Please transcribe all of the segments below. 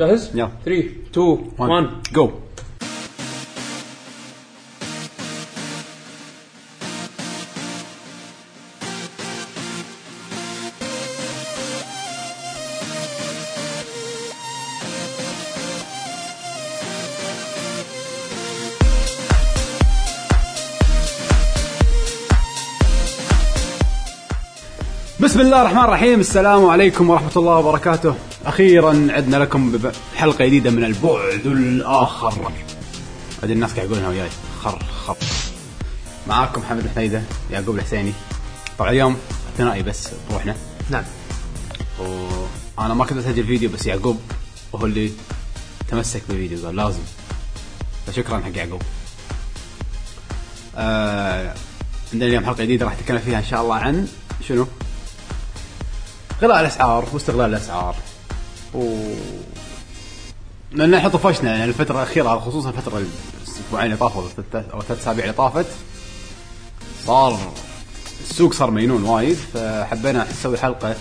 جاهز؟ يلا. 3 2 1 جو بسم الله الرحمن الرحيم السلام عليكم ورحمة الله وبركاته أخيرا عدنا لكم حلقة جديدة من البعد الآخر. هذه الناس قاعد يقولونها وياي. خر خر. معاكم محمد الحميدة يعقوب الحسيني. طبعا اليوم ثنائي بس بروحنا. نعم. وأنا ما كنت أسجل فيديو بس يعقوب هو اللي تمسك بالفيديو. قال لازم. فشكرا حق يعقوب. آه عندنا اليوم حلقة جديدة راح نتكلم فيها إن شاء الله عن شنو؟ غلاء الأسعار واستغلال الأسعار. و لأن إحنا طفشنا يعني الفترة الأخيرة خصوصا الفترة الأسبوعين اللي طافوا أو ثلاث أسابيع اللي طافت صار السوق صار مينون وايد فحبينا نسوي حلقة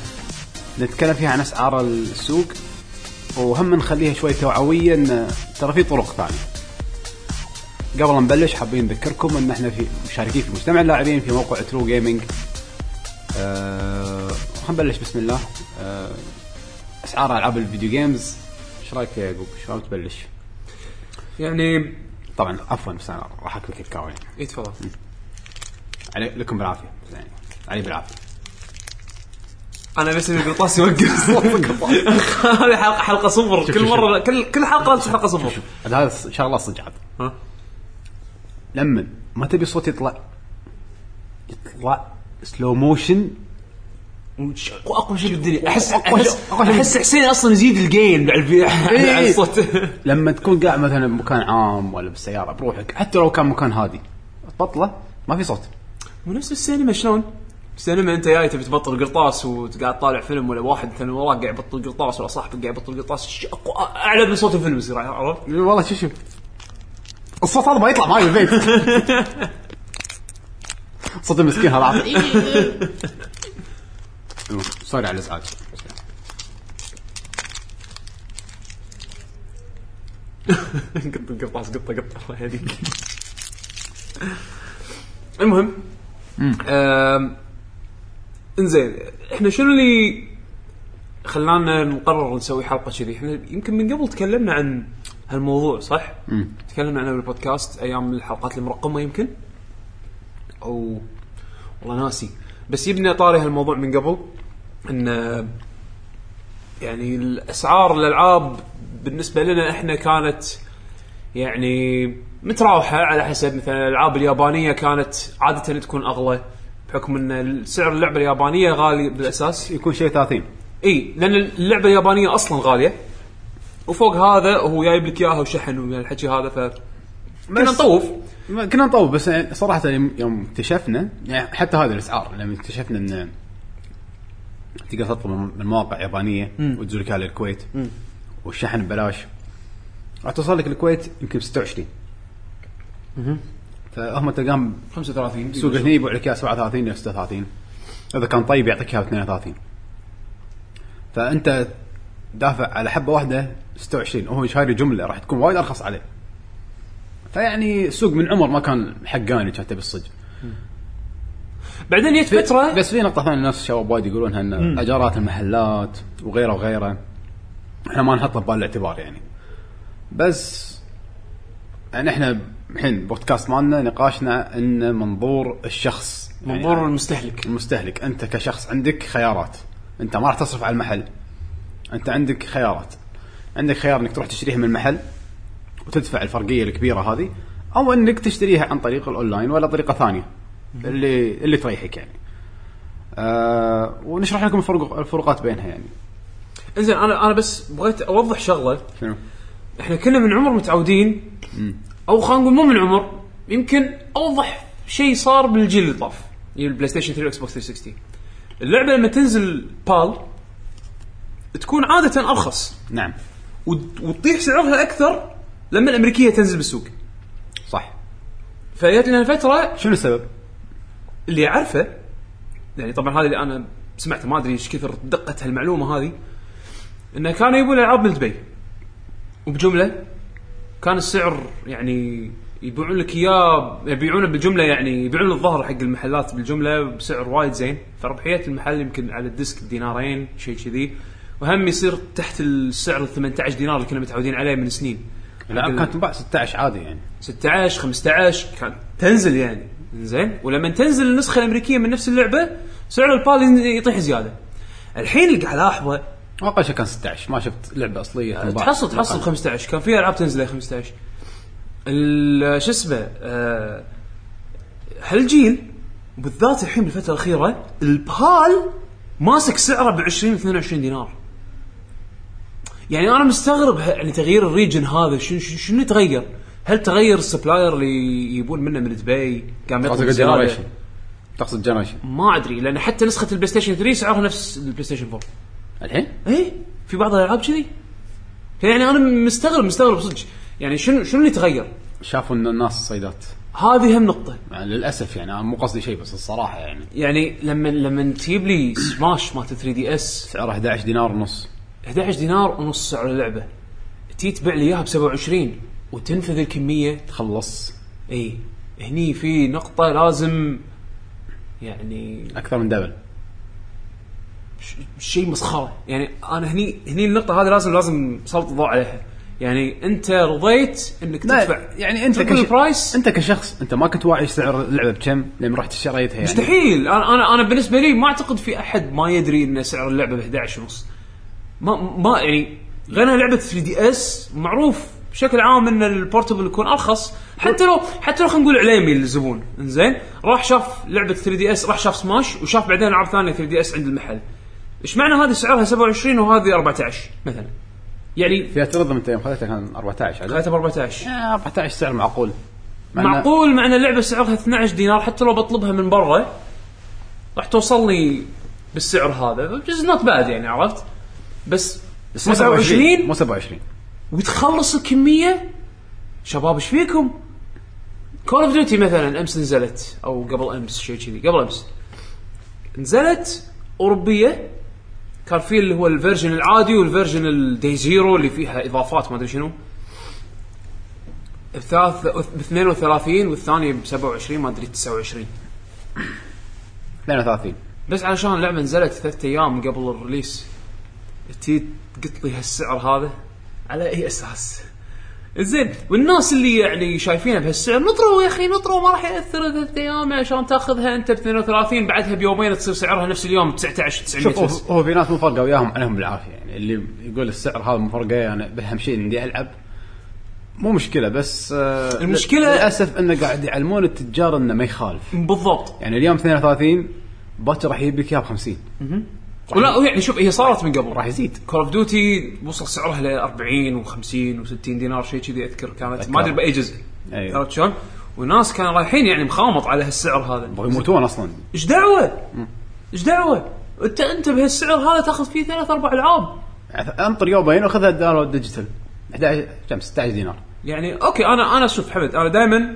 نتكلم فيها عن أسعار السوق وهم نخليها شوي توعويه ان ترى في طرق ثانية. قبل نبلش حابين نذكركم إن إحنا في مشاركين في مجتمع اللاعبين في موقع True Gaming أه نبلش بسم الله. أه أسعار ألعاب الفيديو games إيش رأيك يا يعقوب؟ رأيك تبلش؟ يعني طبعا عفوا بس أنا راح اكل كاكاو يعني اي تفضل. علي لكم بالعافية. يعني علي بالعافية. أنا بس ابي القرطاس يوقف هذه حلقة حلقة صفر. كل. مرة كل كل حلقة لازم حلقة صفر. هذا شغلة صدق عاد. ها؟ لما ما تبي الصوت يطلع يطلع slow motion وأقوى شيء بالدنيا احس أقوى شيء- أحس. احس حسين أصلا يزيد ال gain على إيه. الصوت. لما تكون قاعد مثلا بمكان عام ولا بالسيارة بروحك حتى لو كان مكان هادي. تبطله ما في صوت. ونفس السينما شلون؟ السينما أنت جاي تبي تبطل قرطاس وقاعد طالع فيلم ولا واحد مثلا وراك قاعد يبطل قرطاس ولا صاحبك قاعد يبطل قرطاس. أعلى من صوت الفيلم يصير عرفت؟ والله شو شو. الصوت هذا ما يطلع معي بالبيت. صوت المسكين هذا. عطي سوري على الازعاج قط القرطاس قطه قطه الله يهديك المهم إنزين إحنا شنو اللي خلانا نقرر نسوي حلقة كذي؟ إحنا يمكن من قبل تكلمنا عن هالموضوع صح؟ تكلمنا عنه بالبودكاست أيام الحلقات المرقمة يمكن؟ أو والله ناسي. بس يبني طاري هالموضوع من قبل إن يعني الأسعار الألعاب بالنسبة لنا إحنا كانت يعني متراوحة على حسب مثلا الألعاب اليابانية كانت عادة تكون أغلى بحكم إن سعر اللعبة اليابانية غالي بالأساس. يكون شيء 30 إي لأن اللعبة اليابانية أصلا غالية وفوق هذا هو جايب لك إياها وشحن والحكي هذا ف كنا نطوف. كنا نطول بس صراحة يوم اكتشفنا يعني حتى هذه الأسعار لما اكتشفنا إن تقدر تطلب من مواقع يابانية وتزور لك إياها للكويت والشحن ببلاش. راح توصل لك الكويت يمكن ب 26 فهم تلقاهم 35 سوق هني يبيع لك اياها 37 إلى 36 اذا كان طيب يعطيك اياها ب 32 فأنت دافع على حبة واحدة 26 وهو شاري جملة راح تكون وايد أرخص عليه. فيعني السوق من عمر ما كان حقاني كان تبي الصدق بعدين جت فتره بس في نقطة ثانية الناس الشباب وايد يقولونها إن أجارات المحلات وغيره وغيره إحنا ما نحطها ببال الاعتبار يعني. بس يعني إحنا الحين بودكاست مالنا نقاشنا إن منظور الشخص يعني منظور المستهلك. المستهلك. أنت كشخص عندك خيارات. أنت ما راح تصرف على المحل. أنت عندك خيارات. عندك خيار إنك تروح تشتريها من المحل. وتدفع الفرقية الكبيرة هذه أو إنك تشتريها عن طريق الأونلاين ولا طريقة ثانية اللي اللي تريحك يعني. آه ونشرح لكم الفروق الفروقات بينها يعني. إنزين أنا أنا بس بغيت أوضح شغلة. شنو؟ إحنا كنا من عمر متعودين أو خلينا نقول مو من عمر يمكن أوضح شيء صار بالجيل اللي طاف يعني ال PlayStation 3 وال Xbox 360 اللعبة لما تنزل بال تكون عادة أرخص. نعم. وت- وتطيح سعرها أكثر لما الأمريكية تنزل بالسوق. صح. فجت لنا فتره شنو السبب؟ اللي اعرفه يعني طبعا هذا اللي أنا سمعته ما أدري إيش كثر دقة هالمعلومة هذه إنه كانوا يبون العاب من دبي. وبجملة كان السعر يعني يبيعون لك إياه يبيعونه بالجمله يعني يبيعون الظهر حق المحلات بالجملة بسعر وايد زين. فربحية المحل يمكن على الديسك دينارين شيء كذي. وهم يصير تحت السعر ال 18 دينار اللي كنا متعودين عليه من سنين. لا كانت تنباع 16 عادي يعني. 16 15 كان تنزل يعني. زين؟ ولما تنزل النسخة الأمريكية من نفس اللعبة سعر البال يطيح زيادة. الحين اللي قاعد الاحظه أقل شيء كان 16 ما شفت لعبة أصلية تنباع. تحصل تحصل 15 كان في ألعاب تنزل 15 ال- شو اسمه آه، هالجيل بالذات الحين بالفترة الأخيرة البال ماسك سعره ب 20 22 دينار. يعني أنا مستغرب يعني تغيير ال region هذا شنو شنو تغير؟ هل تغير ال supplier اللي يجيبون منه من دبي؟ قام يطلب؟ generation. تقصد generation. ما أدري لأن حتى نسخة ال PlayStation 3 سعرها نفس ال PlayStation 4 الحين؟ إيه في بعض الألعاب كذي. يعني أنا مستغرب مستغرب صدق. يعني شنو شنو اللي تغير؟ شافوا إن الناس صيدات هذه هم نقطة. يعني للأسف يعني أنا مو قصدي شيء بس الصراحة يعني. يعني لما لما تجيب لي Smash مالت 3 DS سعره 11 دينار ونص. 11 دينار ونص سعر اللعبة. تي تبيع لي إياها ب 27 وتنفذ الكمية. تخلص. إي. هني في نقطة لازم يعني أكثر من double. شيء مسخرة. يعني أنا هني هني النقطة هذه لازم لازم سلط الضوء عليها. يعني أنت رضيت إنك تدفع يعني أنت triple كش... ال price؟ أنت كشخص أنت ما كنت واعي سعر اللعبة بكم لما رحت اشتريتها يعني. مستحيل. أنا أنا أنا بالنسبة لي ما أعتقد في أحد ما يدري إن سعر اللعبة ب 11 ونص. ما ما يعني غير لعبة 3 DS معروف بشكل عام إن ال portable يكون أرخص. حتى لو حتى لو خلينا نقول عليمي للزبون إنزين؟ راح شاف لعبة 3 DS راح شاف Smash وشاف بعدين العاب ثانية 3 DS عند المحل. إيش معنى هذه؟ سعرها 27 وهذه 14 مثلا. يعني فيها ترضم انت يوم خذيتها كان 14 عدد خليتها ب 14 آه، 14 سعر معقول. معقول مع إن اللعبة سعرها 12 دينار حتى لو بطلبها من برا راح توصلني بالسعر هذا it's not bad يعني عرفت؟ بس بس مو 27 27 مو 27 وتخلص الكميه شباب إيش فيكم؟ Call of Duty مثلا أمس نزلت. أو قبل أمس شيء كذي. قبل أمس. نزلت أوروبية. كان في اللي هو ال version العادي وال version ال Day Zero اللي فيها إضافات ما أدري شنو. الثالث ب 32 والثانيه ب 27 ما أدري 29 32 بس علشان اللعبة نزلت ثلاثة أيام قبل الريليس. تي قلت لي هالسعر هذا؟ على أي أساس؟ زين والناس اللي يعني شايفينها بهالسعر نطروا يا أخي نطروا ما راح ياثر ثلاث أيام عشان تأخذها أنت ب 32 بعدها بيومين تصير سعرها نفس اليوم 19 900 شوف هو, في ناس مو فارقه وياهم عليهم بالعافية. يعني اللي يقول السعر هذا مو فارقه أنا بأهم شيء إني ألعب. مو مشكلة بس آه المشكلة- للأسف إنه قاعد يعلمون التجار إنه ما يخالف. بالضبط. يعني اليوم 32 باكر راح يجيب لك اياها ب 50 ولا يعني شوف هي صارت من قبل راح يزيد. Call of Duty وصل سعرها ل 40 و50 و60 دينار شيء كذي أذكر كانت. ما أدري بأي جزء. أيوه. عرفت شلون؟ والناس كانوا رايحين يعني مخامط على هالسعر هذا. يبغوا يموتون أصلا. إيش دعوة؟ إيش دعوة؟ أنت أنت بهالسعر هذا تأخذ فيه ثلاث أربع ألعاب. أنطر يومين وخذها digital. 11 كم؟ 16 دينار. يعني okay أنا أنا شوف حمد أنا دائما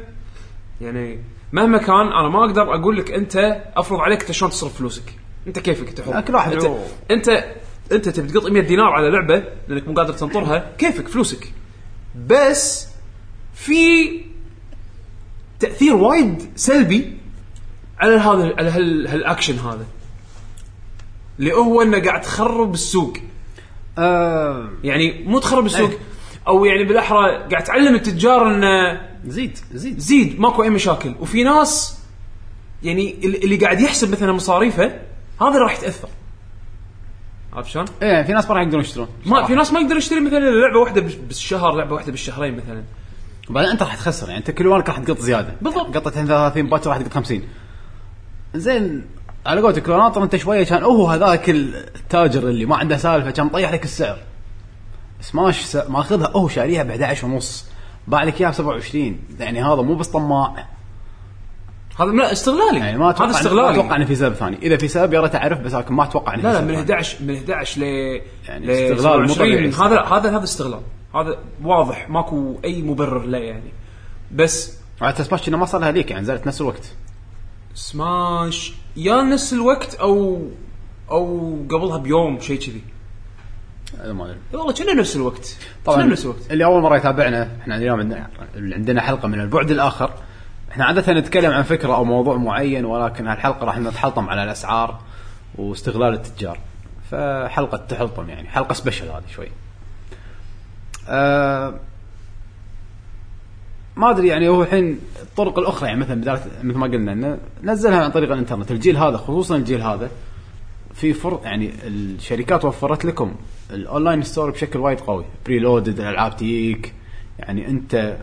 يعني مهما كان أنا ما أقدر أقول لك أنت أفرض عليك أنت شلون تصرف فلوسك. انت كيفك انت حر كل واحد. انت انت انت تبي تقط 100 دينار على لعبة لأنك مو قادر تنطرها كيفك؟ فلوسك. بس في تأثير وايد سلبي على هذا على هال هالأكشن هذا. اللي هو أنه قاعد تخرب السوق. آه. يعني مو تخرب السوق إيه. أو يعني بالأحرى قاعد تعلم التجار انه زيد زيد. زيد ماكو أي مشاكل. وفي ناس يعني اللي قاعد يحسب مثلا مصاريفه هذا راح يتأثر. عرفت شلون؟ إيه في ناس ما راح يقدرون يشترون. ما في ناس ما يقدر يشتري مثلا لعبة واحدة بالشهر لعبة واحدة بالشهرين مثلا. وبعدين أنت راح تخسر يعني أنت كل وانك راح تقط زيادة. بالضبط. قطت 30 باكر راح تقط 50 زين على قولتك لو ناطر أنت شوية كان هو هذاك التاجر اللي ما عنده سالفة كان مطيح لك السعر. سماش س- ماخذها هو شاريها ب 11 ونص. باع لك إياها ب 27 يعني هذا مو بس طماع هذا لا استغلالي. يعني ما أتوقع هذا ما استغلالي. أتوقع إنه في سبب ثاني. إذا في سبب يا ريت أعرف بس لكن ما أتوقع إنه لا لا من ثاني. 11 من 11 ل يعني استغلال مو 27 طبيعي. هذا هذا هذا استغلال. هذا واضح. ماكو أي مبرر له يعني. بس وعلى سماش ما صار لها ليك يعني نزلت نفس الوقت. سماش يا نفس الوقت أو أو قبلها بيوم شيء كذي. هذا ما أدري. والله كنا نفس الوقت. طبعا نفس الوقت. اللي أول مرة يتابعنا إحنا اليوم عندنا حلقة من البعد الآخر. إحنا عادة نتكلم عن فكرة أو موضوع معين ولكن هالحلقة راح نتحلطم على الأسعار واستغلال التجار. فحلقة تحلطم يعني حلقة سبيشل هذه شوي. أه ما أدري يعني هو الحين الطرق الأخرى يعني مثلا بدايه مثل ما قلنا انه نزلها عن طريق الإنترنت. الجيل هذا خصوصا الجيل هذا في فر يعني الشركات وفرت لكم ال online store بشكل وايد قوي. preloaded الالعاب تجيك. يعني أنت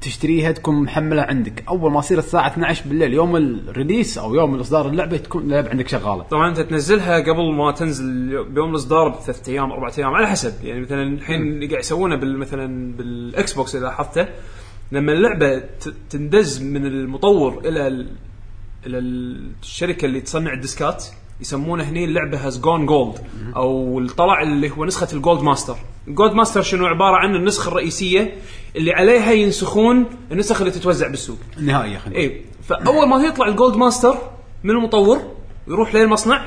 تشتريها تكون محملة عندك. أول ما يصير الساعة 12 بالليل يوم ال release أو يوم الاصدار اللعبة تكون اللعبة عندك شغالة. طبعا أنت تنزلها قبل ما تنزل بيوم الإصدار بثلاث أيام أربع أيام على حسب. يعني مثلا الحين اللي قاعد يسوونه بال مثلا بال Xbox إذا لاحظته لما اللعبة تندز من المطور إلى ال- إلى الشركة اللي تصنع الديسكات يسمونه هني اللعبة has gone gold أو الطلع اللي هو نسخة ال gold master ال gold master شنو؟ عبارة عن النسخة الرئيسية اللي عليها ينسخون النسخ اللي تتوزع بالسوق. النهائيه خلينا اي فأول ما يطلع ال gold master من المطور يروح للمصنع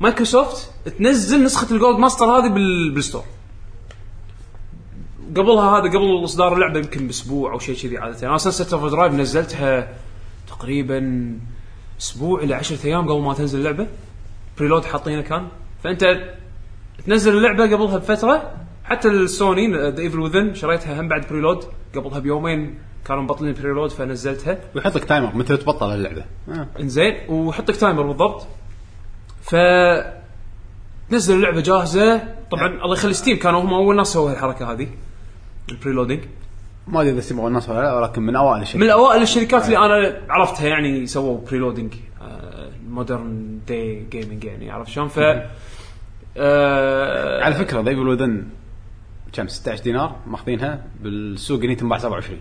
مايكروسوفت تنزل نسخة ال gold master هذه بال- بال store. قبلها هذا قبل إصدار اللعبة يمكن بأسبوع أو شيء كذي عادة. أنا Sunset Overdrive نزلتها تقريبا أسبوع إلى 10 أيام قبل ما تنزل اللعبة. preload حاطينه كان. فأنت تنزل اللعبة قبلها بفترة. حتى ال Sony The Evil Within شريتها هم بعد preload قبلها بيومين كانوا مبطلين preload فنزلتها. ويحط لك timer متى تبطل اللعبة. آه. إنزين وحط لك timer بالضبط. ف تنزل اللعبة جاهزة. طبعا الله يخلي Steam كانوا هم أول ناس سووا الحركه هذه ال preloading ما أدري إذا سمعوا الناس ولا لا ولكن من أوائل الشيء من أوائل الشركات اللي أنا عرفتها يعني سووا preloading modern day gaming يعني عرفت شلون؟ ف آه، على فكرة The Evil Within كم؟ 16 دينار ماخذينها بالسوق هني تنباع 27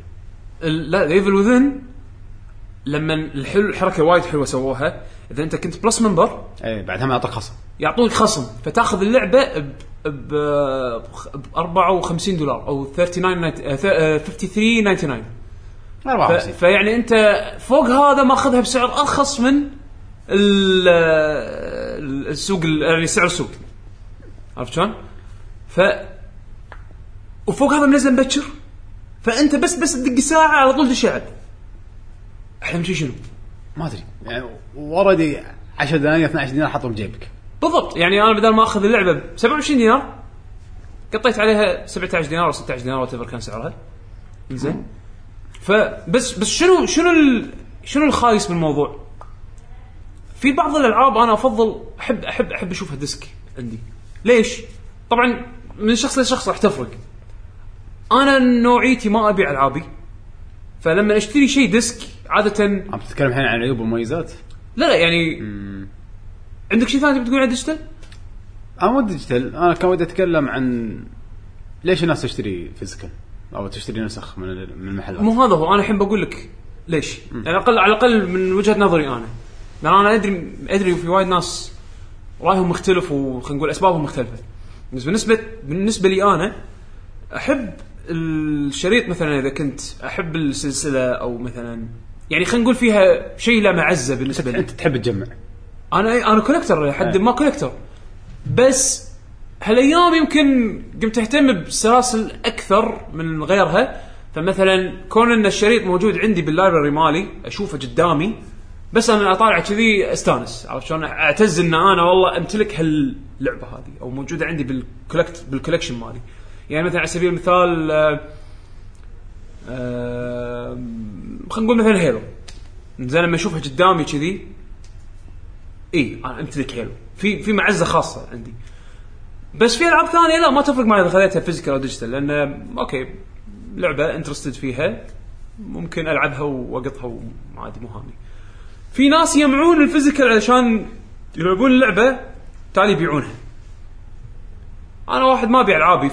ال- لا Evil Within لما الحلو الحركه وايد حلوة سووها إذا أنت كنت Plus member اي بعدها ما يعطيك خصم. يعطونك خصم فتأخذ اللعبة ب ب ب 54 دولار أو 39 ninet- آه، ث- آه، 53.99 ف- 54 فيعني أنت فوق هذا ماخذها بسعر أرخص من ال- السوق ال- يعني سعر السوق. عرفت شلون؟ ف وفوق هذا منزل مبكر فأنت بس بس تدق ساعة على طول تشعل. أحلى من شي شنو؟ ما أدري. يعني وردي 10 دنانير 12 دينار حطهم بجيبك بالضبط. يعني أنا بدل ما أخذ اللعبة ب 27 دينار قطيت عليها 17 دينار أو 16 دينار what كان سعرها. زين فبس بس شنو شنو ال شنو الخايس بالموضوع؟ في بعض الألعاب أنا افضل احب احب أحب أشوفها disc عندي. ليش؟ طبعا من شخص لشخص راح تفرق. أنا نوعيتي ما ابيع ألعابي. فلما أشتري شيء disc عادة عم تتكلم الحين عن عيوب ومميزات؟ لا لا يعني عندك شيء ثاني تبي تقول عن digital؟ أنا مو digital أنا كان ودي أتكلم عن ليش الناس تشتري physical أو تشتري نسخ من من المحلات. مو هذا هو. أنا الحين بقول لك ليش؟ على الاقل على الأقل من وجهة نظري أنا. لأن أنا ادري أدري في وايد ناس رأيهم مختلف وخلينا نقول أسبابهم مختلفة. بس بالنسبة بالنسبة لي أنا أحب الشريط مثلا إذا كنت أحب السلسلة أو مثلا يعني خلينا نقول فيها شيء له معزة بالنسبة لي. أنت تحب تجمع. أنا أنا collector لحد أي. ما collector بس هالأيام يمكن قمت أهتم بالسلاسل أكثر من غيرها. فمثلا كون إن الشريط موجود عندي بال library مالي أشوفه قدامي بس أنا أطالع كذي أستانس. عرفت شلون؟ أعتز إن أنا والله أمتلك هاللعبة هذه أو موجودة عندي بال collect- بال collection مالي. يعني مثلا على سبيل المثال آه، آه، خلينا نقول مثلا Halo زين لما اشوفها قدامي كذي إي أنا امتلك Halo في في معزة خاصة عندي. بس في ألعاب ثانية لا ما تفرق معي إذا خذيتها physical أو digital لأن okay لعبة interested فيها ممكن ألعبها وأقطها وعادي مو هامني في ناس يجمعون ال physical علشان يلعبون اللعبة تالي يبيعونها. أنا واحد ما أبيع ألعابي.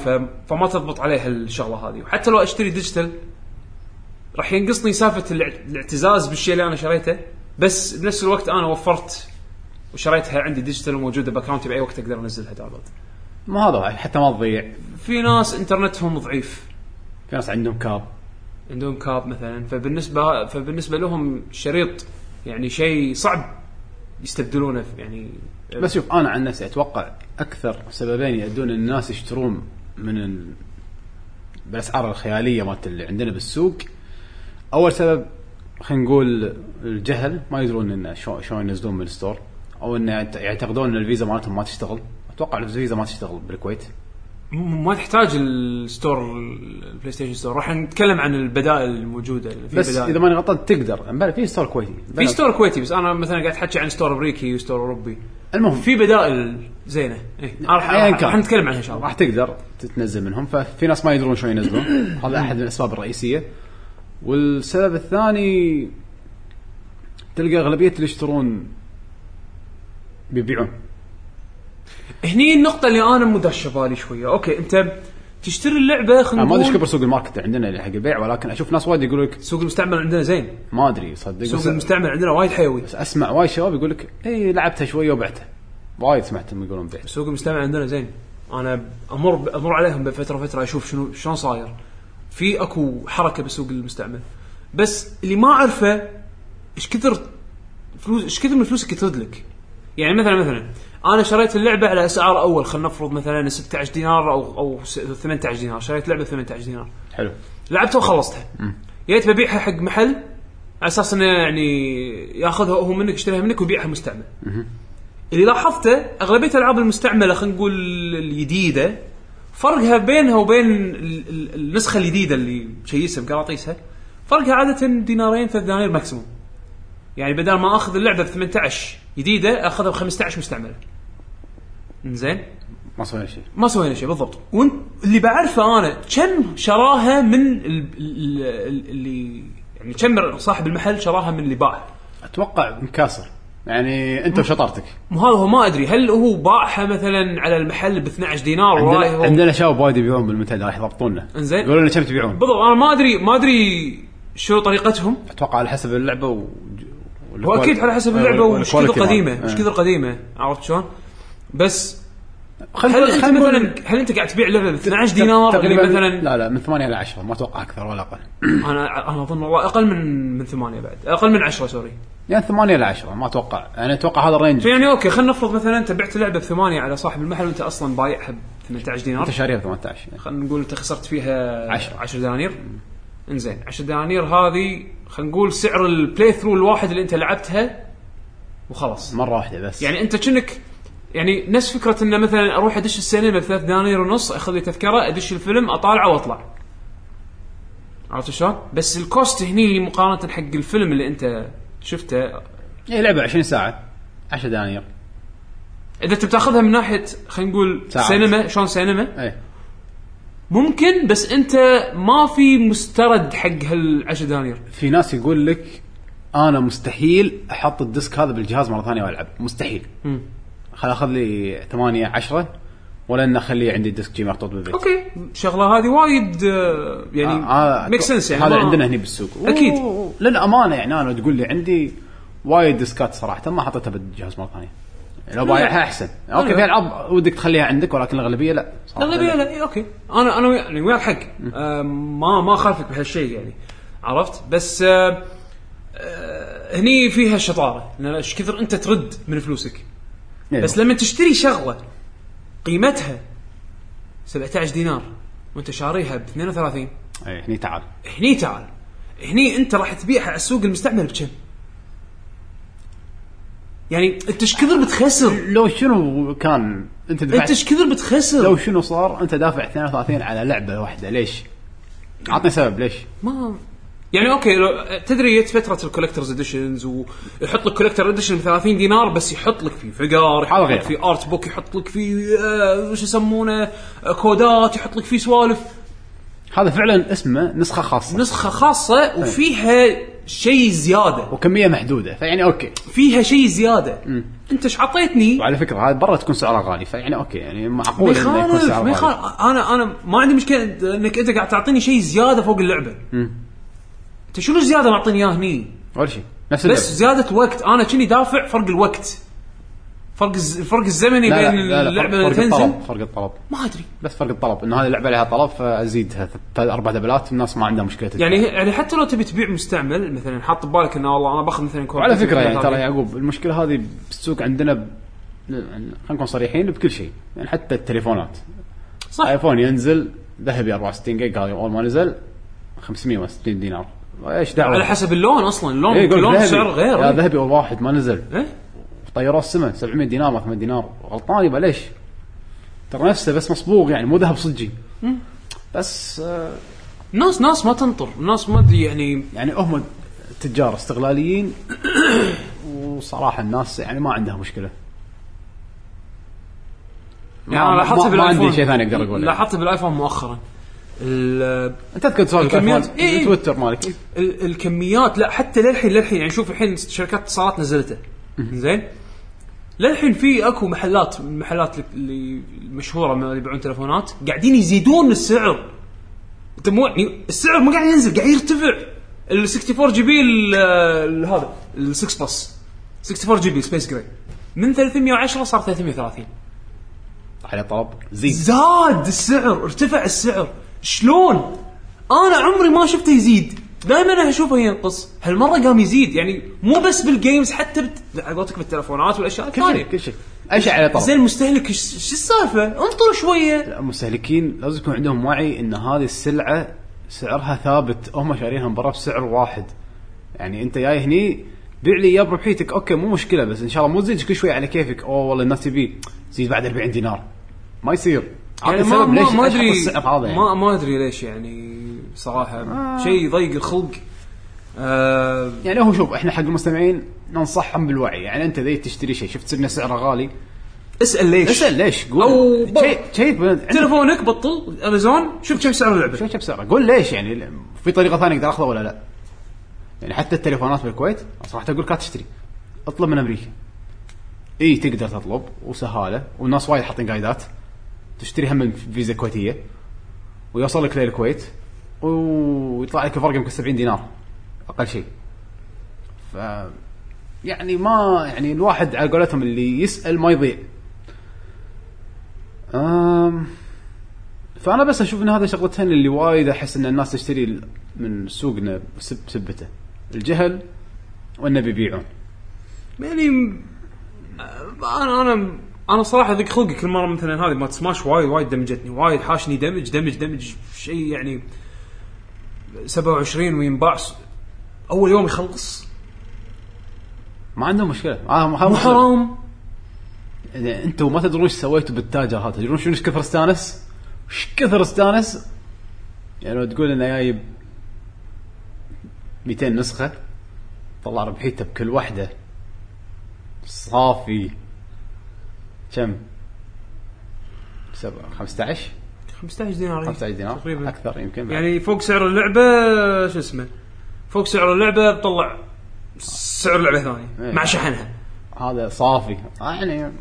فما تضبط عليها الشغلة هذه. وحتى لو أشتري digital راح ينقصني سالفة الاعتزاز بالشيء اللي أنا شريته بس بنفس الوقت أنا وفرت وشريتها عندي digital وموجوده ب account ي بأي وقت أقدر أنزلها download ما هذا حتى ما تضيع. في ناس إنترنتهم ضعيف. في ناس عندهم cap. عندهم cap مثلا. فبالنسبة فبالنسبة لهم شريط يعني شيء صعب يستبدلونه يعني بس شوف أنا عن نفسي أتوقع أكثر سببين يؤدون الناس يشترون من ال... بالاسعار الخيالية مالت اللي عندنا بالسوق. أول سبب خلينا نقول الجهل ما يدرون انه شلون ينزلون من ال store. أو يعت- يعتقدون إن الفيزا مالتهم ما تشتغل. أتوقع الفيزا ما تشتغل بالكويت. ما تحتاج ال store ال PlayStation Store. راح نتكلم عن البدائل الموجودة في بس بدائل. إذا ماني غلطان تقدر. في store كويتي. في store كويتي بس أنا مثلا قاعد احكي عن store أمريكي و store أوروبي. المهم. في بدائل زينة. إيه. راح. راح نتكلم عنها إن شاء الله. راح تقدر تتنزل منهم. ففي ناس ما يدرون شلون ينزلون. هذا أحد الأسباب الرئيسية. والسبب الثاني تلقى أغلبية اللي يشترون بيبيعون هني النقطة اللي أنا مو داشه بالي شوية. okay أنت تشتري اللعبة أنا خلينا ما أدري إيش نقول كبر سوق ال market عندنا اللي حق البيع ولكن أشوف ناس وايد يقول لك سوق المستعمل عندنا زين. ما أدري صدق. سوق بس, المستعمل عندنا وايد حيوي. بس أسمع وايد شباب يقول لك اي لعبتها شوية وبعتها. وايد سمعتهم يقولون بعت سوق المستعمل عندنا زين. أنا أمر أمر عليهم بفترة فترة أشوف شنو شلون صاير. في أكو حركة بسوق المستعمل. بس اللي ما أعرفه إيش كثر فلوس إيش كثر من فلوسك ترد لك؟ يعني مثلا مثلا أنا شريت اللعبة على أسعار أول خلينا نفرض مثلا 16 دينار أو أو س- 18 دينار شريت لعبة 18 دينار. حلو. لعبتها وخلصتها. جيت ببيعها حق محل على أساس إنه يعني يأخذها هو منك يشتريها منك ويبيعها مستعمل. اللي لاحظته أغلبية الالعاب المستعملة خلينا نقول الجديده فرقها بينها وبين ال- ال- النسخة الجديده اللي مشيسها بقراطيسها فرقها عادة دينارين ثلاث دنانير ماكسيموم. يعني بدل ما أخذ اللعبة ب 18 جديدة أخذها ب 15 مستعملة. زين؟ ما سوينا شيء. ما سوينا شيء بالضبط. وانت اللي بعرفه أنا كم شراها من ال- ال- ال- اللي يعني كم صاحب المحل شراها من اللي باعها أتوقع مكاسر. يعني أنت وشطارتك. مو هذا هو ما أدري. هل هو باعها مثلا على المحل ب 12 دينار عندنا, ورايح هو- عندنا شباب وايد يبيعون بالمنتدى راح يضبطونا. إنزين. يقولون لنا كم تبيعون. بالضبط. أنا ما ادري ما أدري شو طريقتهم. أتوقع على حسب اللعبة واكيد على حسب اللعبة وش كثر قديمة. وش. كثر قديمة عرفت شلون؟ بس هل أنت مثلا هل أنت قاعد تبيع لعبة ب 12 دينار تقريبا مثلا لا لا من 8 إلى 10 ما أتوقع أكثر ولا أقل أنا أنا أظن والله أقل من من ثمانية بعد أقل من 10 sorry يعني 8 إلى 10 ما أتوقع يعني أتوقع هذا ال range يعني okay خلينا نفرض مثلا أنت بعت لعبة بثمانية على صاحب المحل وأنت أصلا بايعها ب 18 دينار أنت شاريها ب 18 يعني. خلينا نقول أنت خسرت فيها عشرة. 10 دنانير إنزين. 10 دنانير هذه خلينا نقول سعر ال playthrough الواحد اللي أنت لعبتها وخلاص. مرة واحدة بس. يعني أنت كأنك يعني نفس فكرة انه مثلا أروح أدش السينما بثلاث دنانير ونص أخذ لي تذكرة أدش الفيلم أطالعه وأطلع. عرفت شلون؟ بس ال cost هني مقارنة حق الفيلم اللي أنت شفته. هي لعبة 20 ساعة. 10 دنانير إذا انت بتاخذها من ناحية خلينا نقول ساعات. سينما شلون سينما؟ اي ممكن بس انت ما في مسترد حق هال 10 دنانير. في ناس يقول لك أنا مستحيل أحط ال disc هذا بالجهاز مرة ثانية وألعب. مستحيل. مم. خل أخذ لي 8 10 ولا ان أخليه عندي disc جي محطوط بالبيت. okay. الشغله هذه وايد آه، يعني آه، make sense يعني هذا عندنا هنا بالسوق. أكيد. و- للأمانة يعني أنا تقول لي عندي وايد ديسكات صراحة ما حطيتها بالجهاز مرة ثانية. لو بايعها أحسن. okay. في العاب ودك تخليها عندك ولكن الأغلبية لا. الأغلبية لا. إيه، okay. أنا أنا يعني ويا الحق. آه ما ما اخالفك بهالشيء يعني. عرفت؟ بس آه آه هني فيها الشطاره إن إيش كثر أنت ترد من فلوسك. إيه. بس لما تشتري شغلة قيمتها 17 دينار وأنت شاريها ب 32 اي هني تعال. هني تعال. هني أنت راح تبيعها على السوق المستعمل بكم؟ يعني انت إيش كثر بتخسر؟ لو شنو كان انت انت دفعت إيش كثر بتخسر؟ لو شنو صار انت دافع 32 على لعبة واحدة ليش؟ عطني سبب ليش؟ ما يعني okay لو تدري جت فترة ال collectors editions ويحط لك collector edition ب 30 دينار بس يحط لك فيه figure يحط لك. فيه art book يحط لك فيه آه، وش يسمونه آه، كودات يحط لك فيه سوالف هذا فعلا اسمه نسخة خاصة. نسخة خاصة وفيها شيء زيادة. وكمية محدودة. فيعني okay. فيها شيء زيادة. أنت إيش عطيتني؟ وعلى فكرة هذا برا تكون سعرها غالي. فيعني okay يعني معقول إنه يكون سعرها ما غالي أنا أنا ما عندي مشكلة إنك أنت قاعد تعطيني شيء زيادة فوق اللعبة. أنت شنو زيادة معطيني اياه هني؟ ولا شيء نفس بس. زيادة الوقت. أنا كني دافع فرق الوقت. فرق الز- الفرق الزمني لا بين لا لا اللعبه فرق, اللي فرق تنزل؟ الطلب فرق الطلب. ما أدري. بس فرق الطلب إنه هذه اللعبة عليها طلب فازيدها ثلاث أربع دبلات الناس ما عندها مشكلة. يعني يعني حتى لو تبي تبيع مستعمل مثلا حاط ببالك إنه والله أنا باخذ مثلا كود وعلى فكرة يعني ترى يعقوب المشكلة هذه بالسوق عندنا ب... خلينا نكون صريحين بكل شيء. يعني حتى التليفونات. صح. iPhone ينزل ذهبي 64 جيجا أول ما نزل 560 دينار. إيش دعوة؟ على حسب اللون أصلا اللون إيه، اللون ذهبي. سعر غير. يا ذهبي أول واحد ما نزل. إيه؟ طيروه السماء 700 دينار ما 800 دينار. غلطان يبقى ليش؟ ترى نفسه بس مصبوغ يعني مو ذهب صجي بس آه ناس ناس ما تنطر ناس ما أدري يعني. يعني هم تجار استغلاليين وصراحة الناس يعني ما عندها مشكلة. يعني أنا ما- لاحظتها ما- ما بال iPhone. عندي شيء ثاني أقدر أقوله. لاحظتها بال iPhone مؤخرا. أنت تذكر سوالف الكميات- iPhone إيه، إيه. تويتر مالك. ال- الكميات لا حتى للحين للحين يعني شوف الحين شركات اتصالات نزلته. زين؟ للحين في اكو محلات من المحلات اللي المشهوره اللي يبيعون تليفونات قاعدين يزيدون السعر. انت مو يعني السعر ما قاعد ينزل قاعد يرتفع. ال 64 GB هذا ال 6 Plus 64 GB Space Gray من 310 صار 330 عليه طلب زيد زاد السعر ارتفع السعر. شلون؟ أنا عمري ما شفته يزيد. دائما أنا اشوفه ينقص هالمرة قام يزيد. يعني مو بس بال games حتى بت... على قولتك بالتلفونات والأشياء كل الثانية. كل شيء. اي شيء عليه طلب زين المستهلك إيش السالفة؟ انطر شوية. المستهلكين لازم يكون عندهم وعي إن هذه السلعة سعرها ثابت. هم شارينها من برا بسعر واحد. يعني أنت جاي هني بيع لي إياه بربحيتك. okay مو مشكلة بس إن شاء الله مو تزيد. كل شوي على كيفك. أوه والله الناس تبي زيد بعد 40 دينار. ما يصير. يعني ما ما, ليش ما ادري يعني. ما ما أدري ليش يعني صراحة. آه. شيء يضيق الخلق. آه. يعني هو شوف إحنا حق المستمعين ننصحهم بالوعي. يعني أنت ذي تشتري شيء شفت انه سعره غالي. اسأل ليش. اسأل ليش. قول. ب- شيء شيء تلفونك بطل أمازون شوف كم سعر اللعبة. شو كم سعره. قول ليش يعني في طريقة ثانية أقدر أخذها ولا لا؟ يعني حتى التليفونات بالكويت صراحة أقول لك لا تشتري. اطلب من أمريكا. إي تقدر تطلب وسهالة والناس وايد حاطين قايدات. تشتريها من فيزا كويتية ويوصل لك للكويت ويطلع لك الفرق يمكن 70 دينار أقل شيء. ف يعني ما يعني الواحد على قولتهم اللي يسأل ما يضيع. أم فأنا بس أشوف إن هذا شغلتين اللي وايد أحس إن الناس تشتري من سوقنا بسب سبته الجهل وإنه بيبيعون. يعني أنا أنا أنا صراحة ذيك خلقي كل مرة مثلا هذه مالت سماش وايد وايد دمجتني وايد حاشني دمج دمج دمج شيء يعني 27 وينباع أول يوم يخلص. ما عندهم مشكلة. آه ما مو حرام. يعني أنتم ما تدرون إيش سويتوا بالتاجر هذا. تدرون شنو إيش كثر استانس؟ إيش كثر استانس؟ يعني لو تقول إنه جايب 200 نسخة طلع ربحيته بكل واحدة صافي. كم؟ سبعة. 15 15 دينار 15 دينار؟ تقريبا. أكثر يمكن يعني فوق سعر اللعبة شو اسمه فوق سعر اللعبة بطلع سعر لعبه ثانية إيه. مع شحنها. هذا صافي. آه يعني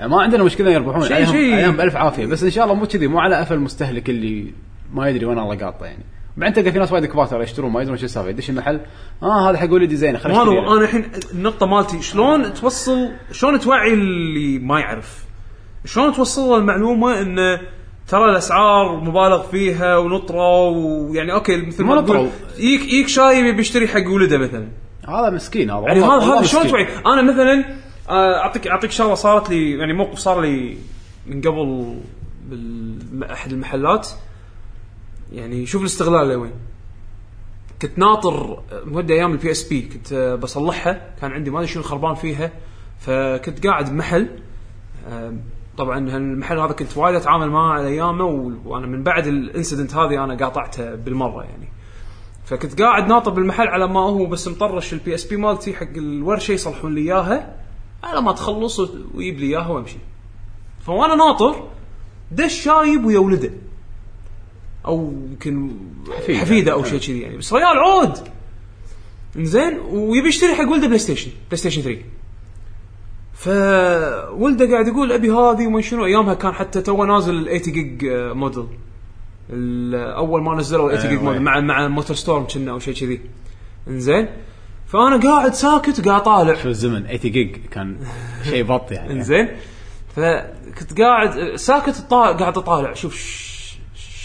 ما عندنا مشكلة يربحون شيء- عليهم. عليهم بألف عافية. بس إن شاء الله مو كذي مو على قفا المستهلك اللي ما يدري وين الله قاطه يعني. بعدين تلقى في ناس وايد كبار ترى يشترون ما يدرون شو السالفه يدش المحل. آه هذا حق ولدي زينه وهذا أشتري. هو أنا الحين النقطة مالتي شلون توصل شلون توعي اللي ما يعرف؟ شلون توصل المعلومة انه ترى الأسعار مبالغ فيها ونطرة ويعني okay مثل ما. تقول يجيك يجيك شايب بيشتري حق ولده مثلا. هذا مسكين هذا يعني هذا هذا شلون. توعي؟ أنا مثلا آه، اعطيك أعطيك شغلة صارت لي يعني موقف صار لي من قبل باحد المحلات. يعني شوف الاستغلال لوين كنت ناطر مودة أيام ال PSP كنت آه، بصلحها. كان عندي ما أدري شنو خربان فيها. فكنت قاعد بمحل آه، طبعا المحل هذا كنت وايد أتعامل معاه على أيامه وأنا من بعد ال incident هذه أنا قاطعته بالمرة يعني. فكنت قاعد ناطر بالمحل على ما هو بس مطرش ال PSP مالتي حق الورشة يصلحون لي إياها. على ما تخلص ويجيب لي إياها وأمشي. فوأنا ناطر دش شايب ويا ولده. أو يمكن حفيده. حفيده أو شيء كذي يعني. بس ريال عود! زين ويبي يشتري حق ولده PlayStation PlayStation 3 فولده قاعد يقول أبي هذه وما شنو. أيامها كان حتى تو نازل ال 80 جيج موديل أول ما نزلوا ال 80 جيج. موديل مع مع MotorStorm كنا أو شيء كذي. إنزين فأنا قاعد ساكت وقاعد طالع. شو الزمن؟ 80 جيج كان شيء بط يعني. إنزين فكنت قاعد ساكت قاعد أطالع. شوف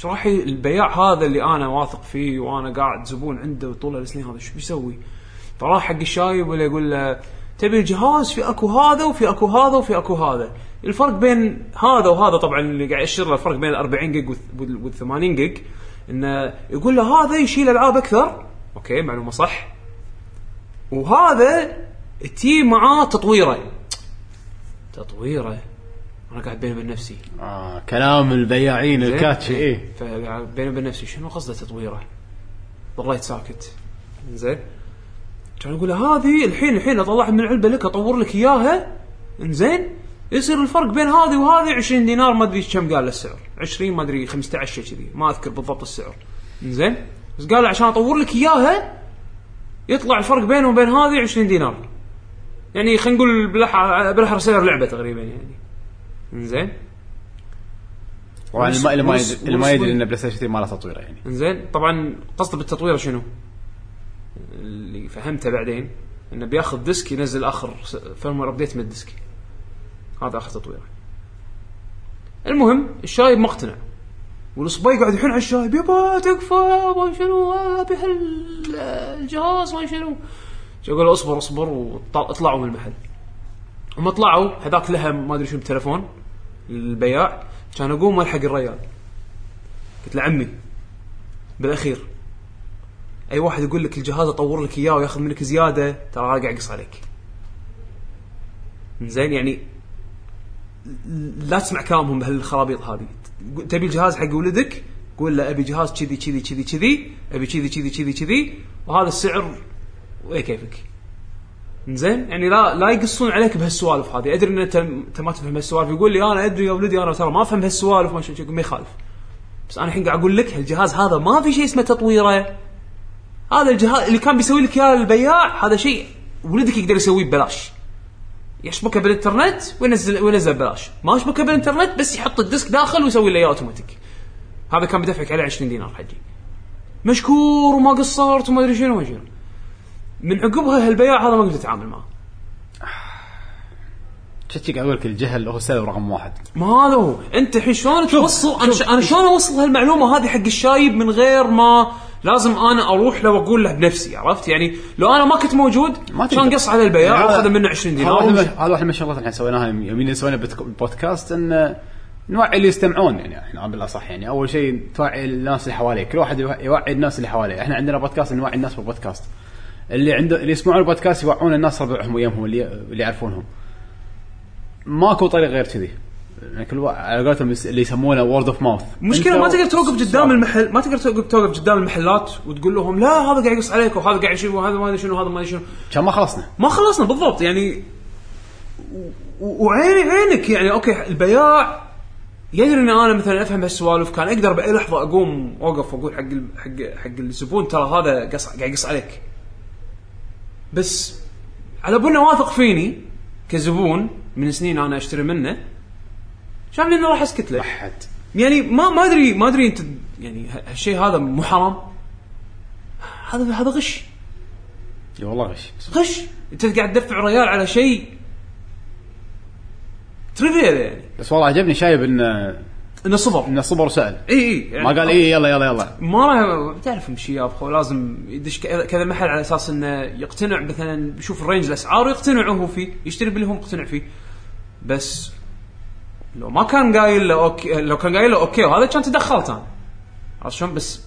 ش- إيش راح ي- البياع هذا اللي أنا واثق فيه وأنا قاعد زبون عنده طول السنين هذا شو بيسوي؟ فراح حق الشايب ولا يقول له تبي الجهاز؟ في أكو هذا وفي أكو هذا وفي أكو هذا. الفرق بين هذا وهذا طبعا اللي قاعد يشير له الفرق بين ال 40 جيج وال 80 جيج إنه يقول له هذا يشيل ألعاب أكثر. okay معلومة صح. وهذا تي معاه تطويره. تطويره. أنا قاعد بيني وبين نفسي. آه كلام البياعين زين؟ الكاتشي إيه. فقاعد بيني وبين نفسي شنو قصده تطويره؟ ظليت ساكت. زين؟ كان أقول هذه الحين الحين أطلعها من العلبه لك أطور لك إياها. إنزين؟ يصير الفرق بين هذه وهذه 20 دينار ما أدري كم قال السعر. 20 ما أدري 15 شيء كذي ما أذكر بالضبط السعر. إنزين؟ بس قال عشان أطور لك إياها يطلع الفرق بينه وبين هذه 20 دينار. يعني خلينا نقول بالاحرى سعر لعبة تقريبا يعني. انزين طبعا اللي ما- اللي ما يدري اللي ما يدري؟ إن بلاي ستيشن 3 ما له تطويره يعني. انزين طبعا قصده بالتطوير شنو؟ اللي فهمته بعدين إنه بياخذ disc ينزل آخر firmware update من ال disc. هذا آخر تطويره المهم الشايب مقتنع. والصبي قاعد يحن على الشايب يبا تكفى ما شنو أبي الجهاز ما شنو. يقول له اصبر اصبر واطلعوا من المحل. هم طلعوا هذاك لها ما أدري شنو بتليفون البياع كان أقوم ألحق الريال. قلت له عمي بالأخير أي واحد يقول لك الجهاز اطور لك إياه وياخذ منك زيادة ترى قاعد يقص عليك. زين يعني لا تسمع كلامهم بهالخرابيط هذه. تبي الجهاز حق ولدك؟ قول له أبي جهاز كذي كذي كذي كذي أبي كذي كذي كذي كذي. وهذا السعر واي كيفك؟ زين؟ يعني لا لا يقصون عليك بهالسوالف هذه. أدري إن أنت انت ما تفهم هالسوالف يقول لي أنا أدري يا ولدي أنا ترى ما أفهم هالسوالف ما ما يخالف. بس أنا الحين قاعد أقول لك هالجهاز هذا ما في شيء اسمه تطويره. هذا الجهاز اللي كان بيسوي لك إياه البياع هذا شيء ولدك يقدر يسويه ببلاش. يشبكه بالإنترنت وينزل وينزل ببلاش. ما يشبكه بالإنترنت بس يحط الديسك داخل ويسوي له أوتوماتيك. هذا كان بدفعك عليه 20 دينار حجي. مشكور وما قصرت وما أدري شنو وما شنو. من عقبها هالبياع هذا ما قدرت أتعامل معه. شتي قاعد أقول لك الجهل هو السبب رقم واحد. ما هذا هو. أنت الحين شلون توصل أنا, ش... أنا شلون أوصل هالمعلومة هذه حق الشايب من غير ما لازم أنا أروح له وأقول له بنفسي عرفت؟ يعني لو أنا ما كنت موجود ما كان. قص على البياع؟ واخذ منه 20 هذا دينار. هذا واحد من الشغلات اللي إحنا سويناها يومين سوينا بودكاست إن نوعي اللي يستمعون يعني إحنا بالأصح يعني أول شيء توعي الناس اللي حواليك كل واحد يوع- يوعي الناس اللي حواليه. إحنا عندنا بودكاست نوعي الناس بالبودكاست. اللي عنده اللي يسمعون البودكاست يوعون الناس ربعهم وياهم اللي اللي يعرفونهم. ماكو طريق غير كذي. يعني كل على قولتهم اللي يسمونه word of mouth المشكلة ما تقدر توقف قدام المحل ما تقدر توقف توقف قدام المحلات وتقول لهم لا هذا قاعد يقص عليك وهذا قاعد يشوف وهذا ما أدري شنو وهذا ما أدري شنو. كان ما خلصنا. ما خلصنا بالضبط. يعني وعيني عينك. يعني okay البياع يدري ان أنا مثلا أفهم هالسوالف. كان أقدر بأي لحظة أقوم أوقف وأقول حق حق حق الزبون ترى هذا قص قاعد يقص عليك. بس على بنا واثق فيني كزبون من سنين أنا أشتري منه شاف إنه راح أسكت له. احد يعني ما ما ادري ما أدري انت يعني هالشيء هذا مو حرام؟ هذا هذا غش. إي والله غش. غش. أنت قاعد تدفع ريال على شيء. trivial يعني؟ بس والله عجبني شايب انه إنه صبر. إنه صبر وسأل. إي إي يعني ما قال إي يلا يلا يلا. ما راح تعرف مشي يا لازم يدش كذا محل على أساس إنه يقتنع مثلا يشوف ال range الأسعار ويقتنع هو فيه يشتري باللي هو مقتنع فيه. بس لو ما كان قايل له okay لو كان قايل له okay وهذا كان تدخلت أنا. عرفت شلون؟ بس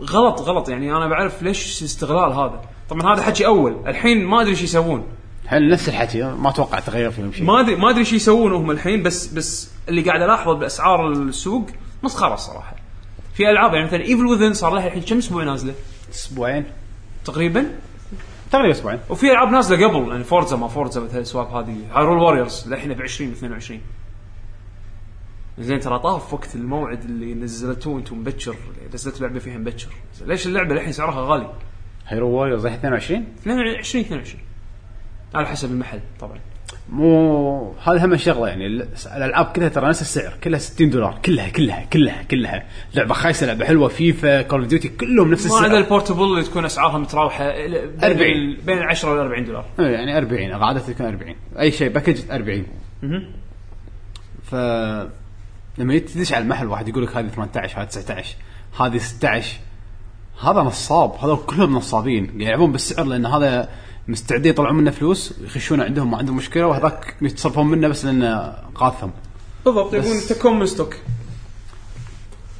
غلط غلط. يعني أنا بعرف ليش الاستغلال هذا. طبعا هذا حكي أول. الحين ما أدري إيش يسوون. الحين نفس الحكي؟ ما أتوقع تغير فيهم شيء. ما ادري ما أدري إيش يسوون هم الحين بس بس اللي قاعد الاحظه بأسعار السوق مسخره الصراحة. في ألعاب يعني مثلا Evil Within صار لها الحين كم أسبوع نازلة؟ أسبوعين. تقريبا؟ تقريبا أسبوعين. وفي ألعاب نازلة قبل يعني Forza ما Forza مثل السوالف هذه. Hyrule Warriors للحين ب 20 22 زين ترى طاف وقت الموعد اللي نزلتوه أنتم مبكر. نزلت لعبة فيها مبكر. ليش اللعبة الحين سعرها غالي؟ Hyrule Warriors 22 22 22 على حسب المحل طبعا. مو هذا هم شغلة يعني ال- الألعاب كلها ترى نفس السعر كلها 60 دولار كلها كلها كلها كلها. لعبة خايسة لعبة حلوة FIFA Call of Duty كلهم نفس ما عدا السعر. ال portable اللي تكون أسعارها متراوحة بين 40. ال- بين ال 10 وال 40 دولار. إيه، يعني 40 عادة تكون 40 أي شيء package 40 ف لما تدش على المحل واحد يقول لك هذه 18 هذه 19 هذه 16 هذا نصاب هذول كلهم نصابين يلعبون بالسعر لأن هذا مستعدين يطلعون منه فلوس ويخشون عندهم ما عندهم مشكلة وهذاك يتصرفون منه بس لأنه قاثم بالضبط يبون يفتكون من stock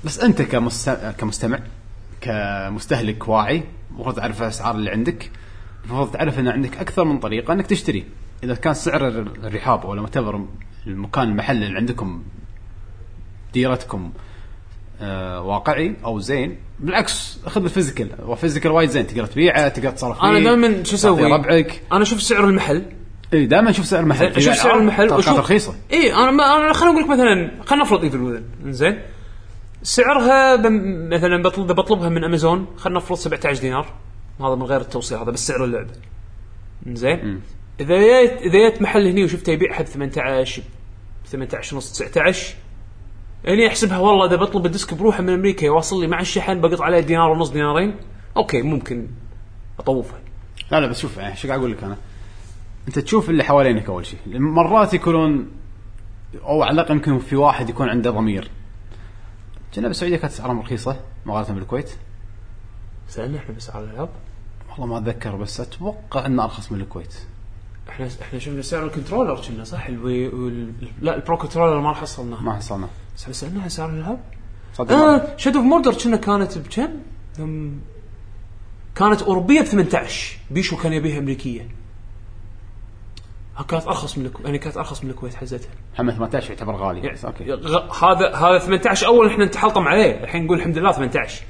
بس أنت كمستمع كمستمع كمستهلك واعي المفروض تعرف الاسعار اللي عندك المفروض تعرف إن عندك أكثر من طريقة إنك تشتري. إذا كان سعر الرحاب ولا متفر المكان المحل اللي عندكم ديرتكم واقعي أو زين بالعكس خذ ال physical و physical وايد زين. تقدر تبيعه تقدر تصرف فيه أنا دائما شو أسوي؟ ربعك. أنا أشوف سعر المحل. اي دائما شوف سعر المحل. أشوف سعر المحل وشوف رخيصة. اي أنا ما أنا خليني أقول لك مثلا خلينا نفرض Evil Within زين سعرها بم مثلا بطلب إذا بطلبها من أمازون. خلينا نفرض 17 دينار. هذا من غير التوصيل هذا بس سعر اللعبة. زين إذا جيت إذا جيت محل هني وشفته يبيعها ب 18 ب 18 ونص 19 هني احسبها والله اذا بطلب ال disc بروحه من أمريكا يواصل لي مع الشحن بقط عليه دينار ونص دينارين. okay ممكن اطوفها لا لا بس شوف يعني شو قاعد أقول لك أنا؟ أنت تشوف اللي حوالينك أول شيء. مرات يكونون أو على الأقل يمكن في واحد يكون عنده ضمير. كنا بالسعوديه كانت أسعارهم رخيصة مقارنة بالكويت. سالنا إحنا بأسعار الالعاب والله ما أتذكر بس أتوقع إنه أرخص من الكويت. إحنا إحنا شفنا سعر ال controller كنا صح؟ ال Wii وال... لا ال Pro Controller ما حصلناه ما حصلنا. بس سالنا عن سعر الألعاب؟ آه Shadow of Mordor كنا كانت بكم؟ لم- كانت أوروبية ب 18 بيشو كان يبيها أمريكية. ها كانت أرخص من الكويت يعني كانت أرخص من الكويت حزتها. هم 18 يعتبر غالي. يعني أوكي. غ- هذا هذا 18 أول إحنا نتحلطم عليه. الحين نقول الحمد لله 18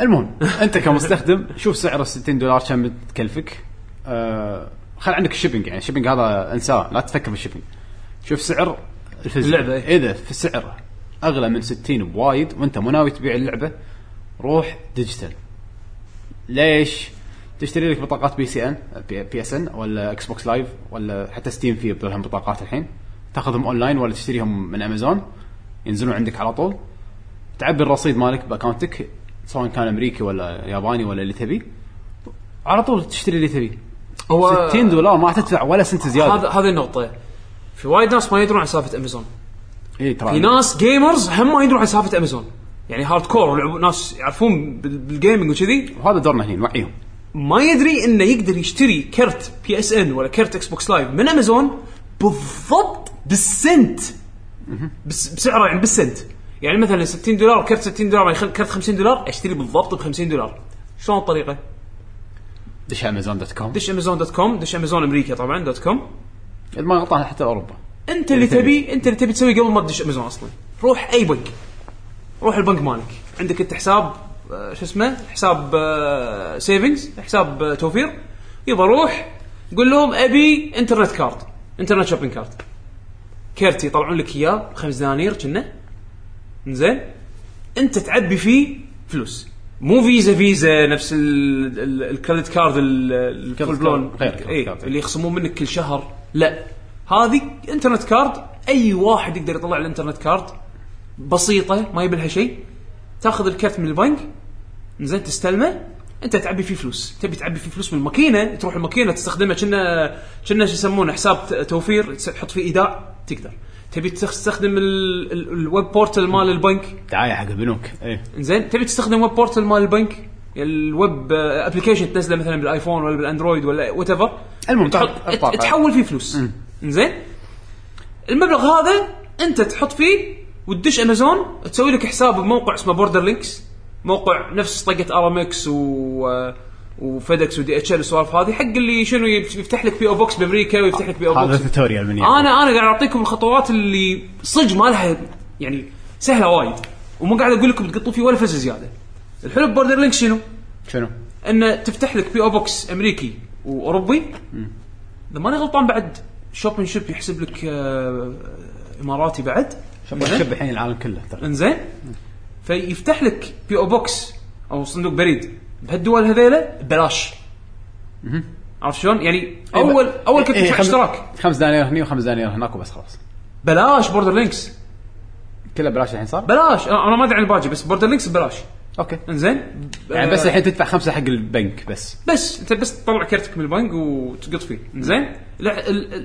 المهم أنت كمستخدم شوف سعر ال 60 دولار كم بتكلفك. آه خل عندك ال shipping يعني. ال shipping هذا انساه لا تفكر بال shipping شوف سعر ال physical اللعبة، إيه. إذا في سعر أغلى من 60 بوايد وأنت مو ناوي تبيع اللعبة روح digital. ليش؟ تشتري لك بطاقات بي سي ان بي اس ان ولا Xbox Live ولا حتى Steam في لهم بطاقات الحين. تأخذهم أونلاين ولا تشتريهم من امازون ينزلون عندك على طول. تعبي الرصيد مالك بأكونتك سواء كان أمريكي ولا ياباني ولا اللي تبي. على طول تشتري اللي تبي. هو 60 دولار ما تدفع ولا سنت زيادة. هذا هذه النقطة. في وايد ناس ما يدرون عن سالفة امازون إي ترى في ناس gamers هم ما يدرون عن سالفة امازون يعني hardcore ولعبوا- ناس يعرفون بال- بال gaming وكذي. وهذا دورنا هنا نوعيهم ما يدري إنه يقدر يشتري كرت PSN ولا كرت Xbox Live من امازون بالضبط بالسنت. بس بسعره يعني بالسنت. يعني مثلا 60 دولار كرت 60 دولار يعني كرت 50 دولار أشتري بالضبط ب 50 دولار. شلون الطريقة؟ دش امازون dot com دش امازون dot com دش امازون أمريكا طبعا dot com ما غلطان حتى أوروبا. أنت اللي اللي تبي. أنت اللي تبي تسوي قبل ما تدش أمازون أصلا. روح أي بنك. روح البنك مالك. عندك أنت حساب آه، شو اسمه؟ حساب آه، savings حساب آه، توفير. يبا روح قول لهم أبي internet card internet shopping card كرت يطلعون لك إياه بخمس دنانير كنا. زين أنت تعبي فيه فلوس. مو فيزا فيزا نفس ال- ال- ال credit card ال- ال full blown card، غير credit إيه، card. اللي يخصمون منك كل شهر. لا. هذه internet card أي واحد يقدر يطلع ال internet card بسيطة ما يبي لها شيء. تاخذ الكرت من البنك زين تستلمه. أنت تعبي فيه فلوس. تبي تعبي فيه فلوس من الماكينة تروح الماكينة تستخدمه كنا كنا شو يسمونه حساب توفير تحط فيه ايداع تقدر. تبي تستخدم ال- ال- ال web portal مال البنك. دعاية حق البنوك اي زين تبي تستخدم web portal مال البنك؟ ال web application تنزله مثلا بال iPhone ولا بال Android ولا whatever المهم تحط تحول فيه فلوس. زين المبلغ هذا أنت تحط فيه وتدش أمازون تسوي لك حساب بموقع اسمه Borderlinx موقع نفس طقة ارامكس و و FedEx و DHL والسوالف هذه حق اللي شنو يفتح لك PO box بأمريكا ويفتح لك PO هذا box tutorial من يعني. أنا أنا قاعد أعطيكم الخطوات اللي صدق ما لها يعني سهلة وايد ومو قاعد أقول لكم تقطوا فيه ولا فلس زيادة. الحلو Borderlinx شنو؟ شنو؟ إنه تفتح لك PO box أمريكي. وأوروبي. اذا ماني غلطان بعد. Shop and Ship يحسب لك آه، إماراتي بعد. شوف شوف الحين العالم كله ترى. إنزين. فيفتح لك PO box أو صندوق بريد. بهالدول هذيلا ببلاش. عرفت شلون؟ يعني اول أول كنت إيه، تدفع خمس- اشتراك. خمس دنانير هني وخمس دنانير هناك وبس خلاص. بلاش Borderlinx كله بلاش الحين صار؟ بلاش. أنا أنا ما أدري عن الباقي بس Borderlinx ببلاش. okay. إنزين؟ يعني آه، بس الحين تدفع خمسة حق البنك بس. بس. أنت بس تطلع كرتك من البنك وتقط فيه. زين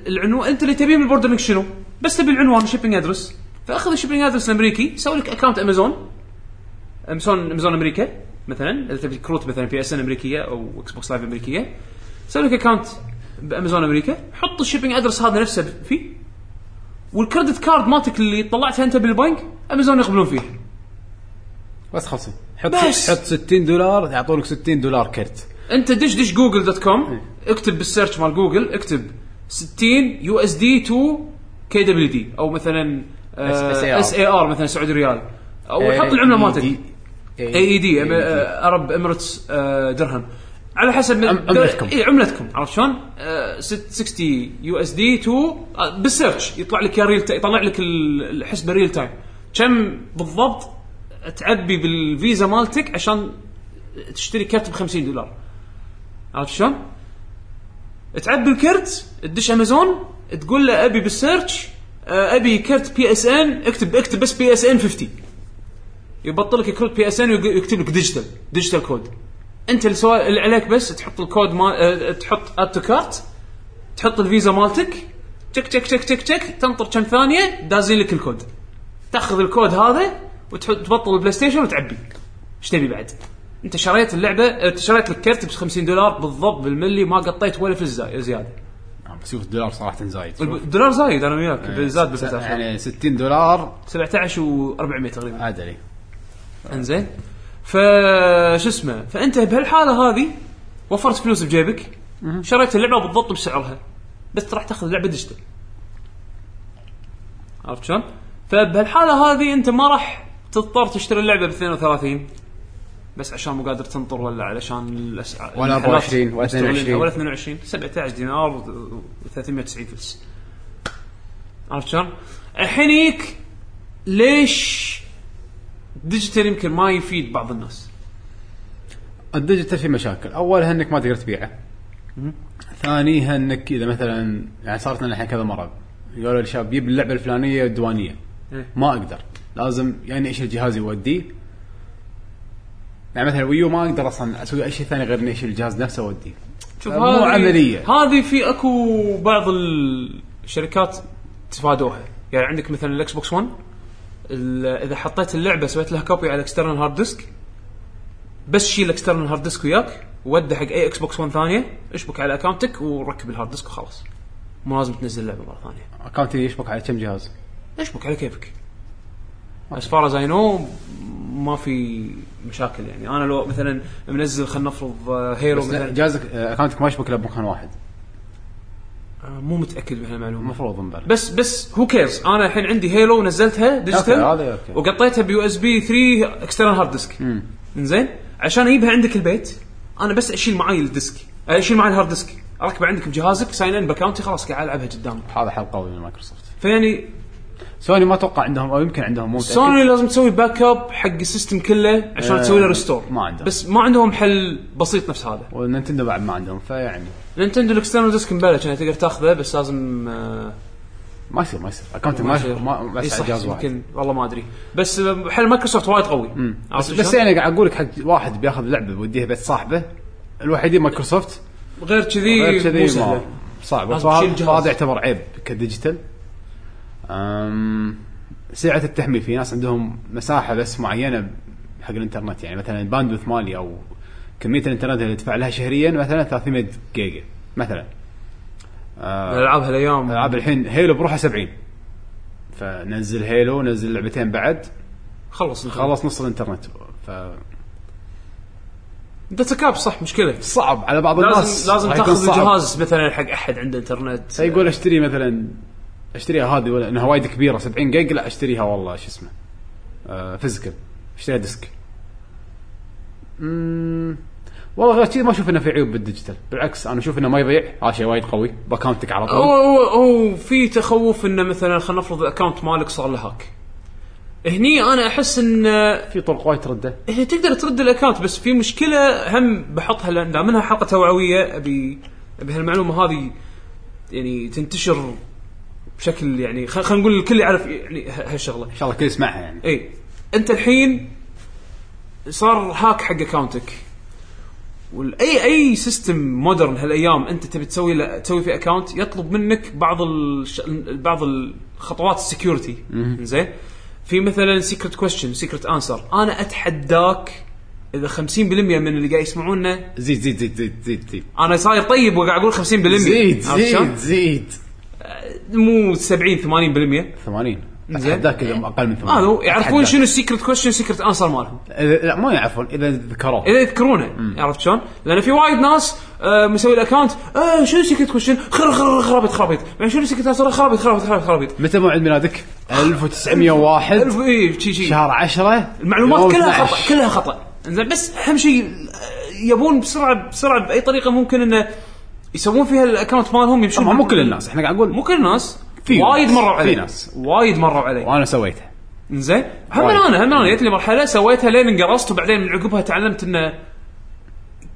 العنوان أنت اللي تبيه من ال Borderlinx شنو؟ بس تبي العنوان shipping address فأخذ ال shipping address الأمريكي سوي لك account امازون امازون امازون أمريكا مثلا. إذا تبي كروت مثلا PSN أمريكية أو Xbox Live أمريكية. سوي لك account بأمازون أمريكا. حط ال shipping address هذا نفسه فيه. وال credit card مالتك اللي طلعتها أنت بالبنك امازون يقبلون فيه. بس خلصي. حط بس. حط 60 دولار يعطونك 60 دولار كرت. انت دش دش Google dot com اكتب بال search مال جوجل اكتب 60 يو إس دي تو كي دبليو دي أو مثلا. SAR مثلا سعودي ريال. أو إيه، حط العملة مالتك. AED Arab Emirates درهم. على حسب عم- عملتكم. اي عملتكم. عرفت شلون؟ آه، ست- 60 USD to آه، بال search. يطلع لك يا real يطلع لك ال- الحسبة real time كم بالضبط؟ تعبي بالفيزا مالتك عشان تشتري كرت ب 50 دولار. عرفت شلون؟ تعبي الكرت تدش أمازون تقول له أبي بال search آه، أبي كرت PSN اكتب اكتب بس PSN 50 يبطل لك كروت PSN ويكتب لك digital digital code أنت اللي اللي عليك بس تحط الكود ما آه تحط add to cart تحط الفيزا مالتك تك تك تك تك تك تنطر كم ثانية دازين لك الكود. تأخذ الكود هذا وتبطل ال PlayStation وتعبي. إيش تبي بعد؟ أنت شريت اللعبة أه، أنت شريت لك كرت ب 50 دولار بالضبط بالملي ما قطيت ولا فلس زيادة. بس شوف الدولار صراحة زايد الدولار زايد أنا وياك زاد بالفترة يعني 60 دولار. 17 و400 تقريبا. عدلي إنزين. ف شو اسمه؟ فأنت بهالحالة هذه وفرت فلوس بجيبك شريت اللعبة بالضبط بسعرها بس راح تأخذ اللعبه ديجيتال. عرفت شلون؟ فبهالحالة هذه أنت ما راح تضطر تشتري اللعبة ب 32 بس عشان مو قادر تنطر ولا علشان الاسعار ولا 24 ولا 22. ولا 22 17 دينار و 390 فلس. عرفت شلون؟ الحين يجيك ليش digital يمكن ما يفيد بعض الناس؟ ال digital في مشاكل. اولها انك ما تقدر تبيعه. ثانيها انك إذا مثلا يعني صارت لنا الحين كذا مرة يقولوا للشباب جيب اللعبة الفلانية الديوانية. إيه. ما أقدر. لازم يعني اشيل جهازي واوديه يعني مثلا ويو ما أقدر أصلا أسوي أي شيء ثاني غير اني اشيل الجهاز نفسه واوديه شوف مو عملية. هذه في أكو بعض الشركات تفادوها. يعني عندك مثلا ال Xbox 1 ال- إذا حطيت اللعبة سويت لها copy على external hard disk بس شيل external hard disk وياك وودي حق أي Xbox 1 ثانية اشبك على اكونتك وركب ال hard disk وخلاص. مو لازم تنزل اللعبة مرة ثانية. account ي يشبك على كم جهاز؟ اشبك على كيفك. As far as I know ما في مشاكل يعني. أنا لو مثلا منزل خلينا نفرض آه، Halo بس لا مثلا. جهازك آه، اكونتك ما يشبك الا بمكان واحد. آه، مو متأكد من هالمعلومه المفروض بس بس who cares أنا الحين عندي Halo نزلتها digital. وقطيتها ب USB 3 external hard disk إنزين؟ عشان أجيبها عندك البيت أنا بس أشيل معي ال disk. أشيل معي ال hard disk اركبه عندك بجهازك sign in ب account ي خلاص قاعد ألعبها قدام هذا حل قوي من مايكروسوفت. فيعني سوني ما أتوقع عندهم أو يمكن عندهم مو متأكد. سوني لازم تسوي back up حق ال system كله عشان آه، تسوي له restore ما عندهم. بس ما عندهم حل بسيط نفس هذا والنينتندو بعد ما عندهم فيعني نينتندو ال external disk مبلش يعني تقدر تاخذه بس لازم آه، ما يصير ما يصير اكونتك ما يصير. ما بس جهاز واحد يمكن والله ما أدري بس آه، حل مايكروسوفت وايد قوي بس, بس؟ يعني قاعد أقول لك حق واحد بياخذ لعبة بيوديها بيت صاحبه الوحيدين مايكروسوفت غير كذي غير كذي. صعب. فهذا يعتبر عيب ك digital سعه التحميل في ناس عندهم مساحة بس معينة حق الإنترنت يعني مثلا ال bandwidth مالي أو كمية الإنترنت اللي تدفع لها شهريا مثلا 300 جيجا مثلا. آه، الألعاب هالأيام. العاب الحين Halo بروحها 70 فنزل Halo نزل لعبتين بعد. خلص. خلص نص الإنترنت. ف data cap صح مشكلة. صعب على بعض الناس. لازم لازم راح يكون تاخذ. الجهاز مثلا حق أحد عنده انترنت فيقول اشتري مثلا أشتريها هذه ولا إنها وايد كبيرة 70 جيج لا أشتريها والله شو اسمه آه physical. أشتريها disk. امم والله غير كذي ما أشوف إنه في عيوب بال digital. بالعكس أنا أشوف إنه ما يضيع. هذا شيء وايد قوي. باكونتك على طول. هو هو في تخوف إنه مثلا خلينا نفرض ال account مالك صار له hack. هني أنا أحس إن في طرق وايد ترده. هي تقدر ترد ال account بس في مشكلة هم بحطها لأن دام إنها حلقة توعوية ابي أبي هالمعلومة هذه يعني تنتشر بشكل يعني خل- خلينا نقول الكل يعرف يعني هالشغلة. إن شاء الله الكل يسمعها يعني. اي أنت الحين صار hack حق اكونتك واي اي system modern هالأيام أنت تبي تسوي له تسوي فيه account يطلب منك بعض الش... بعض الخطوات ال security زين؟ في مثلا secret question secret answer أنا أتحداك إذا 50% من اللي قاعد يسمعونا زيد زيد زيد زيد زيد زيد. أنا صاير طيب وقاعد أقول 50% زيد؟ زيد زيد. مو 70 80% 80 زين. إذا أقل من 80 هذا يعرفون أتحداك. شنو ال secret question secret answer مالهم. لا ما يعرفون إذا ذكروه. إذا يذكرونه عرفت شلون؟ لأن في وايد ناس آه مسوي ال account آه شنو secret question خر خر خرابيط خرابيط. بعدين شنو secret answer خرابيط خرابيط خرابيط خرابيط. متى موعد ميلادك؟ 1901 ألف اي شي شي. شهر 10 المعلومات كلها 12. خطأ كلها خطأ. زين بس أهم شيء آه، يبون بسرعة بسرعة بأي طريقة ممكن إنه يسوون فيها ال account مالهم يمشون طبعا مو كل الناس. إحنا قاعد نقول مو كل الناس. في وايد. مروا في علي. ناس. وايد مروا علي. وأنا سويتها زين هم. أنا هم أنا. جت لي مرحلة سويتها لين انقرصت وبعدين من عقبها تعلمت انه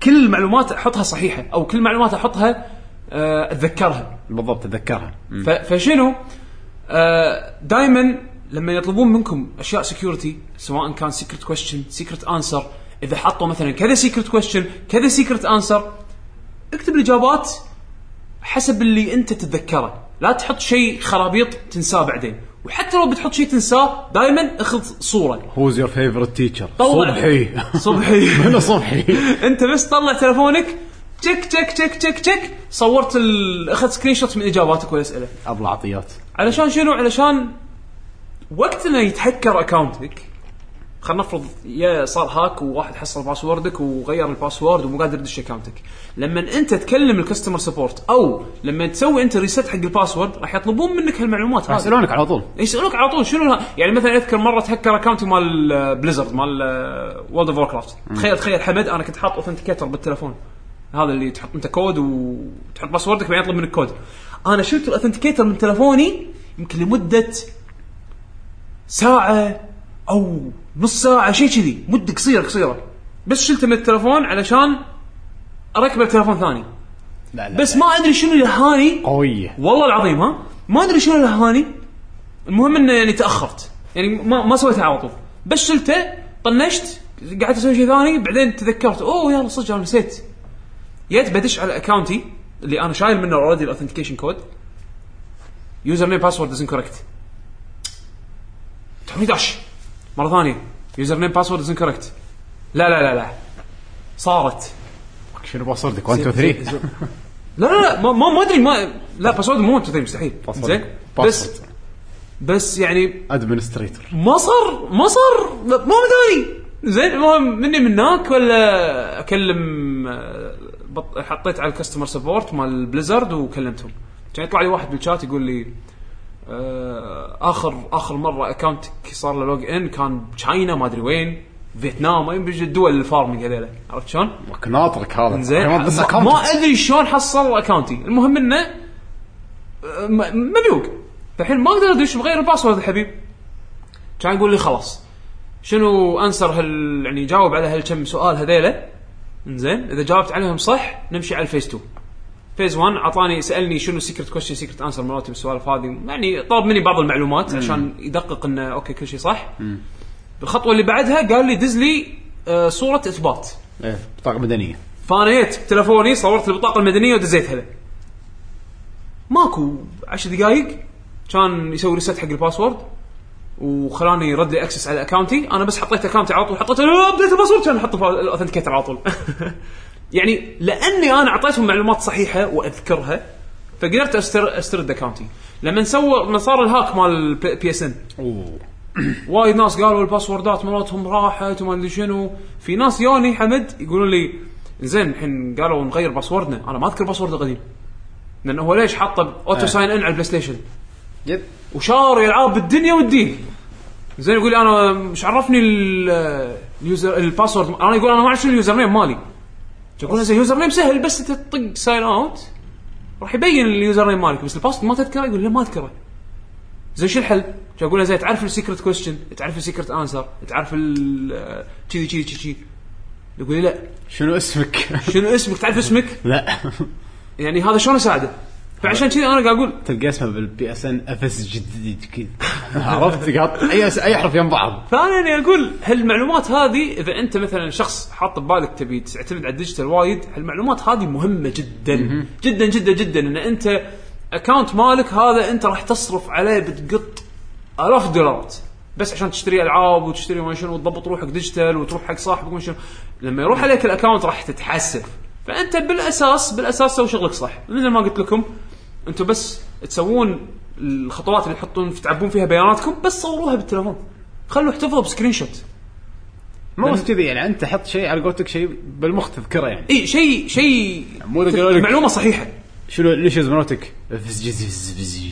كل المعلومات أحطها صحيحة أو كل معلومات أحطها آه، أتذكرها. بالضبط أتذكرها. ف- فشنو؟ دائما لما يطلبون منكم أشياء security سواء كان secret question secret answer إذا حطوا مثلا كذا secret question كذا secret answer اكتب الإجابات حسب اللي أنت تتذكره. لا تحط شيء خرابيط تنساه بعدين. وحتى لو بتحط شيء تنساه دائما أخذ صورة. who's your favorite teacher طلع. صبحي. صبحي. أنا صبحي؟ أنت بس طلع تلفونك. تك تك تك تك تك صورت ال... أخذت screenshot من إجاباتك والأسئلة. أبو العطيات. علشان شنو؟ علشان وقت انه يتهكر اكونتك خلينا نفرض يا صار hack وواحد حصل password ك وغير ال password ومو قادر يدش اكونتك لما انت تكلم ال customer support أو لما تسوي انت reset حق ال password راح يطلبون منك هالمعلومات هذه. يسألونك على طول. يسألونك على طول. شنو يعني مثلا أذكر مرة تهكر account ي مال Blizzard مال World of Warcraft تخيل تخيل حمد أنا كنت حاط authenticator بالتلفون. هذا اللي تحط أنت كود وتحط password ك بعدين يطلب منك كود أنا شلت ال authenticator من تلفوني يمكن لمدة ساعة أو نص ساعة شيء كذي. مدة قصيرة قصيرة. بس شلته من التلفون علشان أركبه بتلفون ثاني. لا لا بس ما أدري شنو اللي هاني قويه والله العظيم ها. ما أدري شنو الهاني. المهم إنه يعني تأخرت. يعني ما ما سويتها على طول. بس شلته طنشت قعدت أسوي شيء ثاني. بعدين تذكرت أوه يلا صدق أنا نسيت. جيت بدش على account ي اللي أنا شايل منه already ال authentication code username password is incorrect توني داش مرة ثانية. username password is لا لا لا لا. صارت. شنو password ك 1 2 3 لا لا لا ما ما أدري ما لا password مو 1 2 مستحيل. زين. بس بس يعني administrator ما صار ما صار. ما مداني زين المهم مني من هناك ولا أكلم آه، بط- حطيت على ال customer support مال Blizzard وكلمتهم. كان يطلع لي واحد بالشات يقول لي اخر آخر مرة اكونتك صار له log in كان ب China ما أدري وين فيتنام ما يبي الدول ال farming هذيلا عرفت شلون؟ ناطرك هذا. زين ما, أدري شلون حصل account ي المهم إنه آه، مبلوق فالحين ما أقدر ادش بغير ال password الحبيب كان يقول لي خلاص. شنو answer هال يعني جاوب على هالكم سؤال هذيلا زين إذا جاوبت عليهم صح نمشي على ال phase 2 phase 1 اعطاني سألني شنو secret question secret answer مراتي بالسوالف هذه. يعني طلب مني بعض المعلومات عشان يدقق انه okay كل شيء صح. الخطوة اللي بعدها قال لي دز لي آه، صورة إثبات. إيه بطاقة مدنية. فانا جيت بتلفوني صورت البطاقه المدنية ودزيتها له. ماكو 10 دقائق كان يسوي reset حق ال password وخلاني يرد لي access على account ي أنا بس حطيت account ي على طول حطيت update ال password كان أحط ال authenticator على طول. يعني لأني أنا أعطيتهم معلومات صحيحة وأذكرها فقدرت استر أسترد account ي لما سوى لما صار ال hack مال PSN وايد ناس قالوا الباسوردات مالتهم راحت وما أدري شنو. في ناس يوني حمد يقولون لي زين الحين قالوا نغير password نا. أنا ما أذكر password القديم. لأنه هو ليش حاطه auto. sign in على ال PlayStation yep وشاري العاب بالدنيا والدين. زين يقول لي أنا مش عرفني ال- ال user ال password أنا يقول أنا ما أعرف شنو ال username مالي. يقول زين ال username سهل بس انت تطق sign out راح يبين ال username مالك بس ال password ما تذكره يقول لا ما أذكره زين شو الحل؟ أقول له زين تعرف ال secret question تعرف ال secret answer تعرف ال كذي كذي كذي يقول لي لا شنو اسمك؟ شنو اسمك تعرف اسمك؟ لا يعني هذا شلون أساعده؟ فعشان كذي أنا قاعد أقول تلقى اسمه بال PSN أفس جديد كذا. عرفت قاط أي أي حرف يم بعض. فأنا يعني أقول هالمعلومات هذه إذا أنت مثلا شخص حاط ببالك تبي تعتمد على ال digital وايد هالمعلومات هذه مهمة جدا؟ جدا جدا جدا. إن أنت account مالك هذا أنت راح تصرف عليه بتقط آلاف الدولارات بس عشان تشتري ألعاب وتشتري ما شنو وتضبط روحك digital وتروح حق صاحبك ما شنو. لما يروح عليك ال account راح تتحسف فأنت بالاساس بالأساس سوي شغلك صح. مثل ما قلت لكم أنتم بس تسوون الخطوات اللي تحطون تعبون فيها بياناتكم بس صوروها بالتليفون. خلوا احتفظوا ب screenshot. مو بس كذي يعني انت حط شيء على قولتك شيء بالمخ تذكره يعني. إي شيء شيء مو معلومة صحيحة. شنو ليش مالتك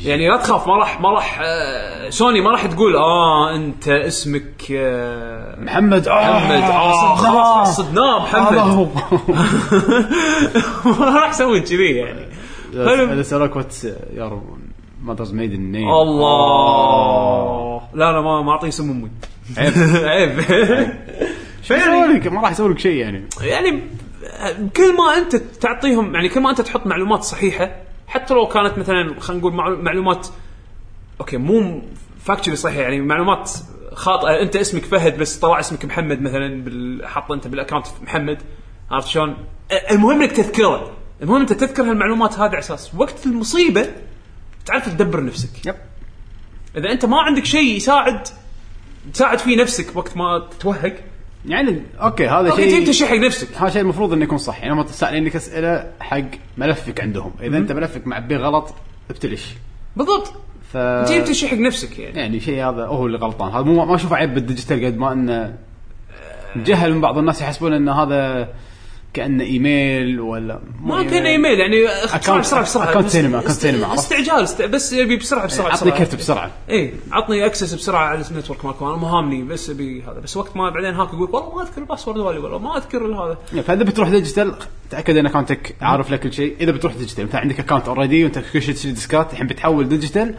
يعني لا تخاف ما راح ما راح آه سوني ما راح تقول آه أنت اسمك آه محمد. محمد. آه خلاص صدناه محمد. ما راح يسوون كذي يعني. إذا سألوك what's your mother's maiden name الله. لا لا ما ما أعطيه اسم أمي. عيب. عيب. شو يسوي لك ما راح يسوي لك شيء يعني. يعني كل ما أنت تعطيهم يعني كل ما أنت تحط معلومات صحيحة حتى لو كانت مثلا خلينا نقول معلو- معلومات أوكي مو فاكتشري صحيحة يعني معلومات خاطئة. أنت اسمك فهد بس طلع اسمك محمد مثلا بال- حاط أنت بالاكونت محمد. عرفت شلون؟ المهم إنك تذكره. المهم أنت تذكر هالمعلومات هذه على أساس وقت المصيبة تعرف تدبر نفسك. yep. إذا أنت ما عندك شيء يساعد تساعد فيه نفسك وقت ما تتوهق يعني أوكي هذا أوكي شيء تجيب تشيء حق نفسك. هذا شيء المفروض إنه يكون صح يعني هم تسالنك أسئلة حق ملفك عندهم إذا أنت ملفك معبيه غلط ابتلش. بالضبط. ف تجيب تشيء حق نفسك يعني. يعني شيء هذا هو اللي غلطان. هذا مو ما اشوفه عيب بالديجيتال قد ما إنه جهل من بعض الناس يحسبون ان هذا كانه إيميل ولا ما كأن إيميل. يعني Account- بسرعة بسرعة account است- cinema، عرفت؟ استعجال است... بس يبي بسرعة بسرعة عطني كرت بسرعة. اي عطني access بسرعة على ال network مالكم أنا ما هامني بس أبي هذا. بس وقت ما بعدين hack يقول والله ما أذكر ال password مالي والله ما أذكر هذا. فإذا بتروح digital تأكد إن اكونتك عارف لك كل شيء. إذا بتروح digital انت عندك account already وأنت كل شيء تشتري ديسكات الحين بتحول digital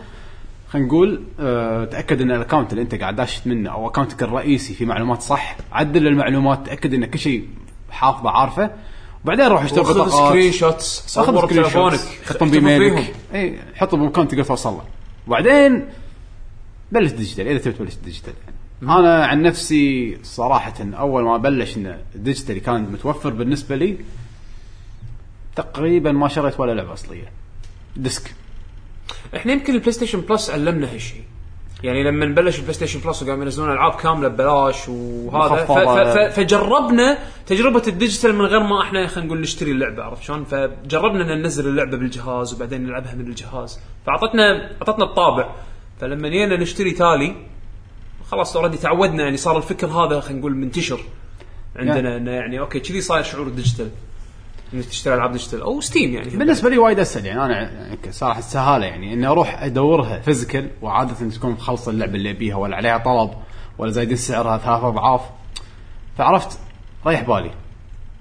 خلينا نقول أه تأكد إن ال account اللي أنت قاعد داش منه أو اكونتك الرئيسي في معلومات صح عدل المعلومات تأكد إن كل شيء حافظه عارفه. وبعدين روح اشتري بطاقات. screenshots صور اخذ screen بتليفونك shot حطهم بإيميلك. اي حطهم بمكان تقدر توصل له. وبعدين بلش digital. إذا تبي تبلش digital. يعني. أنا عن نفسي صراحة أول ما بلش إن ال digital كان متوفر بالنسبة لي تقريبا ما شريت ولا لعبة أصلية. disc. إحنا يمكن ال PlayStation Plus علمنا هالشيء يعني لما بلش ال PlayStation Plus وقاموا ينزلون ألعاب كاملة ببلاش وهذا ف-. ف- ف- فجربنا تجربة ال digital من غير ما إحنا خلينا نقول نشتري اللعبة عرفت شلون؟ فجربنا إن ننزل اللعبة بالجهاز وبعدين نلعبها من الجهاز فأعطتنا أعطتنا الطابع فلما جينا نشتري تالي خلاص already تعودنا يعني صار الفكر هذا خلينا نقول منتشر عندنا إنه يعني okay كذي صاير شعور ال digital إنك تشتري ألعاب digital أو Steam يعني. بالنسبة لي وايد أسهل يعني أنا يعني صراحة السهاله يعني إني أروح أدورها physical وعادة تكون مخلص اللعبة اللي أبيها ولا عليها طلب ولا زايدين سعرها ثلاث أضعاف. فعرفت ريح بالي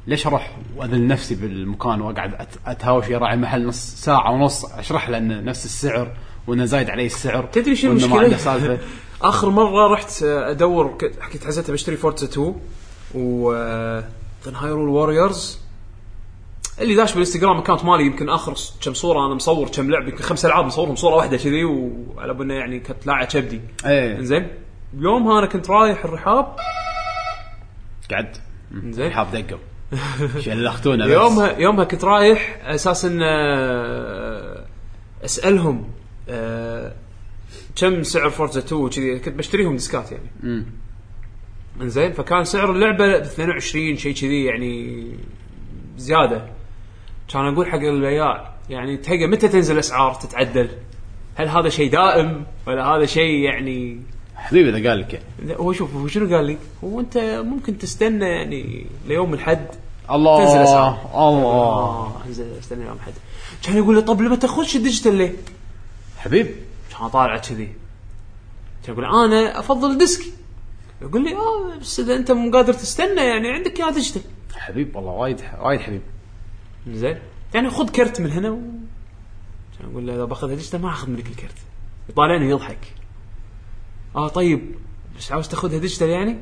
ليش أروح واذل نفسي بالمكان وأقعد أتهاوش راعي المحل نص ساعة ونص أشرح له انه نفس السعر وإنه زايد عليه السعر تدري؟ عنده سالفة. آخر مرة رحت أدور ك- حكيت حزتها بشتري Forza 2 و Hyrule Warriors اللي داش بالانستغرام account مالي يمكن آخر كم صورة أنا مصور كم لعبة يمكن خمس ألعاب مصورهم صورة واحدة كذي وعلى بالنا يعني كنت لاعب كبدي. إيه. زين يومها أنا كنت رايح الرحاب. قعد زين رحاب دقوا شلختونا بس. يومها يومها كنت رايح أساس ان آه، أسألهم آه، كم سعر فورزا 2 وكذي. كنت بشتريهم ديسكات يعني. مم. إنزين. فكان سعر اللعبة ب 22 شيء كذي يعني زيادة. كان أقول حق البياع يعني تهيأ متى تنزل أسعار تتعدل؟ هل هذا شيء دائم ولا هذا شيء يعني حبيبي إذا قال لك يعني. هو شوف هو شنو قال لي؟ هو أنت ممكن تستنى يعني ليوم الحد الله تنزل أسعار. الله آه أنزل استنى يوم الحد كان يقول لي طب لما تاخذش ال digital ليه؟ حبيب كان طالع كذي كان يقول أنا أفضل disc يقول لي آه بس إذا أنت مو قادر تستنى يعني عندك إياه digital حبيب والله وايد وايد حبيب زين. يعني خذ كرت من هنا و... أقول له إذا باخذها digital ما أخذ منك الكرت. يطالعني ويضحك آه طيب بس عاوز تاخذها digital يعني؟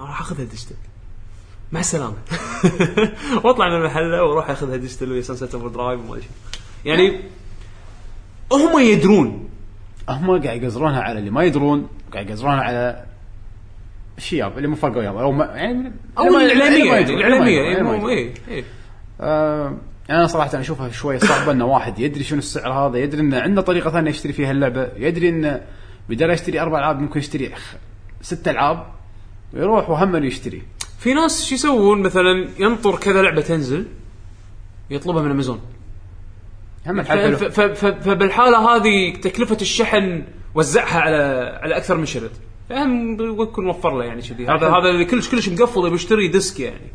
آه راح اخذها digital مع السلامة. واطلع من المحل وأروح اخذها digital ويا Sunset Overdrive وما أدري. يعني هم يدرون. هم قاعد يقزرونها على اللي ما يدرون قاعد يقزرونها على الشياب اللي مو فاقوا يابا أو ما يعني أو الإعلامية الإعلامية. اللي آه، أنا صراحة أشوفها شوي صعبة ان واحد يدري شنو السعر هذا يدري انه عنده طريقة ثانية يشتري فيها اللعبة يدري انه بدل يشتري أربع ألعاب ممكن يشتري ست ألعاب ويروح وهم يشتري. في ناس شو يسوون؟ مثلا ينطر كذا لعبة تنزل يطلبها من أمازون. هم الحل فبالحالة هذه تكلفة الشحن وزعها على على أكثر من شريط فهم يكون موفر له يعني كذي هذا. هذا اللي كلش كلش مقفل يبي يشتري disc يعني.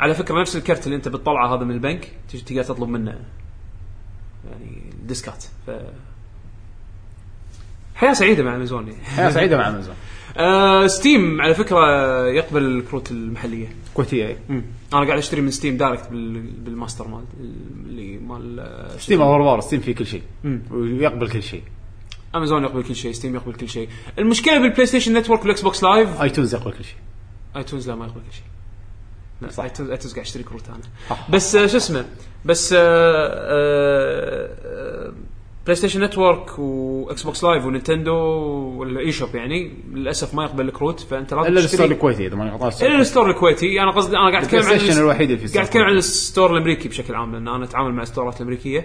على فكرة نفس الكرت اللي انت بتطلعه هذا من البنك تجي تقدر تطلب منه يعني disc ات ف حياة سعيدة مع امازون يعني حياة سعيدة مع امازون آه Steam على فكرة يقبل الكروت المحلية. كويتيه مم. أنا قاعد أشتري من Steam direct بال... بالماستر مال اللي مال Steam اور بار Steam فيه كل شيء. ويقبل كل شيء. امازون يقبل كل شيء Steam يقبل كل شيء. المشكلة بال PlayStation Network وال Xbox Live iTunes يقبل كل شيء. iTunes لا ما يقبل كل شيء. صح. iTunes iTunes قاعد أشتري كروت أنا. بس آه، شو اسمه؟ بس PlayStation Network و Xbox Live و Nintendo وال eShop يعني للأسف ما يقبل الكروت فأنت لازم إلا ال store الكويتي إذا ماني غلطان إلا ال store الكويتي. أنا قصدي أنا قاعد أتكلم عن الوحيد اللي قاعد أتكلم. عن ال store الأمريكي بشكل عام لأن أنا أتعامل مع ال store ات الأمريكية.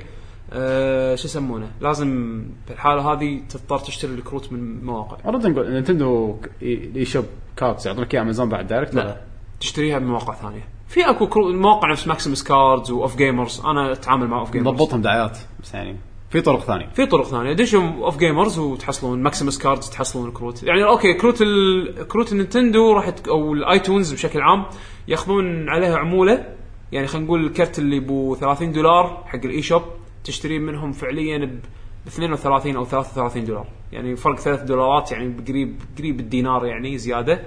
أه شو يسمونه؟ لازم في الحاله هذه تضطر تشتري الكروت من مواقع. ارد نقول Nintendo eShop cards يعطونك اياه امازون بعد direct لا. تشتريها من مواقع ثانية. في أكو كرو... مواقع نفس Maximus Cards و OffGamers أنا أتعامل مع OffGamers نضبطهم دعايات بس يعني. في طرق ثانية. في طرق ثانية. دشوا OffGamers وتحصلون. Maximus Cards تحصلون الكروت يعني okay كروت ال... كروت ال Nintendo راح تك... أو ال iTunes بشكل عام ياخذون عليها عمولة. يعني خلينا نقول الكرت اللي بو 30 دولار حق ال eShop تشتري منهم فعليا ب 32 أو 33 دولار. يعني فرق 3 دولارات يعني قريب قريب الدينار يعني زيادة.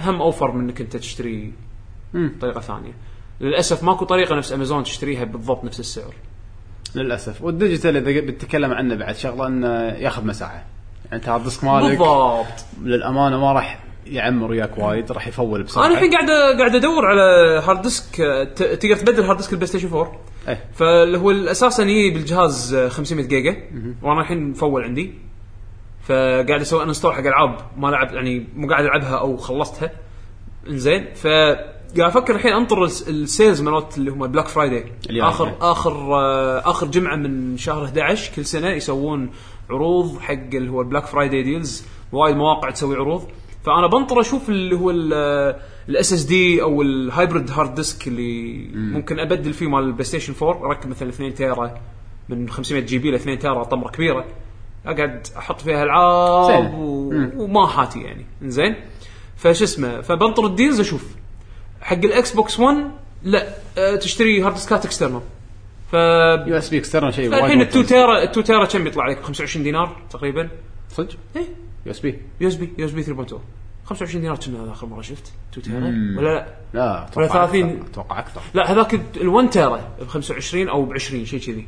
هم أوفر من إنك أنت تشتري. بطريقه ثانية. للأسف ماكو طريقة نفس أمازون تشتريها بالضبط نفس السعر. للأسف. وال digital إذا بتتكلم عنه بعد شغلة إنه ياخذ مساحة. يعني انت hard disk مالك. بالضبط. للأمانة ما راح يعمر وياك وايد راح ي full بسرعة. أنا الحين قاعد قاعد أدور على hard disk آه، ت- تقدر تبدل hard disk ال PlayStation 4 إيه. فاللي هو أساسا يجي بالجهاز آه، 500 جيجا وأنا الحين م full عندي. فقاعد أسوي install حق العاب ما لعب يعني مو قاعد العبها أو خلصتها. إنزين ف قاعد أفكر الحين أنطر الس- ال sales مالت اللي هم Black Friday. اخر آخر آه، آخر جمعة من شهر 11 كل سنة يسوون عروض حق اللي هو ال Black Friday deals وايد مواقع تسوي عروض. فأنا بنطر أشوف اللي هو ال SSD أو ال hybrid hard disk اللي ممكن أبدل فيه مال ال PlayStation 4 أركب مثلا 2 tera من 500 GB ل 2 tera طمرة كبيرة. أقعد أحط فيها العاب. و... وما حاتي يعني. زين فش اسمه فبنطر ال deals أشوف. حق ال Xbox One لا. أه تشتري hard disk ات external ف USB external شيء وايد الحين ال 2 ممتاز. tera ال 2 tera كم يطلع عليك 25 دينار تقريبا. صدق؟ إيه. يو إس بي. يو إس بي يو إس بي 3.2 25 دينار كنا آخر مرة شفت. 2 tera. ولا لا؟ لا أتوقع 30 أكثر. أتوقع أكثر. لا هذاك ال 1 tera ب 25 أو ب 20 شيء كذي.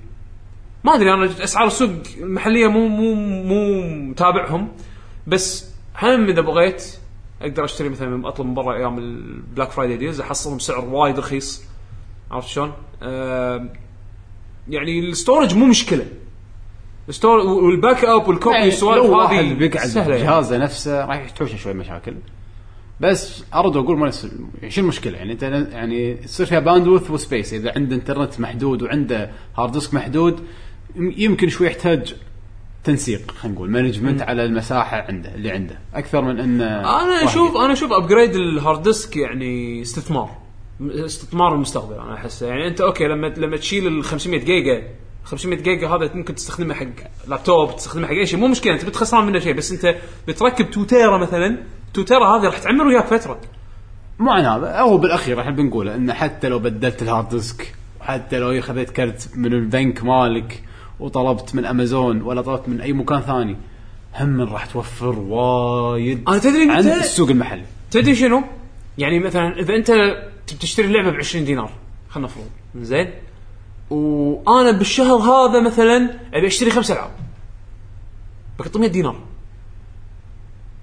ما أدري أنا أسعار السوق المحلية مو مو مو متابعهم. بس هم إذا بغيت أقدر أشتري مثلا أطلب من برا أيام ال Black Friday deals أحصلهم بسعر وايد رخيص. عرفت شلون؟ يعني ال storage مو مشكلة. ال store وال backup وال copy يعني والسوالف هذه بيقعد سهلة يعني. جهازه نفسه راح تحوشه شوي مشاكل. بس أرد وأقول ما شو المشكلة؟ يعني أنت يعني تصير فيها bandwidth و space إذا عنده انترنت محدود وعنده hard disk محدود يمكن شوي يحتاج تنسيق خلينا نقول management على المساحة عنده اللي عنده. أكثر من انه أنا أشوف أنا أشوف upgrade ال hard disk يعني استثمار. استثمار المستقبل أنا أحسه. يعني أنت okay لما لما تشيل ال 500 جيجا 500 جيجا هذا ممكن تستخدمه حق لابتوب تستخدمه حق أي شيء. مو مشكلة أنت بتخسران منه شيء بس أنت بتركب 2 tera مثلا 2 tera هذه راح تعمر وياك فترة. مو عن هذا أو بالأخير إحنا بنقوله انه حتى لو بدلت ال hard disk وحتى لو خذيت كرت من البنك مالك وطلبت من أمازون ولا طلبت من أي مكان ثاني. هم راح توفر وايد أنا تدري عن متى- السوق المحلي. تدري شنو؟ يعني مثلا إذا أنت تشتري لعبه ب 20 دينار خلينا نفرض زين؟ وأنا بالشهر هذا مثلا أبي أشتري خمس ألعاب. ب 300 دينار.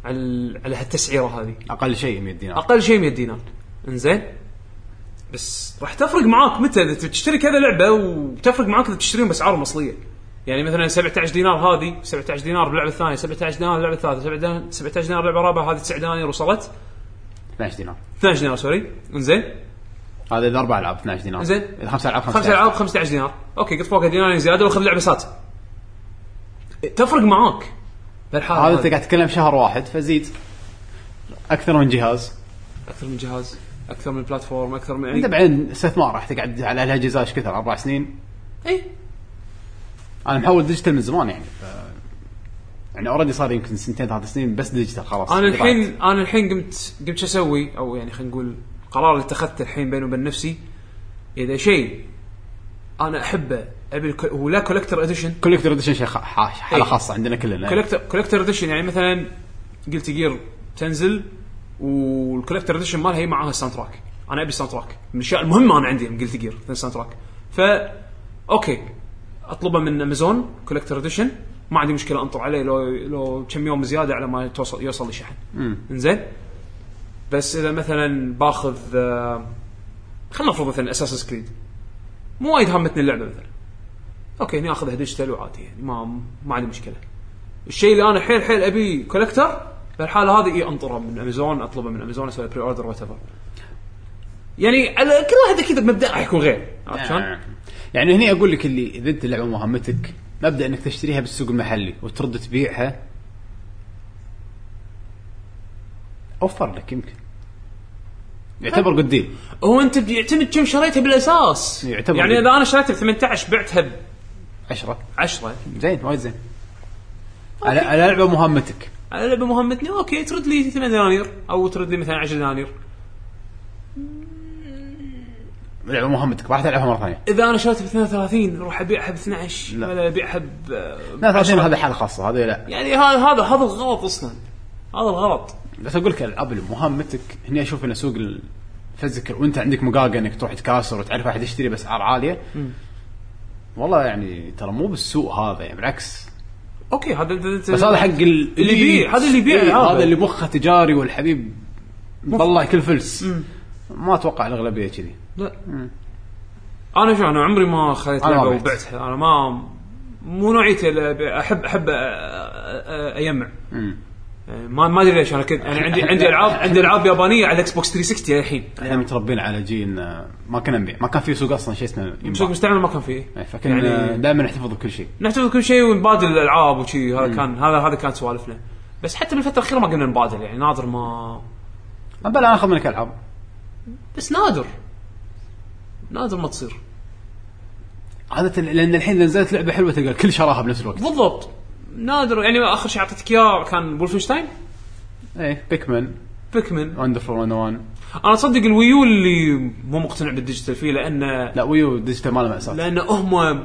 على على هالتسعيرة هذه. أقل شيء 100 دينار. أقل شيء 100 دينار. إنزين؟ بس راح تفرق معاك متى؟ إذا تشتري كذا لعبة وتفرق معاك إذا تشتريهم بأسعار مصلية. يعني مثلا 17 دينار هذه 17 دينار باللعبه الثانية 17 دينار باللعبه الثالثه 17 دينار باللعبه الرابعه هذه 9 دنانير وصلت؟ 12 دينار. 12 دينار سوري. إنزين. هذا إذا أربع ألعاب 12 دينار. زين. إذا خمس ألعاب خمس ألعاب 15 دينار. أوكي قط فوقها دينارين زياده واخذ لعبة سات. تفرق معاك. بالحاله هذا. أنت. قاعد تتكلم شهر واحد فزيد. أكثر من جهاز. أكثر من جهاز. أكثر من platform أكثر من انت بعدين استثمار راح تقعد على الاجهزه إيش كثر أربع سنين. إي. أنا محول digital من زمان يعني ف... يعني already صار يمكن سنتين ثلاث سنين بس digital خلاص. أنا. الحين أنا الحين قمت قمت شو أسوي؟ أو يعني خلينا نقول القرار اللي اتخذته الحين بيني وبين نفسي إذا شيء أنا أحبه أبي الك- ولا كولكتر اديشن كوليكتور اديشن شيء حالة. خاصة عندنا كلنا. كولكتر كولكتر اديشن يعني مثلا Guilty Gear تنزل وال collector edition مالها هي معاها ال soundtrack أنا أبي ال soundtrack من الأشياء المهمة أنا عندي Guilty Gear ال soundtrack ف أوكي. أطلبه من Amazon collector edition ما عندي مشكلة أنطر عليه لو لو كم يوم زيادة على ما توصل يوصل لي شحن. إنزين. بس إذا مثلا باخذ آه، خلينا نفرض مثلا Assassin's Creed مو وايد هامتني اللعبة مثلا. أوكي هني آخذها digital وعادي يعني ما ما عندي مشكلة. الشيء اللي أنا حيل حيل أبي collector بالحاله هذه اي انطره من امازون اطلبه من امازون أسوي pre-order what يعني على كل واحد أكيد بمبدا راح يكون غير عرفت شلون؟ آه. يعني هني أقول لك اللي إذا أنت اللعبه مهمتك مبدأ إنك تشتريها بالسوق المحلي وترد تبيعها أوفر لك يمكن. يعتبر good deal هو أنت بيعتمد كم شريتها بالأساس. يعتبر يعني. إذا أنا شريتها ب 18 بعتها ب 10 10 زين وايد زين. على على لعبة مهمتك. على لعبه مهمتني أوكي ترد لي 8 دنانير أو ترد لي مثلا 10 دنانير. لعبة مهمتك ما راح تلعبها مرة ثانية. إذا أنا شريتها ب 32 أروح ابيعها ب 12 لا. ولا ابيعها ب لا 30 10. هذا حاله خاصه هذا لا. يعني هذا هذا هذا الغلط أصلا. هذا الغلط. بس أقول لك الالعاب اللي مهمتك هني أشوف إن سوق ال physical وأنت عندك مقاقة إنك تروح تكاسر وتعرف واحد يشتري باسعار عاليه والله يعني ترى مو بالسوق هذا يعني بالعكس. أوكي هذا بس هذا حق ال- اللي يبيع هذا اللي يبيع إيه،. هذا اللي مخه تجاري والحبيب والله كل فلس ما أتوقع الاغلبيه كذي لا أنا شو أنا عمري ما خذيت أنا ما لعبه بعت. وبعتها أنا ما مو نوعيتي احب احب أ- أ- اجمع مم. يعني ما ما أدري ليش أنا كنت أنا عندي عندي العاب عندي ألعاب يابانية على ال Xbox 360 الحين. إحنا متربين على جيل آه، ما كنا نبيع. ما كان في سوق أصلا شيء اسمه سوق. مستعمل ما كان فيه. إيه، فكنا يعني- دائما نحتفظ بكل شيء. نحتفظ كل شيء ونبادل الألعاب وشي. هذا كان هذا هذا كانت سوالفنا. بس حتى بالفترة الأخيرة ما قمنا نبادل يعني نادر ما ما بلا أخذ منك ألعاب. بس نادر. نادر ما تصير. عادة لأن الحين نزلت لعبة حلوة تلقى الكل شراها بنفس الوقت. بالضبط. نادر. يعني آخر شيء أعطيتك إياه كان Wolfenstein إيه Pikmin Pikmin Wonderful 101 أنا أصدق ال Wii U اللي مو مقتنع بال digital فيه لأن لا Wii U digital ما له مأساة. لأن هم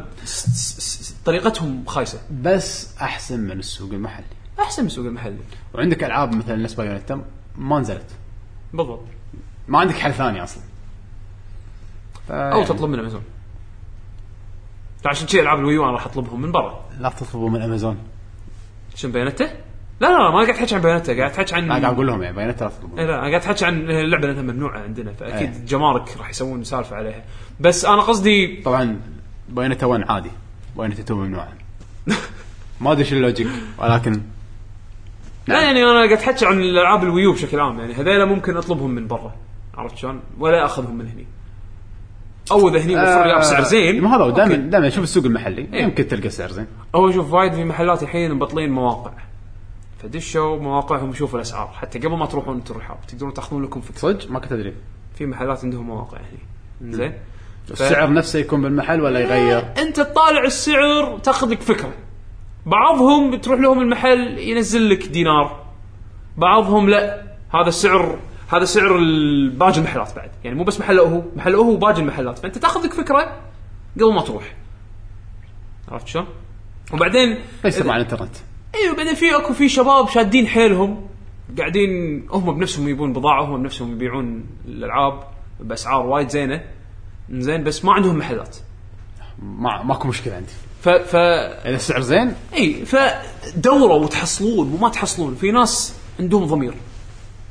طريقتهم خايسة. بس أحسن من السوق المحلي. أحسن من السوق المحلي. وعندك ألعاب مثلا نفس Bayonetta ما نزلت. بالضبط. ما عندك حل ثاني أصلا. أو تطلب من امازون عشان شي ألعاب ال Wii U أنا راح أطلبهم من برا. لا تطلبوا من امازون شنو بيانته؟ لا لا ما قاعد احكي عن Bayonetta قاعد احكي عن لا قاعد أقول لهم يعني Bayonetta لا تطلبوا إيه لا قاعد احكي عن اللعبة لأنها ممنوعة عندنا فأكيد إيه. جمارك راح يسوون سالفة عليها بس أنا قصدي طبعا Bayonetta 1 عادي Bayonetta 2 ممنوعة ما أدري شو ال logic ولكن لا يعني أنا قاعد احكي عن الألعاب ال Wii U بشكل عام يعني هذيلا ممكن أطلبهم من برا عرفت شلون؟ ولا أخذهم من هني أو إذا هني يوفر لي بسعر زين. ما هذا دائما. دائما شوف السوق المحلي. إيه. يمكن تلقى سعر زين. هو شوف وايد في محلات الحين مبطلين مواقع. فدشوا مواقعهم وشوفوا الأسعار. حتى قبل ما تروحون أنتم الرحاب تقدرون تأخذون لكم فكرة. صدق؟ ما كنت أدري. في محلات عندهم مواقع هني. زين؟ السعر نفسه يكون بالمحل ولا يغير؟ أنت تطالع السعر تاخذ لك فكرة. بعضهم بتروح لهم المحل ينزل لك دينار. بعضهم لا. هذا السعر هذا سعر باقي المحلات بعد. يعني مو بس محله هو. محله هو وباقي المحلات. فأنت تاخذ لك فكرة قبل ما تروح. عرفت شلون؟ وبعدين ليس مع الإنترنت. أيوه بعدين في أكو في شباب شادين حيلهم. قاعدين هم بنفسهم يبون بضاعة هم بنفسهم يبيعون الألعاب بأسعار وايد زينة. زين بس ما عندهم محلات. ما ماكو مشكلة عندي. ف ف إذا السعر زين؟ اي فدوروا وتحصلون وما تحصلون. في ناس عندهم ضمير.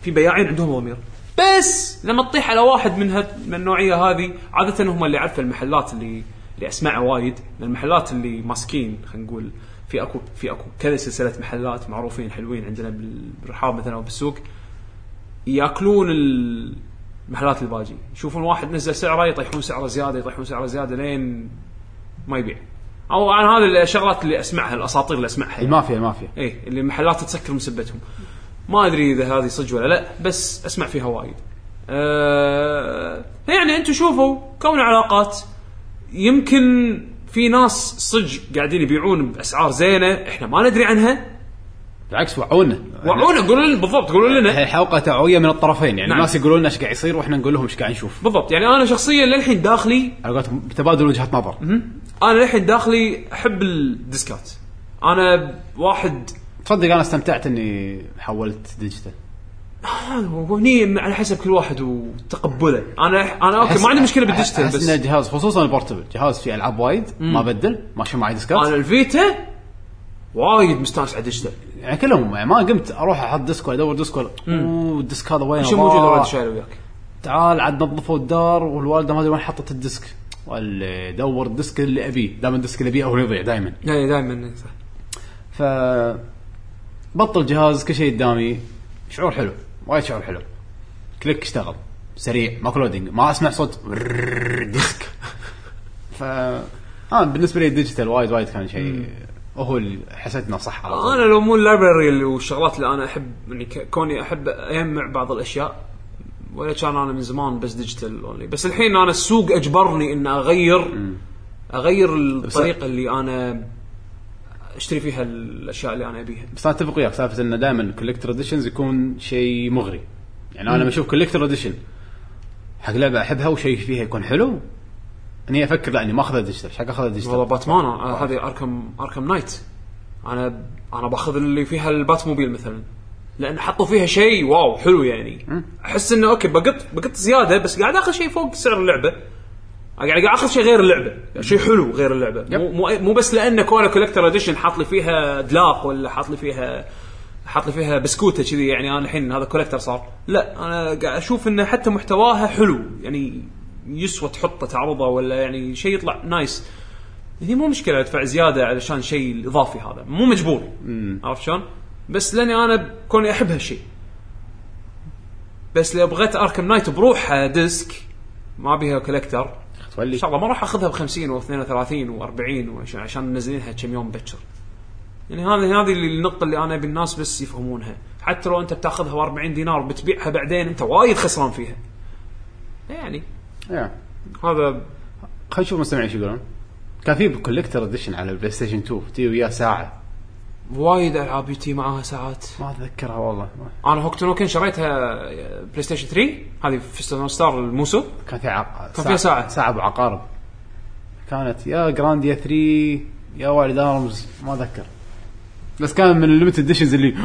في بياعين عندهم ضمير. بس لما تطيح على واحد من من النوعية هذه عادة هم اللي عارفه المحلات اللي اللي أسمعها وايد من المحلات اللي ماسكين خلينا نقول في اكو في أكو كذا سلسلة محلات معروفين حلوين عندنا بال- بالرحاب مثلا أو بالسوق يأكلون المحلات الباجي يشوفون واحد نزل سعره يطيحون سعره زيادة يطيحون سعره زيادة لين ما يبيع. أو أنا هذه الشغلات اللي أسمعها الأساطير اللي أسمعها يعني. المافيا المافيا. إيه اللي محلات تسكر مسبتهم. ما أدري إذا هذه صدق ولا لا بس أسمع فيها وايد. أه يعني أنتم شوفوا كون علاقات يمكن في ناس صدق قاعدين يبيعون بأسعار زينة إحنا ما ندري عنها. بالعكس وعونا. وعونا قولوا لنا بالضبط قولوا لنا. حلقة توعيه من الطرفين يعني نعم. الناس يقولون لنا إيش قاعد يصير وإحنا نقول لهم إيش قاعد نشوف. بالضبط يعني أنا شخصيا للحين داخلي على قولتهم بتبادل وجهات نظر. أنا للحين داخلي أحب الديسكات. أنا واحد تصدق أنا استمتعت إني حولت digital هني على حسب كل واحد وتقبله. أنا أنا أوكي ما عندي مشكلة بال digital بس. إنه جهاز خصوصا ال portable جهاز فيه ألعاب وايد ما بدل ماشي معي ديسكات أنا ال Vita وايد مستانس على ال digital يعني كلهم يعني ما قمت أروح أحط disc أدور disc أوه ال disc هذا وين شو موجود ضاع. ورد شايل وياك؟ تعال عاد نظفوا الدار والوالدة ما أدري وين حطت ال disc. دور ال disc اللي ابيه دائما ال disc اللي ابيه هو يضيع دائما. اي دائما صح. ف بطل جهاز كل شيء قدامي شعور حلو وايد شعور حلو. click اشتغل. سريع ماكو loading ما أسمع صوت. disc. ف آه بالنسبة لي ال digital وايد وايد كان شيء هو اللي حسيت انه صح أنا لو مو ال library والشغلات اللي أنا أحب يعني كوني أحب أجمع بعض الأشياء ولا كان أنا من زمان بس digital only بس الحين أنا السوق أجبرني ان أغير أغير الطريقة اللي أنا أشتري فيها الأشياء اللي أنا أبيها. بس أنا أتفق وياك سالفة إنه دائما ال collector editions يكون شيء مغري. يعني أنا لما أشوف collector edition حق لعبة أحبها وشيء فيها يكون حلو إني أفكر لا إني ما اخذها digital إيش حق اخذها والله digital Batman آه، هذه Arkham Arkham Knight. أنا أنا باخذ اللي فيها ال Bat موبيل مثلا لأن حطوا فيها شيء wow حلو يعني. أحس إنه okay بقط بقط زيادة بس قاعد اخذ شيء فوق سعر اللعبة. قاعد اخذ شيء غير اللعبة. شيء حلو غير اللعبة. مو مو, مو بس لأنه كونه collector edition حاط لي فيها دلاق ولا حاط لي فيها حاط لي فيها بسكوتة كذي يعني أنا الحين هذا collector صار. لا أنا قاعد أشوف انه حتى محتواها حلو. يعني يسوى تحطه تعرضه ولا يعني شيء يطلع nice هي مو مشكلة أدفع زيادة علشان شيء الاضافي هذا. مو مجبور. عرفت شلون؟ بس لأني أنا كوني أحب هالشيء. بس لو بغيت Arkham Knight بروحها disc ما بيها collector تولي. إن شاء الله ما راح أخذها ب 50 و 32 و40 وعشان عشان منزلينها كم يوم بكر يعني هذه هذه اللي النقطة اللي أنا ابي الناس بس يفهمونها. حتى لو أنت بتأخذها ب 40 دينار بتبيعها بعدين أنت وايد خسران فيها. يعني. يا. هذا خلينا نشوف المستمعين إيش يقولون. كان في collector edition على ال PlayStation 2 يتي وياه ساعة. وايد ألعاب يتي معاها ساعات ما أتذكرها والله أنا Hokuto no Ken شريتها PlayStation 3 هذه Fist of North Star ال musou كان في عق... كان فيها. ساعه أبو عقارب كانت يا Grandia 3 يا Wild Arms ما أتذكر بس كان من ال limited editions اللي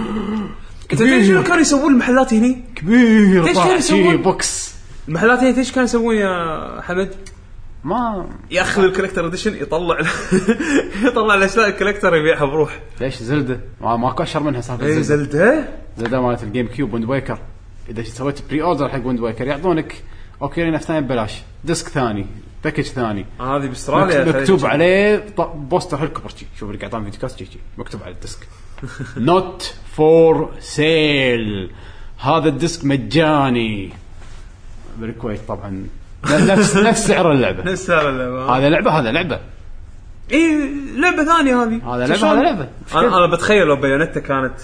أنت تدري شنو كانوا يسوون المحلات هني؟ كبير ليش كانوا يسوون؟ box المحلات هني إيش كانوا يسوون يا حمد؟ ما ياخذ ال collector edition يطلع يطلع الاشياء ال collector يبيعها بروح. ليش Zelda؟ ما ماكو أشهر منها سالفه اي Zelda. Zelda؟ Zelda مالت ال GameCube Wind Waker إذا سويت pre-order حق Wind Waker يعطونك okay نفس ثاني ببلاش. disc ثاني package ثاني. هذه بأستراليا مكتوب, عليه poster هالكبر شي. شوف اللي قاعد video cast مكتوب على ال disc. not for sale هذا ال disc مجاني. بالكويت طبعا. نفس نفس سعر اللعبة. نفس سعر اللعبة. هذا لعبة هذا لعبة. إي لعبة ثانية هذه. هذا لعبة؟ هذا لعبة. أنا أنا بتخيل لو Bayonetta كانت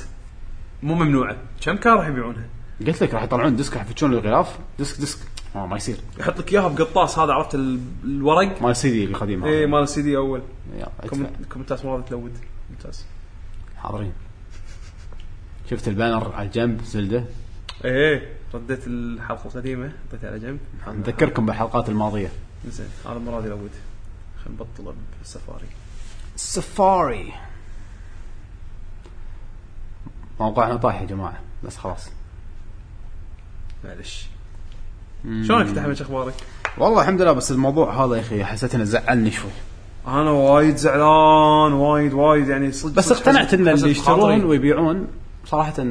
مو ممنوعة. كم كان راح يبيعونها؟ قلت لك راح يطلعون disc راح يفتشون الغلاف. disc disc. آه ما يصير. يحط لك إياها بقرطاس هذا عرفت ال- الورق؟ مال السي دي القديم هذا. إي مال السي دي أول. يا، ادفع. comment- comment ات مرات تلود. ممتاز. حاضرين. شفت ال banner على الجنب Zelda؟ إيه رديت الحلقة القديمه رديتها على جنب. نذكركم بالحلقات الماضية. زين هذا المرة دي load خلينا نبطل بال Safari. Safari. موقعنا طايح يا جماعة بس خلاص. معلش. شلونك انت احمد أخبارك؟ والله الحمد لله بس الموضوع هذا يا أخي حسيت إنه زعلني شوي. أنا وايد زعلان وايد وايد يعني صدق بس اقتنعت إن اللي. يشترون ويبيعون صراحة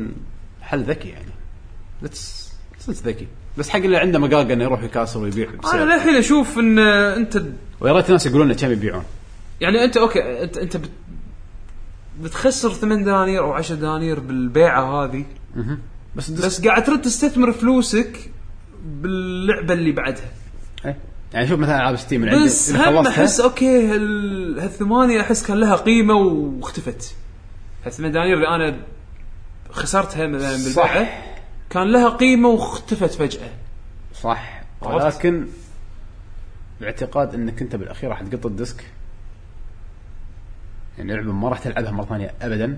حل ذكي يعني. that's ذكي بس حق اللي عنده مقاقه إنه يروح يكاسر ويبيع أنا. للحين أشوف إن أنت ويا ريت الناس يقولون كم يبيعون. يعني أنت okay انت أنت بت بتخسر 8 دنانير أو 10 دنانير بالبيعة هذه. بس بس قاعد ترد تستثمر فلوسك باللعبة اللي بعدها. إيه. يعني شوف مثلا ألعاب Steam اللي عندي بس هم احس okay هال- هالثمانية أحس كان لها قيمة واختفت. هالثمان دنانير اللي أنا خسرتها مثلا بالبيعة كان لها قيمة واختفت فجأة. صح. عرفت؟ ولكن باعتقاد إنك أنت بالأخير راح تقط ال disc. يعني لعبه ما راح تلعبها مرة ثانية ابدا.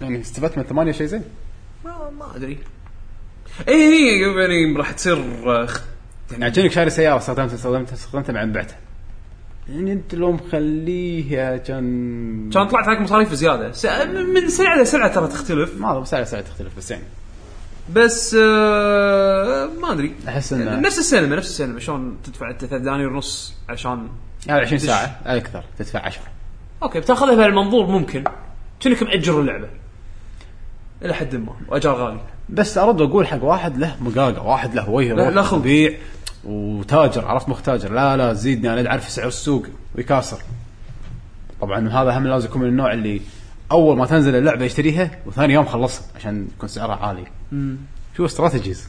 يعني استفدت من ثمانيه شيء زين؟ ما, ما أدري. اي هي يعني راح تصير آه، خ- يعني كأنك شاري سيارة استخدمتها استخدمتها استخدمتها بعدين بعتها. يعني أنت لو مخليها كان كان طلعت عليك مصاريف زيادة. س- من سلعة لسلعه ترى تختلف. ما اظن سعر سعر تختلف بس يعني. بس آه ما أدري. أحس انه نفس السينما نفس السينما. شلون تدفع انت 3 دنانير ونص عشان يعني 20 دش. ساعة أكثر تدفع 10 okay بتأخذها بهالمنظور ممكن. كأنك مأجر اللعبة. إلى حد ما وأجار غالي. بس أرد وأقول حق واحد له مقاقة واحد له وجه لا- خلق. يبيع وتاجر عرفت مخ تاجر لا لا زيدني أنا اعرف سعر السوق ويكاسر. طبعا هذا هم لازم يكون من النوع اللي أول ما تنزل اللعبة يشتريها وثاني يوم خلصها عشان يكون سعرها عالي. شو strategies؟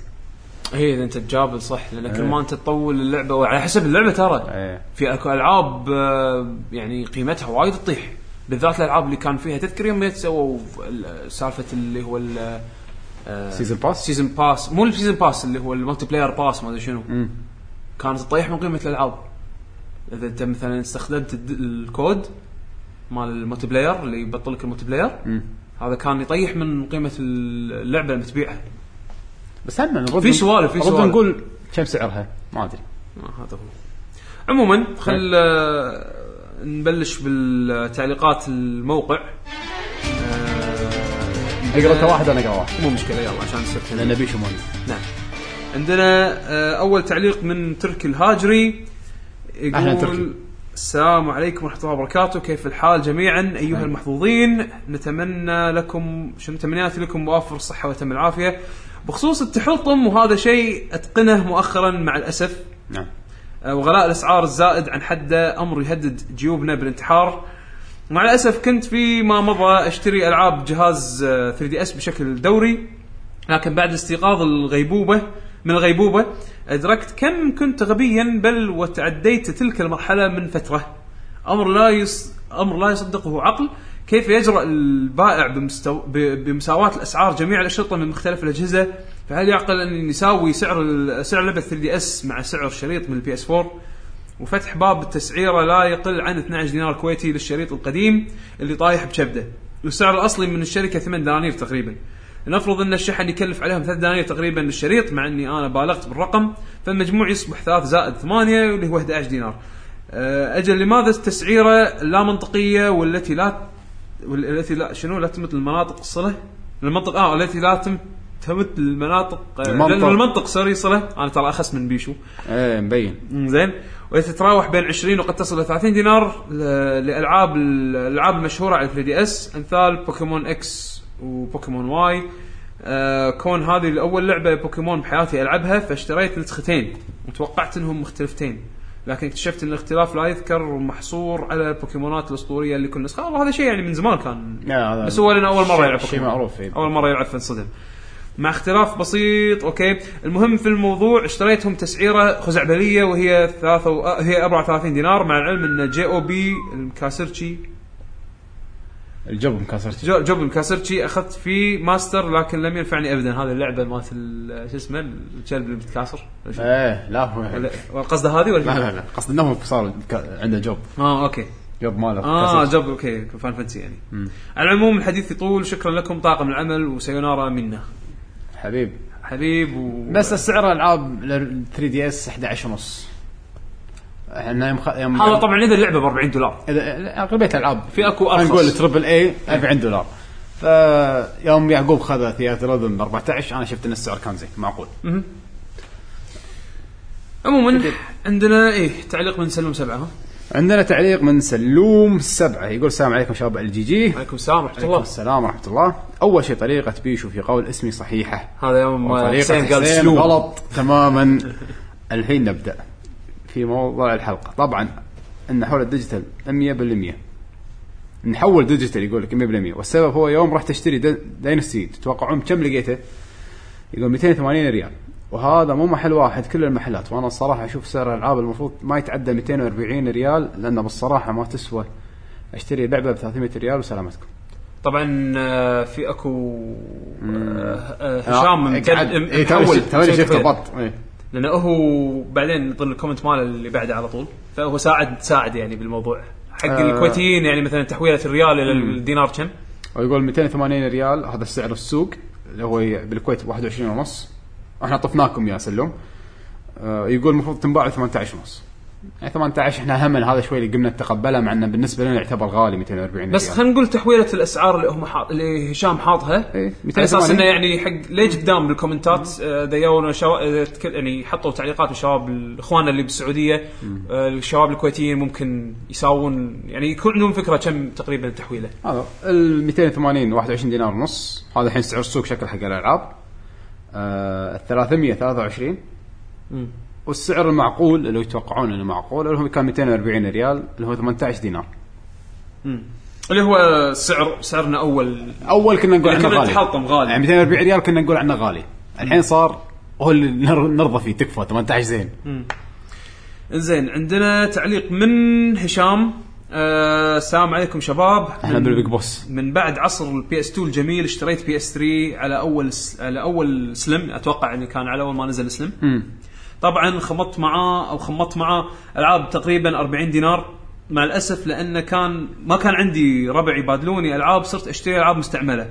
هي إذا أنت تجابل صح لأن كل ما أنت تطول اللعبة وعلى حسب اللعبة ترى. إيه. في اكو ألعاب آه، يعني قيمتها وايد تطيح. بالذات الألعاب اللي كان فيها تذكر يوم سووا ال- سالفة اللي هو season pass season pass مو ال season pass اللي هو ال multiplayer pass ما أدري شنو. مم. كانت تطيح من قيمة الألعاب. إذا أنت مثلا استخدمت الكود مال ال multiplayer اللي يبطل لك ال multiplayer مم. هذا كان يطيح من قيمة اللعبة لما تبيعها. بس هم في سوالف- في سوالف. نقول كم سعرها؟ ما أدري. آه هذا هو. عموما خل آه، نبلش بالتعليقات الموقع. اقرا انت واحد أنا أقرأ واحد. مو مشكلة يلا عشان نصير لأن نبي شموني نعم. عندنا آه، أول تعليق من تركي الهاجري. أهلا تركي. يقول السلام عليكم ورحمة الله وبركاته. كيف الحال جميعا؟ أيها المحظوظين نتمنى لكم شنو تمنياتي لكم؟ وافر الصحة وتم العافية. بخصوص التحطم وهذا شيء أتقنه مؤخرا مع الأسف. نعم. آه، وغلاء الأسعار الزائد عن حده أمر يهدد جيوبنا بالانتحار. مع الأسف كنت فيما مضى أشتري ألعاب جهاز آه، 3 دي إس بشكل دوري لكن بعد استيقاظ الغيبوبة من الغيبوبة أدركت كم كنت غبيا بل وتعديت تلك المرحلة من فترة. أمر لا يص... أمر لا يصدقه عقل. كيف يجرأ البائع بمستو... ب... بمساواة الأسعار جميع الأشرطة من مختلف الأجهزة؟ فهل يعقل ان يساوي سعر. سعر لعبة 3 DS مع سعر شريط من ال PS 4 وفتح باب التسعيرة لا يقل عن 12 دينار كويتي للشريط القديم اللي طايح بشبده والسعر الأصلي من الشركة 8 دنانير تقريبا. نفرض أن الشحن يكلف عليهم 3 دنانير تقريبا للشريط مع أني أنا بالغت بالرقم فالمجموع يصبح 3 زائد 8 واللي هو 11 دينار. أه، أجل لماذا التسعيرة لا منطقية والتي لا والتي لا شنو لا تمت المناطق الصلة؟ المنطق آه التي لا تم تمت المناطق آه، المنطق. المنطق sorry صله أنا ترى أخس من بيشو. إيه مبين. زين. وتتراوح بين 20 وقد تصل إلى 30 دينار ل- لألعاب الألعاب المشهورة على 3 DS. أمثال Pokémon X و Pokémon Y. آه كون هذه اول لعبة بوكيمون بحياتي ألعبها فاشتريت نسختين. وتوقعت إنهم مختلفتين. لكن اكتشفت إن الاختلاف لا يذكر ومحصور على البوكيمونات الأسطورية اللي كل نسخة. والله هذا شيء يعني من زمان كان. بس هو لنا أول مرة يلعب شيء. معروف إيه. أول مرة يلعب فانصدم مع اختلاف بسيط أوكي؟ المهم في الموضوع اشتريتهم تسعيرة خزعبلية وهي ثلاثة و... آه، هي 34 دينار مع العلم إن جي أو بي الكاسرتشي الجوب مكسرت جو- جوب الكاسرتشي أخذت فيه ماستر لكن لم ينفعني ابدا. هذه اللعبة مالت ال- شو اسمه؟ الكلب اللي شو؟ إيه لا هو قصده هذه ولا لا لا لا. قصد انه صار عنده job. آه okay. job ماله آه. job okay. Final Fantasy يعني. على العموم الحديث يطول. شكرا لكم. طاقم العمل. وسيونارا منا. حبيب. حبيب و... بس السعر الألعاب 3 DS 11 ونص. إحنا يوم, خ... يوم هذا طبعا إذا اللعبة ب 40 دولار. إذا أغلبية الألعاب. في أكو خلينا أرخص. نقول triple A 40 دولار. فيوم يعقوب خذ Rhythm ب 14 أنا شفت إن السعر كان زين معقول. عموما عندنا إيه تعليق من سلم سبعة. عندنا تعليق من سلوم السبعة. يقول السلام عليكم شباب ال GG عليكم السلام ورحمة الله. السلام ورحمة الله. أول شيء طريقة بيشو في قول اسمي صحيحة. هذا يوم حسين قال سلوم. غلط تماما. الحين نبدأ في موضوع الحلقة. طبعا إن حول ال digital 100% نحول digital يقول لك 100% والسبب هو يوم رحت اشتري دا- Dynasty تتوقعون بكم لقيته؟ يقول 280 ريال. وهذا مو محل واحد كل المحلات وأنا الصراحة أشوف سعر الألعاب المفروض ما يتعدى 240 ريال لأنه بالصراحه ما تسوى أشتري لعبة ب 300 ريال وسلامتكم طبعا آه، في أكو آه، آه، هشام إيه، محول شفت- توني شيء شفت كذا. البط إيه. لأنه هو بعدين يظل ال comment ماله اللي بعده على طول فهو ساعد ساعد يعني بالموضوع حق آه. الكويتيين يعني مثلا تحويلة الريال إلى الدينار كم؟ ويقول 280 ريال هذا السعر السوق اللي هو بالكويت 21 ونص إحنا طفناكم يا سلوم. آه، يقول المفروض تنباع ب 18 ونص. يعني 18 إحنا هم هذا شوي اللي قمنا نتقبله مع انه بالنسبة لنا يعتبر غالي 240 بس خلينا نقول تحويلة الأسعار اللي هم حاط اللي هشام حاطها. إيه، على أساس 280. إنه يعني حق ليه قدام بالكومنتات؟ ديونا. آه، تك- يعني حطوا تعليقات الشباب الإخوان اللي بالسعودية آه، الشباب الكويتيين ممكن يساوون يعني يكون عندهم فكرة كم تقريبا التحويله هذا ال 280 21 دينار ونص. هذا الحين سعر السوق شكل حق الالعاب آه ال 323 والسعر المعقول اللي يتوقعون إنه معقول اللي هو كان 240 ريال اللي هو 18 دينار. اللي هو سعر سعرنا أول أول كنا نقول يعني عنه كنا غالي. نتحطم غالي. يعني 240 ريال كنا نقول عنه غالي. الحين صار هو اللي نر- نرضى فيه تكفى 18 زين. زين عندنا تعليق من هشام. السلام عليكم شباب. إحنا بال Big Boss. من بعد عصر ال PS 2 الجميل اشتريت PS 3 على أول س... على أول slim. أتوقع إنه كان على أول ما نزل slim. طبعا خمطت معاه أو خمطت معاه ألعاب تقريبا 40 دينار. مع الأسف لأنه كان ما كان عندي ربع يبادلوني ألعاب صرت أشتري ألعاب مستعملة.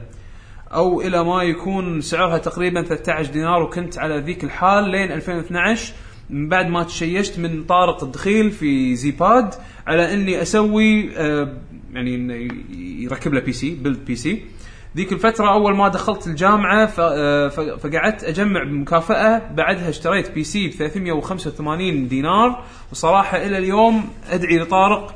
أو إلى ما يكون سعرها تقريبا 13 دينار وكنت على ذيك الحال لين 2012 من بعد ما تشيشت من طارق الدخيل في زيباد على إني أسوي آه، يعني يركب له PC build PC ذيك الفترة أول ما دخلت الجامعة آه، فقعدت أجمع بمكافأة بعدها اشتريت PC ب 385 دينار. وصراحة إلى اليوم أدعي لطارق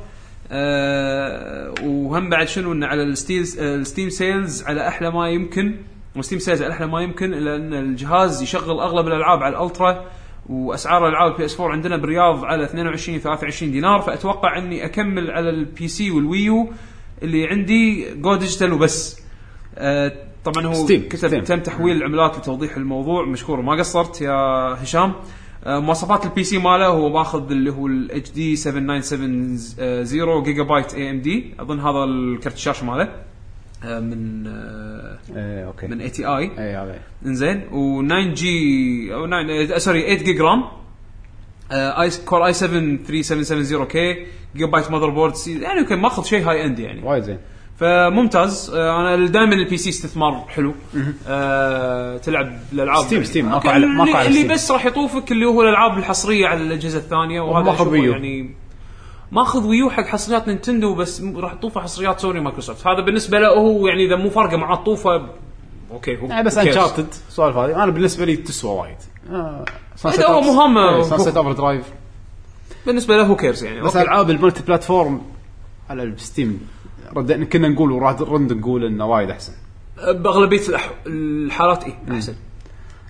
آه، وهم بعد شنو إنه على ال Steam ال Steam sales على أحلى ما يمكن و Steam sales على أحلى ما يمكن إلا إن الجهاز يشغل أغلب الألعاب على ال ultra. وأسعار الألعاب ال PS 4 عندنا بالرياض على 22 23 دينار فأتوقع إني أكمل على ال PC وال Wii U اللي عندي go digital وبس. آه، طبعا هو Steam، كتب Steam. تم تحويل العملات لتوضيح الموضوع مشكور وما قصرت يا هشام. آه، مواصفات ال PC ماله هو ماخذ اللي هو ال HD 7970 Gigabyte AMD أظن هذا الكرت الشاشة ماله. من آه، إيه okay. من ATI هذا. إنزين. و9 جي أو 9 sorry 8 gig RAM i Core i 7 3770 K Gigabyte motherboard يعني okay ماخذ شيء high end يعني. وايد زين. فممتاز. آه، أنا دائما ال PC استثمار حلو. آه تلعب الألعاب. Steam- Steam، ماكو على- ماكو اللي, على اللي Steam. بس راح يطوفك اللي هو الألعاب الحصرية على الأجهزة الثانية وهذا. يعني ماخذ Wii U حق حصريات نينتندو بس راح تطوفه حصريات سوني ومايكروسوفت. هذا بالنسبة له هو يعني إذا مو فارقة معاه طوفه okay هو يعني بس. Uncharted السوالف هذه أنا بالنسبة لي تسوى وايد. آه، هذا هو مهمة. Sunset Overdrive بالنسبة له who cares يعني بس. ألعاب ال multi-platform على ال Steam رد كنا نقول وراد رد نقول إنه وايد أحسن. بأغلبية الأح... الحالات اي أحسن.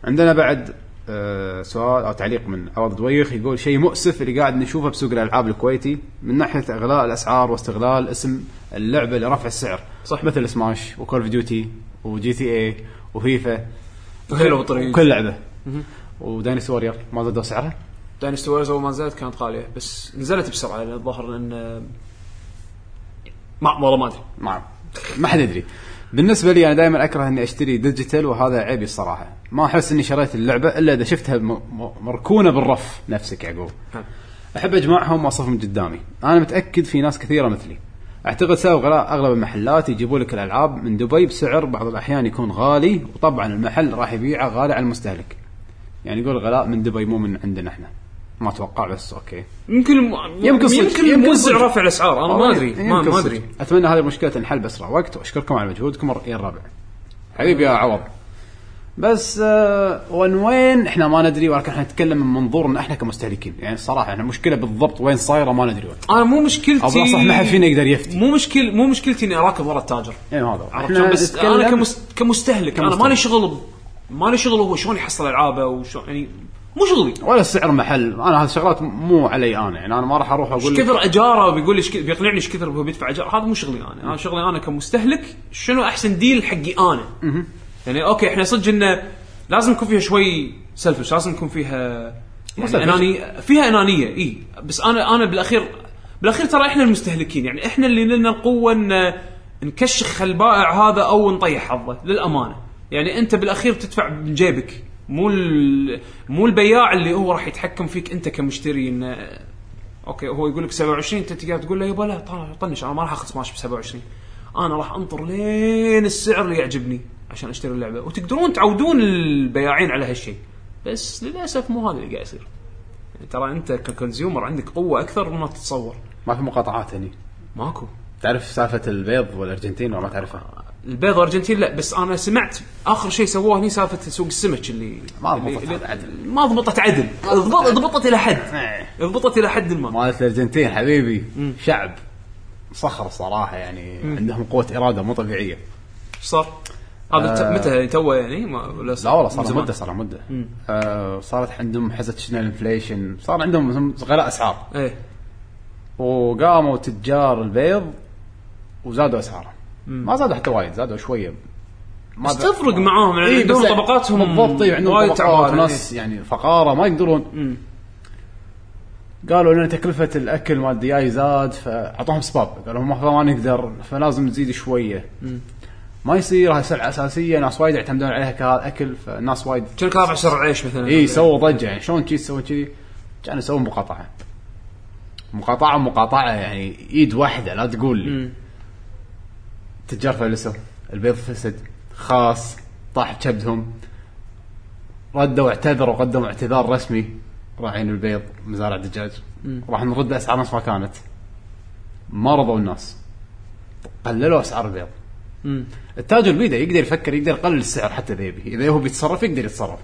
عندنا بعد آه، سؤال أو تعليق من عوض دويخ يقول شيء مؤسف اللي قاعد نشوفه بسوق الألعاب الكويتي من ناحية إغلاء الأسعار واستغلال اسم اللعبة لرفع السعر. صح. مثل Smash و Call of Duty و GTA و FIFA بالطريق وكل لعبة. و Dynasty Warrior ما زادوا سعرها Dynasty Warriors أول ما نزلت كانت غالية بس نزلت بسرعة لأن الظاهر ان ما والله ما أدري. ما ما حد يدري. بالنسبة لي أنا دائما أكره إني أشتري digital وهذا عيبي الصراحة. ما أحس إني شريت اللعبة إلا إذا شفتها مركونة بالرف نفسك يعقوب. ها. أحب أجمعهم وأصفهم قدامي. أنا متأكد في ناس كثيرة مثلي. أعتقد سبب غلاء أغلب المحلات يجيبوا لك الألعاب من دبي بسعر بعض الأحيان يكون غالي وطبعا المحل راح يبيعه غالي على المستهلك. يعني يقول غلاء من دبي مو من عندنا إحنا. ما أتوقع بس أوكي. يمكن يمكن صدق، يمكن يمكن صدق. رافع الأسعار. أنا ما أدري ما, ما. أدري. أتمنى هذه المشكلة تنحل بأسرع وقت وأشكركم على مجهودكم. الربع حبيبي يا عوض. بس آه وين وين؟ إحنا ما ندري ولكن إحنا نتكلم من منظورنا إحنا كمستهلكين. يعني الصراحه إحنا المشكلة بالضبط وين صايرة ما ندري وين. أنا مو مشكلتي أو ما حد فينا يقدر يفتي. مو مشكل مو مشكلتي إني اراكض ورا التاجر. يعني هذا هو. عرفت شلون؟ بس أنا كمس... كمستهلك. أنا كمستهلك. مالي شغل ب- مالي شغل هو شلون يحصل العابه وشلون يعني مو شغلي. ولا السعر محل. أنا هذه الشغلات مو علي أنا. يعني أنا ما راح أروح أقول لك كثر أجارة وبيقول لي إيش ك- بيقنعني إيش كثر هو بيدفع أجارة. هذا مو شغلي أنا. أنا شغلي أنا كمستهلك شنو أحسن deal حقي أنا؟ يعني okay إحنا صدق إنه لازم يكون فيها شوي selfish لازم يكون فيها يعني. انانيه فيها أنانية إي. بس أنا أنا بالأخير بالأخير ترى إحنا المستهلكين يعني إحنا اللي لنا القوة إن نكشخ البائع هذا أو نطيح حظه للأمانة. يعني أنت بالأخير تدفع من جيبك مو مو البياع اللي هو راح يتحكم فيك أنت كمشتري انه أوكي هو يقول لك 27 أنت تقعد تقول له يبا لا طن- طنش أنا ما راح اخذ سماش ب 27 أنا راح أنطر لين السعر اللي يعجبني. عشان اشتري اللعبة. وتقدرون تعودون البياعين على هالشيء. بس للأسف مو هذا اللي قاعد يصير. يعني ترى أنت ككونسيومر عندك قوة أكثر مما تتصور. ما في مقاطعات هني. ماكو. تعرف سالفة البيض والأرجنتين ولا ما تعرفها؟ البيض والأرجنتين لا بس أنا سمعت آخر شيء سووه هني سالفة سوق السمك اللي ما ضبطت عدل. ما ضبطت عدل. ضبط- ضبطت إلى حد. ضبطت إلى حد ما مالت الأرجنتين حبيبي شعب. صخر صراحة يعني عندهم قوة إرادة مو طبيعية. إيش صار؟ هذا آه. متى يعني؟ توه يعني؟ ما ولا لا والله صار؟ مدة صار مدة. آه صارت عندهم حزه شنو ال inflation صار عندهم غلاء أسعار. إيه. وقاموا تجار البيض وزادوا أسعارهم. ما زادوا حتى وايد زادوا شوية. ما بس تفرق معاهم يعني إيه، عندهم طبقاتهم بالضبط إيه، عندهم وايد طبقات تعبانة، وناس يعني فقارة ما يقدرون. قالوا لنا تكلفة الأكل مال الدياي زاد فأعطوهم سباب. قالوا ما ما نقدر فلازم نزيد شوية. ما يصير هاي سلعة أساسية ناس وايد يعتمدون عليها كاكل فالناس وايد كأنك رافع سعر العيش مثلا؟ إي سووا ضجة يعني. شلون كذي تسوي كذي كانوا يسوون مقاطعة. مقاطعة مقاطعة يعني إيد واحدة لا تقول لي. تجار فلسوا البيض فسد خاص طاح كبدهم. ردوا اعتذروا قدموا اعتذار رسمي. راعين البيض مزارع دجاج راح نرد أسعار نفس ما كانت. ما رضوا الناس. قللوا أسعار البيض. التاجر بيده يقدر يفكر يقدر يقلل السعر حتى إذا يبي. إذا هو بيتصرف يقدر يتصرف.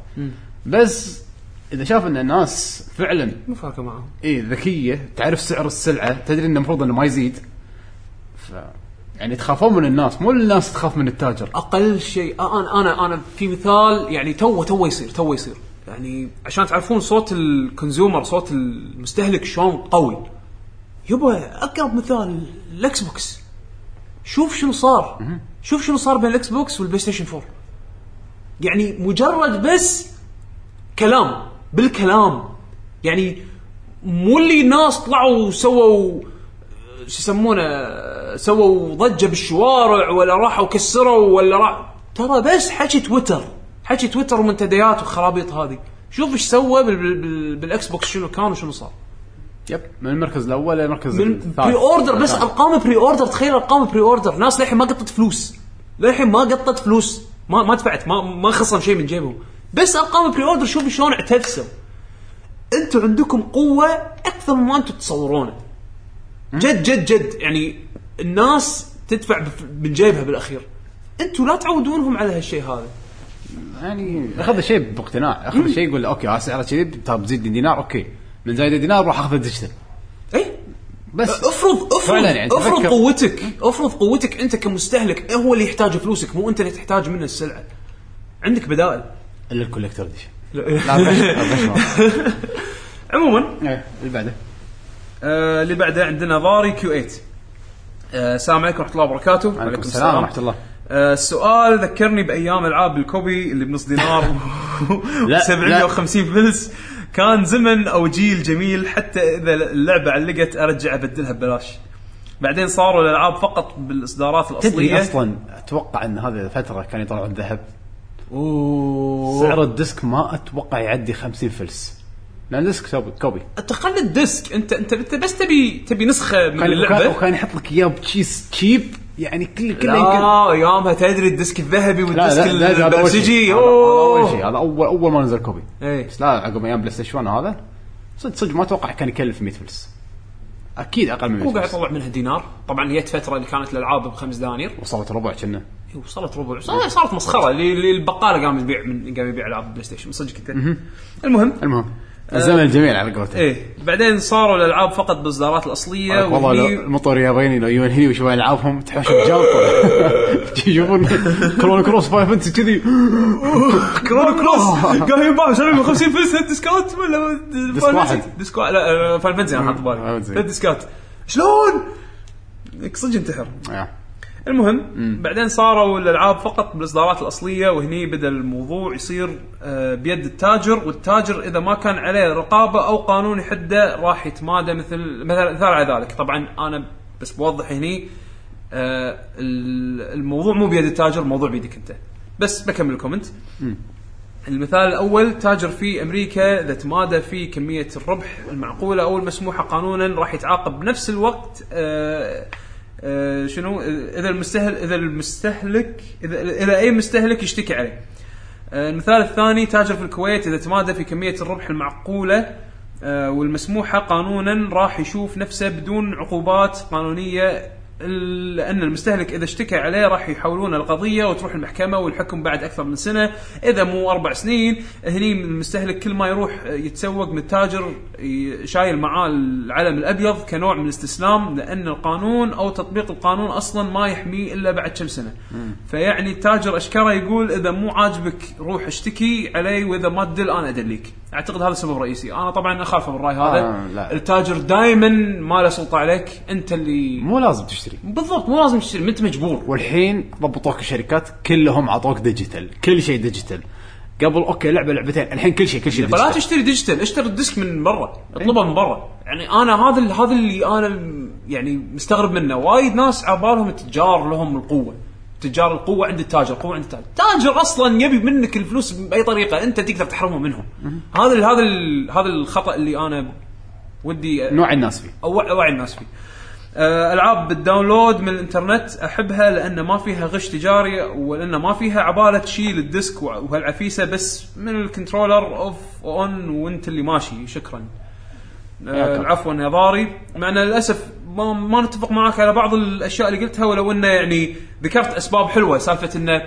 بس إذا شاف إن الناس فعلا مو فارقه معاهم أي ذكية تعرف سعر السلعة تدري انه المفروض إنه ما يزيد. ف يعني تخافون من الناس مو الناس تخاف من التاجر. أقل شيء أنا أنا أنا في مثال يعني تو تو يصير تو يصير. يعني عشان تعرفون صوت ال consumer صوت المستهلك شلون قوي. يبا أقرب مثال الاكس بوكس شوف شنو صار. شوف شنو صار بين الإكس بوكس والبلاي ستيشن 4 يعني مجرد بس كلام بالكلام. يعني مو اللي ناس طلعوا وسووا شو يسمونه سووا ضجة بالشوارع ولا راحوا كسروا ولا راح. ترى بس حكي تويتر. حكي تويتر ومنتديات وخرابيط هذه. شوف إيش سوى بال- بال- بال- بالإكس بوكس شنو كان وشنو صار. يب من المركز الأول للمركز من pre-order بس. أرقام pre-order تخيل أرقام pre-order ناس للحين ما قطت فلوس. للحين ما قطت فلوس. ما ما دفعت ما ما خصم شيء من جيبهم. بس أرقام pre-order شوفوا شلون انعدسوا. أنتم عندكم قوة أكثر مما أنتم تتصورونه جد جد جد. يعني الناس تدفع من جيبها بالأخير. أنتم لا تعودونهم على هالشيء هذا. يعني أخذ الشيء باقتناع. أخذ الشيء يقول okay سعره كذي طب بزيد دينار. okay. من زايد دينار راح أخذ digital اي بس. افرض افرض فعلاً يعني افرض تفكر- قوتك افرض قوتك أنت كمستهلك هو اللي يحتاج فلوسك؟ مو أنت اللي تحتاج منه السلعة. عندك بدائل. إلا ال collector edition لا. عموما. إيه، اللي بعده. آه اللي بعده عندنا ضاري كيو 8 آه السلام عليكم ورحمة الله وبركاته. عليكم السلام ورحمة الله. آه السؤال ذكرني بأيام العاب ال copy اللي بنص دينار لا، 750 فلس. كان زمن أو جيل جميل حتى إذا اللعبة علقت أرجع أبدلها ببلاش. بعدين صاروا الألعاب فقط بالإصدارات تدري الأصلية. أصلا أتوقع إن هذه الفترة كان يطلعون ذهب. أوه. سعر ال disc ما أتوقع يعدي 50 فلس. لأن disc copy. تقل ال disc. انت أنت انت بس تبي تبي نسخة من اللعبة؟ وكان يحط لك إياه ب cheese chip يعني كل كله لا يمكن ايامها تدري ال disc الذهبي وال disc البنفسجي أول أوه. شيء. هذا اول أول ما نزل copy إيه. بس لا عقب أيام بلاي ستيشن 1 هذا صدق صدق ما أتوقع كان يكلف 100 فلس. أكيد أقل من 100 هو قاعد فلس. يطلع منها دينار. طبعا جت فتره اللي كانت الالعاب بخمس دنانير. وصلت ربع كنا. وصلت ربع. صارت صارت مسخرة. اللي اللي البقالة قام يبيع من قام يبيع ألعاب بلاي ستيشن. صدق كنت. المهم. المهم. الزمن الجميل على قولتك إيه. بعدين صاروا الألعاب فقط بالإصدارات الأصلية والله لو المطور الياباني لو يجون هني ويشوفون ألعابهم تحوش بجلطه يشوفون Chrono Cross Final Fantasy كذي. Chrono Cross. قام ينباع شنو ب 50 فلس ديسكات ولا disc واحد. disc لا Final Fantasy أنا حاط بالي. ديسكات شلون؟ صدق انتحر. المهم بعدين صاروا الألعاب فقط بالإصدارات الأصلية وهني بدأ الموضوع يصير آه، بيد التاجر والتاجر إذا ما كان عليه رقابة أو قانون يحده راح يتمادى مثل مثلا مثال على ذلك. طبعا أنا بس بوضح هني آه، ال- الموضوع مو بيد التاجر الموضوع بيدك أنت. بس بكمل الكومنت. المثال الأول تاجر في أمريكا إذا تمادى في كمية الربح المعقولة أو المسموحة قانونا راح يتعاقب بنفس الوقت آه آه شنو إذا المستهل إذا المستهلك اذا إلى أي مستهلك يشتكي عليه. آه المثال الثاني تاجر في الكويت إذا تمادى في كمية الربح المعقولة آه والمسموحه قانونا راح يشوف نفسه بدون عقوبات قانونية لأن المستهلك إذا اشتكى عليه راح يحولون القضية وتروح المحكمة والحكم بعد أكثر من سنة. إذا مو أربع سنين هني المستهلك كل ما يروح يتسوق من التاجر شايل معاه العلم الأبيض كنوع من الاستسلام لأن القانون أو تطبيق القانون أصلا ما يحميه إلا بعد كم سنة. فيعني التاجر أشكره يقول إذا مو عاجبك روح اشتكي علي وإذا ما تدل أنا ادليك أعتقد هذا سبب رئيسي. أنا طبعا اخالفه بالراي هذا. آه، لا. التاجر دائما ما له سلطة عليك. أنت اللي مو لازم تشتري بالضبط مو لازم تشتري ما أنت مجبور. والحين ضبطوك الشركات كلهم عطوك digital كل شيء digital. قبل أوكي لعبة لعبتين الحين كل شيء كل شيء فلا تشتري digital اشتري ال disc من برا اطلبه من برا. يعني أنا هذا هذا اللي أنا يعني مستغرب منه. وايد ناس عبالهم التجار لهم القوة. تجار القوة عند التاجر قوه عند التاجر. التاجر أصلا يبي منك الفلوس بأي طريقة أنت تقدر تحرمه منهم. هذا ال- هذا ال- هذا الخطأ اللي أنا ودي نوعي الناس فيه. أوعي الناس فيه. آه، ألعاب بال download من الإنترنت أحبها لأن ما فيها غش تجاري ولأن ما فيها عباله تشيل ال disc وهالعفيسة بس من ال controller off on وانت اللي ماشي شكرا. آه،. عفوا يا ضاري مع أن للأسف ما, ما نتفق معك على بعض الأشياء اللي قلتها ولو إنه يعني ذكرت أسباب حلوة سالفة إنه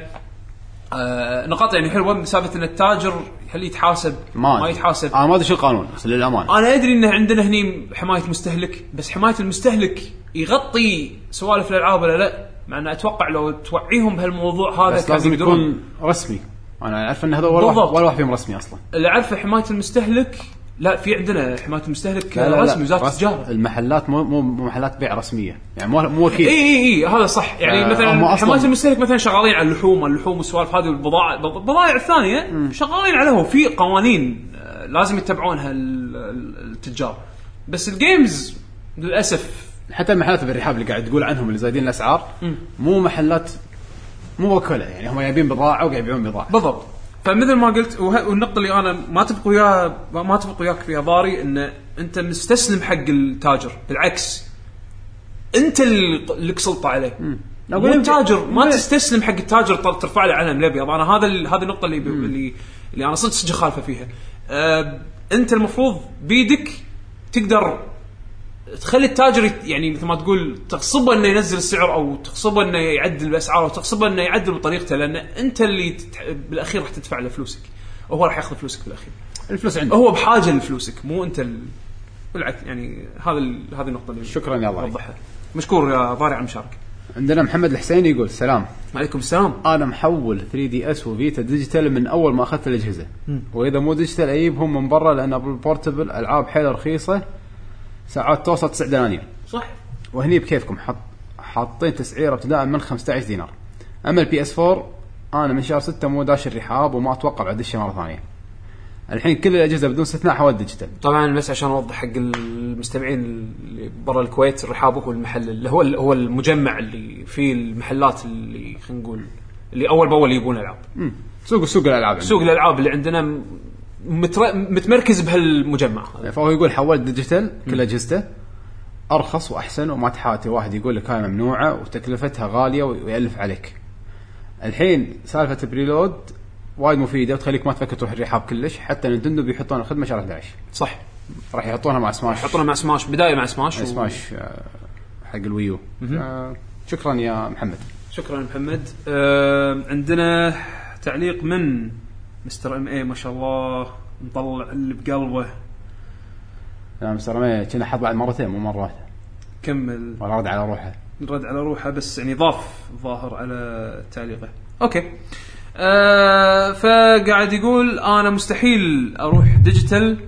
آه نقاط يعني حلوة سالفة إن التاجر هل يتحاسب؟ ما ما يتحاسب. أنا ما أدري شو القانون بس للأمانة. أنا أدري إن عندنا هني حماية مستهلك بس حماية المستهلك يغطي سوالف الألعاب ولا لا؟ مع إن أتوقع لو توعيهم بهالموضوع هذا بس لازم يكون رسمي. أنا أعرف إن هذا ولا واحد. ولا واحد فيهم رسمي أصلا. اللي عارفه حماية المستهلك لا في عندنا حماية المستهلك لا لا رسمي وزارة التجارة. المحلات مو مو محلات بيع رسمية. يعني مو مو وكيل إي إي إي هذا صح. يعني آه، مثلا حماية المستهلك مثلا شغالين على اللحوم اللحوم والسوالف هذه والبضائع البضائع الثانية شغالين عليها وفي قوانين آه، لازم يتبعونها ال- ال- التجار. بس الجيمز للأسف حتى المحلات بالرحاب اللي قاعد تقول عنهم اللي زايدين الأسعار مو محلات مو وكلاء يعني هم جايبين بضاعة وقاعد يبيعون بضاعة. بالضبط. فمثل ما قلت وه- والنقطة اللي أنا ما اتفق وياها ما اتفق وياك فيها ضاري إن أنت مستسلم حق التاجر بالعكس. أنت اللي لك سلطة عليه. مو التاجر ما تستسلم حق التاجر ترفع له علم الابيض أنا هذا ال- هذه النقطة اللي اللي اللي أنا صدق صدق خالفة فيها. أه أنت المفروض بيدك تقدر تخلي التاجر يعني مثل ما تقول تغصبه إنه ينزل السعر أو تغصبه إنه يعدل الاسعار أو تغصبه إنه يعدل بطريقته لأن أنت اللي تتح... بالأخير راح تدفع له فلوسك. وهو راح ياخذ فلوسك بالأخير. الفلوس عنده هو بحاجة لفلوسك مو أنت ال... بالعكس يعني هذا ال... هذه النقطة اللي شكراً يا ضاري. وضحها. مشكور يا ضاري على المشاركه عندنا محمد الحسيني يقول سلام. عليكم السلام. أنا محول 3DS و Vita digital من أول ما أخذت الأجهزة. وإذا مو digital أجيبهم من برا لأن بال portable ألعاب حيل رخيصة. ساعات توصل 9 دنانير. صح. وهني بكيفكم حط حاطين تسعيره ابتداء من 15 دينار. أما ال PS4 أنا من شهر 6 مو داش الرحاب وما أتوقع بعد ادشه مرة ثانية. الحين كل الأجهزة بدون استثناء حوالي digital طبعا بس عشان أوضح حق المستمعين اللي برا الكويت الرحاب هو المحل اللي هو هو المجمع اللي فيه المحلات اللي خلينا نقول اللي أول بأول يبون العاب سوق سوق الألعاب سوق الألعاب اللي عندنا متر... متمركز بهالمجمع. هذا يعني فهو يقول حولت digital كل أجهزته أرخص وأحسن وما تحاتي واحد يقول لك هاي ممنوعة وتكلفتها غالية ويألف عليك. الحين سالفة preload وايد مفيدة وتخليك ما تفكر تروح الرحاب كلش حتى نينتندو بيحطون الخدمة شهر 11 صح. راح يحطونها مع سماش. يحطونها مع Smash بداية مع Smash و- Smash آه، حق ال Wii U. آه، شكرا يا محمد. شكرا محمد. آه عندنا تعليق من Mr. MI ما شاء الله مطلع اللي بقلبه. لا Mr. MI كنا حط بعد مرتين مو مرة واحدة. كمل. ولا رد على روحه. رد على روحه بس يعني ضاف ظاهر على تعليقه. okay. آه فقاعد يقول أنا مستحيل أروح digital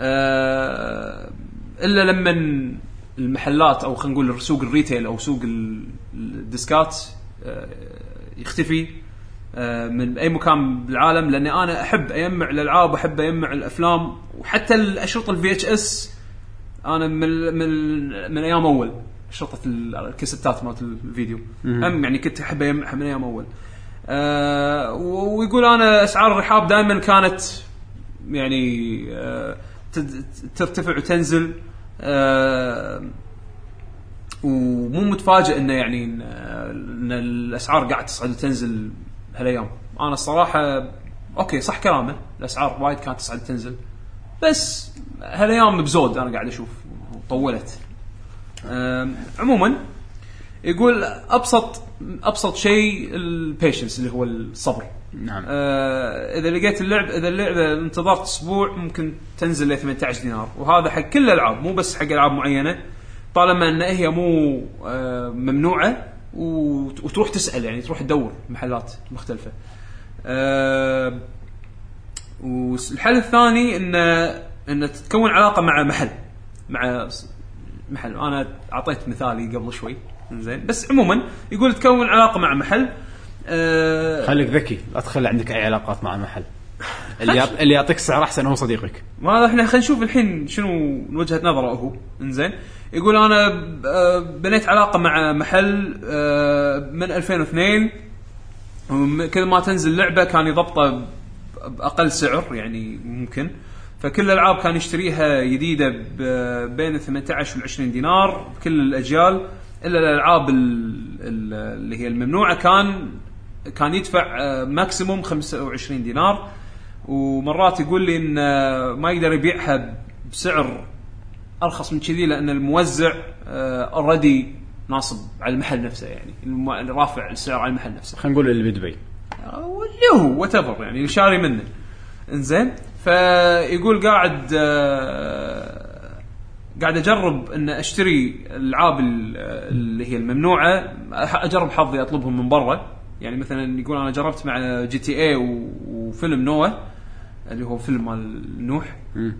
آه إلا لما المحلات أو خلينا نقول سوق ال retail أو سوق ال- الديسكات آه يختفي. من أي مكان بالعالم لأني أنا أحب اجمع الألعاب واحب اجمع الأفلام وحتى الأشرطة ال VHS أنا من من من أيام أول شرطه ال- الكاسيتات مالت الفيديو. هم يعني كنت أحب اجمعها من أيام أول. آه و- ويقول أنا أسعار الرحاب دائما كانت يعني آه تد- ترتفع وتنزل. آه ومو متفاجئ إنه يعني إن الأسعار قاعد تصعد وتنزل هالايام أنا الصراحة أوكي صح كلامه الأسعار وايد كانت تصعد وتنزل بس هالايام بزود أنا قاعد أشوف طولت. عموما يقول أبسط أبسط شيء البيشنس اللي هو الصبر. نعم. آه إذا لقيت اللعب إذا اللعبه انتظرت أسبوع ممكن تنزل ل 18 دينار. وهذا حق كل الألعاب مو بس حق ألعاب معينة. طالما إن هي مو آه ممنوعة وتروح تسأل يعني تروح تدور محلات مختلفة. آه والحل الثاني ان ان تتكون علاقة مع محل. مع محل. أنا أعطيت مثالي قبل شوي. زين بس عموما يقول تكون علاقة مع محل. آه خليك ذكي. لا تخلي عندك أي علاقات مع المحل اللي. اللي يعطيك سعر أحسن هو صديقك. وهذا إحنا خلينا نشوف الحين شنو وجهة نظره هو. إنزين. يقول أنا آه، بنيت علاقة مع محل آه، من 2002 وم- كل ما تنزل لعبة كان يضبطه بأقل سعر يعني ممكن. فكل الألعاب كان يشتريها جديدة بين 18 و 20 دينار بكل الأجيال. إلا الألعاب ال- ال- اللي هي الممنوعة كان كان يدفع آه، maximum 25 دينار. ومرات يقول لي إن آه، ما يقدر يبيعها بسعر أرخص من كذي لأن الموزع already ناصب على المحل نفسه يعني رافع السعر على المحل نفسه. خلينا نقول اللي بدبي واللي هو what يعني اللي شاري منه. إنزين؟ فيقول قاعد آه، قاعد أجرب إن أشتري الألعاب ال- اللي هي الممنوعة أجرب حظي أطلبهم من برا. يعني مثلا يقول أنا جربت مع GTA وفيلم Noah اللي هو فيلم مال نوح.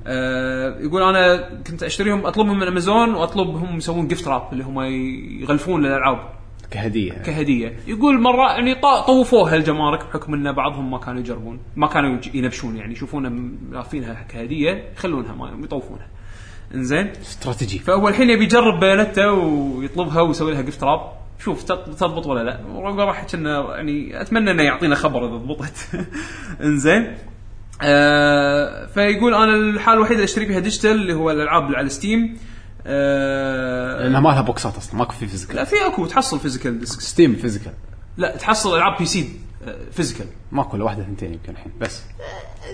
آه يقول أنا كنت أشتريهم أطلبهم من أمازون وأطلبهم يسوون gift wrap اللي هم يغلفون الالعاب كهدية. كهدية. يقول مرة يعني طوفوها الجمارك بحكم إن بعضهم ما كانوا يجربون ما كانوا ينبشون يعني يشوفونها لافينها كهدية يخلونها ما يطوفونها. إنزين. استراتيجي. فهو الحين يبي يجرب بيانته ويطلبها ويسوي لها gift wrap شوف تضبط ولا لا؟ راح كنا يعني أتمنى إنه يعطينا خبر إذا ضبطت. إنزين. آه فيقول أنا الحالة الوحيدة اللي أشتري فيها digital اللي هو الألعاب اللي على Steam آه لأنها ما لها بوكسات أصلا ماكو في physical لا في أكو تحصل physical discs Steam physical لا تحصل ألعاب PC آه، physical ماكو إلا واحدة ثنتين يمكن الحين بس.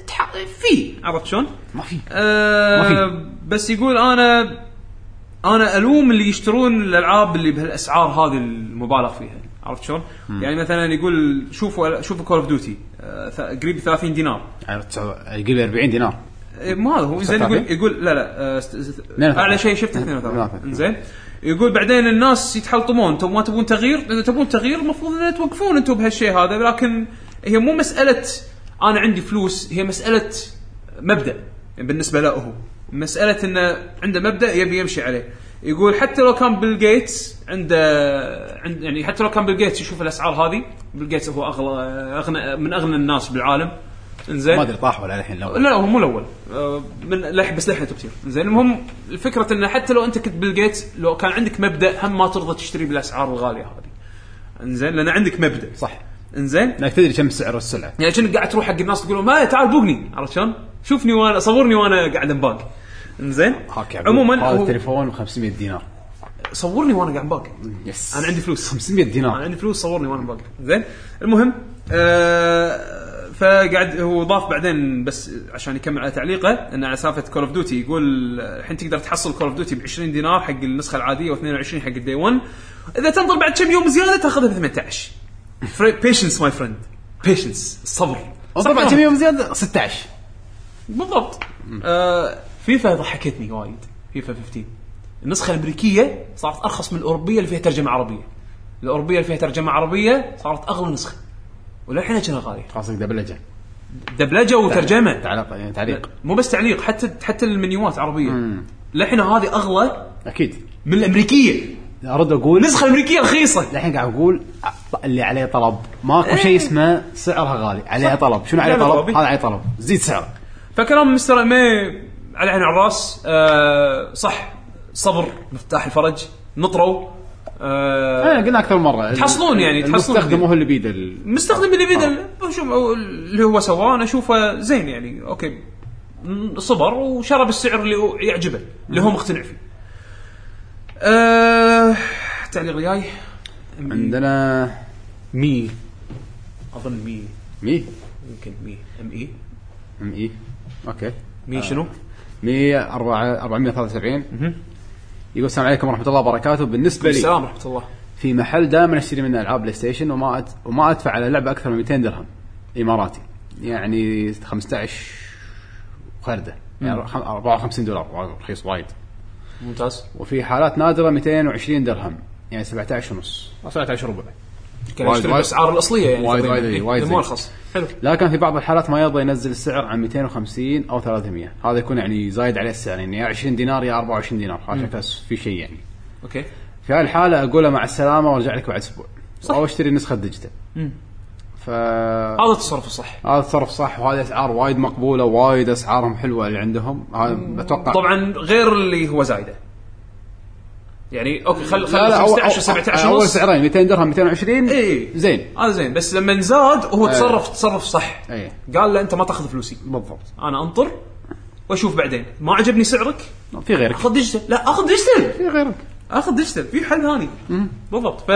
تح- في عرفت شلون؟ ما في. آه ما بس يقول أنا أنا ألوم اللي يشترون الألعاب اللي بهالأسعار هذه المبالغ فيها. عرفت شلون؟ يعني مثلا يقول شوفوا شوفوا Call of Duty قريب 30 دينار يعني لي 40 دينار إيه، ما هذا هو زين يقول 36. يقول لا لا آه، است- است- 32. أعلى شيء شفته 32 32. زين يقول بعدين الناس يتحلطمون أنتم ما تبون تغيير إذا تبون تغيير المفروض ان توقفون أنتم بهالشيء هذا لكن هي مو مسألة أنا عندي فلوس هي مسألة مبدأ بالنسبة له هو مسألة إنه عنده مبدأ يبي يمشي عليه يقول حتى لو كان بيل جيتس عنده عند يعني حتى لو كان بيل جيتس يشوف الأسعار هذه بيل جيتس هو أغلى أغنى من أغنى الناس بالعالم. إنزين. ما أدري طاح ولا الحين لا لا هو مو الأول. آه، من لح بس لحن top tier زين المهم الفكرة إنه حتى لو أنت كنت بيل جيتس لو كان عندك مبدأ هم ما ترضى تشتري بالأسعار الغالية هذه. إنزين لأن عندك مبدأ. صح. إنزين. إنك تدري كم سعر السلعه يعني كأنك قاعد تروح حق الناس تقول ما تعال بوقني عرفت شلون؟ شوفني وأنا صورني وأنا قاعد أنباق. يا عموما هذا التليفون ب 500 دينار. صورني وأنا قاعد انباق yes أنا عندي فلوس. 500 أنا دينار عندي فلوس صورني وأنا أنباق. زين؟ المهم آه فقاعد هو ضاف بعدين بس عشان يكمل على تعليقه انه على سالفة Call of Duty يقول الحين تقدر تحصل Call of Duty ب 20 دينار حق النسخة العادية و22 حق ال day 1 إذا تنطر بعد كم يوم زيادة تأخذها ب 18 patience my friend patience الصبر. طبعا كم يوم زيادة؟ 16 بالضبط. آه فيفا ضحكتني وايد فيفا 15 النسخة الأمريكية صارت أرخص من الأوروبية اللي فيها ترجمة عربية. الأوروبية اللي فيها ترجمة عربية صارت أغلى نسخة. وللحين كانها غاليه قصدك دبلجة. دبلجة وترجمة. تعليق يعني تعليق. مو بس تعليق حتى حتى المنيوات عربية. للحين هذه أغلى أكيد. من الأمريكية. أرد أقول النسخة الأمريكية رخيصة. الحين قاعد أقول اللي عليه طلب. ماكو شيء اسمه سعرها غالي. عليه طلب. شنو عليه طلب. هذا عليه طلب. زيد سعره. فكلام Mr. امي على عين الراس آه صح صبر مفتاح الفرج نطروا آه إحنا قلنا أكثر من مرة. تحصلون يعني، تحصلون المستخدم فيه. هو اللي بيده ال- مستخدم اللي بيده شوف اللي هو سواه أنا أشوفه زين يعني okay. صبر وشرى بالسعر اللي يعجبه اللي هو مقتنع فيه. أه التعليق الجاي عندنا مي. أظن مي. مي. يمكن مي. ME. ME. Okay. مي شنو؟ 100 473 يقول السلام عليكم ورحمة الله وبركاته. بالنسبة لي السلام ورحمة الله. في محل دائما أشتري منه ألعاب PlayStation وما أت... وما أدفع على لعبة أكثر من 200 درهم إماراتي. يعني 15 خردة. يعني خم- 54 دولار. رخيص وايد. ممتاز. وفي حالات نادرة 220 درهم. يعني 17 ونص. أو 17 ربع. كان وايد- يشتري وايد. بالاسعار الأصلية يعني وايد-. وايد- إيه، وايد مو. ارخص حلو. لكن في بعض الحالات ما يرضى ينزل السعر عن 250 أو 300 هذا يكون يعني زايد عليه السعر. يعني يا 20 دينار يا 24 دينار. هذا في شيء يعني. okay. في هذه الحالة أقول له مع السلامة وأرجع لك بعد أسبوع. أو أشتري نسخة digital. ف هذا التصرف الصح. هذا التصرف صح. وهذه أسعار وايد مقبولة. وايد أسعارهم حلوة اللي عندهم. هذا بتوقع طبعا غير اللي هو زايده. يعني okay خل خل لا لا 15 أول- 17 أول سعرين 200 درهم 220 إيه. زين. هذا زين. بس لما زاد هو تصرف تصرف صح. إيه. قال له أنت ما تأخذ فلوسي. بالضبط. أنا أنطر وأشوف بعدين. ما عجبني سعرك؟ في غيرك. أخذ digital لا أخذ digital في غيرك. أخذ digital في حل ثاني بالضبط. ف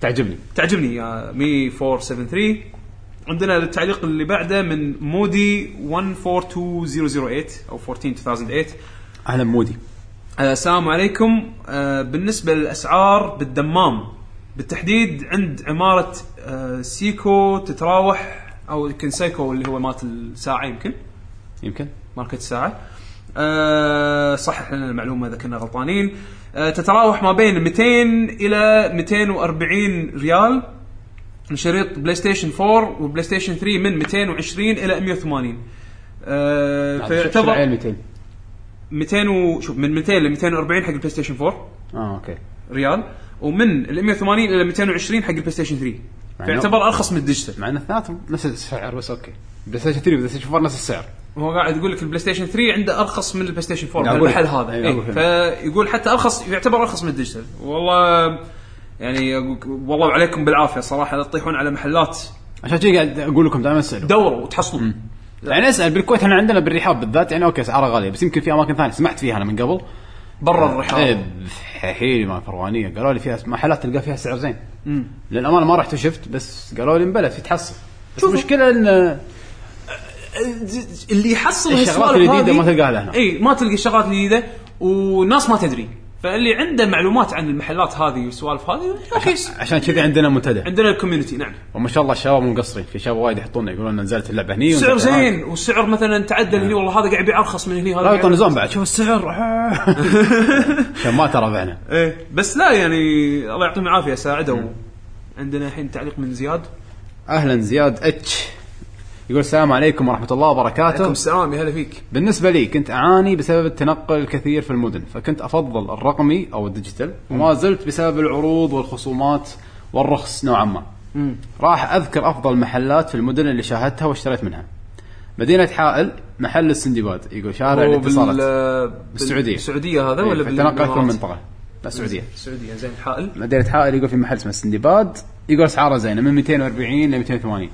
تعجبني. تعجبني. يا مي 473 عندنا التعليق اللي بعده من مودي 142008 أو 14 2008 أهلا مودي آه، السلام عليكم. آه، بالنسبة للأسعار بالدمام بالتحديد عند عمارة آه، Seiko تتراوح أو يمكن Seiko اللي هو مالت الساعة يمكن؟ يمكن. ماركة الساعة. آه، صحح لنا المعلومة إذا كنا غلطانين. آه، تتراوح ما بين 200 إلى 240 ريال. شريط PlayStation 4 و PlayStation 3 من 220 إلى 180 آه، شو فيعتبر عيل 200 200 و... شوف من 200 ل 240 حق ال PlayStation 4 آه أوكي. ريال. ومن ال 180 إلى 220 حق ال PlayStation 3 يعني فيعتبر أرخص من ال digital. مع إن اثنيناتهم نفس السعر بس أوكي. PlayStation 3 PlayStation 4 نفس السعر. هو قاعد يقول لك ال PlayStation 3 عنده أرخص من ال PlayStation 4 أقول لك. المحل هذا. إيه. فيقول حتى أرخص يعتبر أرخص من ال digital. والله يعني والله عليكم بالعافية صراحة لا تطيحون على محلات. عشان كذا قاعد أقول لكم دائما اسألوا. دوروا وتحصلون يعني أسأل بالكويت إحنا عندنا بالرحاب بالذات يعني أوكي اسعارها غالية بس يمكن في أماكن ثانية سمعت فيها أنا من قبل. برا الرحاب. إيه حولي ما فروانية. قالوا لي فيها محلات تلقى فيها سعر زين. للأمانة ما رحت وشفت بس قالوا لي مبلى في تحصل بس. المشكلة إن اللي يحصل الشغلات هذه- ما تلقاها هنا. اي ما تلقى الشغلات الجديدة وناس ما تدري. فاللي عنده معلومات عن المحلات هذه والسوالف هذه أوكي. عشان كذي عندنا منتدى. عندنا ال community نعم. وما شاء الله الشباب مو مقصرين في شباب وايد يحطون يقولون نزلت اللعبة هني سعر. زين والسعر مثلا تعدل هني والله هذا قاعد يبيع أرخص من هني هذا لا يطنزون بعد. شوف السعر. عشان ما ترى بعنا إيه بس لا يعني الله يعطيهم العافية ساعدوا عندنا الحين تعليق من زياد. أهلا زياد H يقول السلام عليكم ورحمة الله وبركاته. عليكم السلام يا هلا فيك. بالنسبة لي كنت أعاني بسبب التنقل الكثير في المدن فكنت أفضل الرقمي أو ال digital وما زلت بسبب العروض والخصومات والرخص نوعا ما. راح أذكر أفضل محلات في المدن اللي شاهدتها واشتريت منها. مدينة حائل محل السندباد يقول شارع الاتصالات بال بالسعودية. بالسعودية هذا ولا إيه، التنقل في بالإمارات؟ المنطقة لا السعودية السعوديه زين حائل. مدينة حائل يقول في محل اسمه السندباد يقول أسعاره زينة من 240 ل 280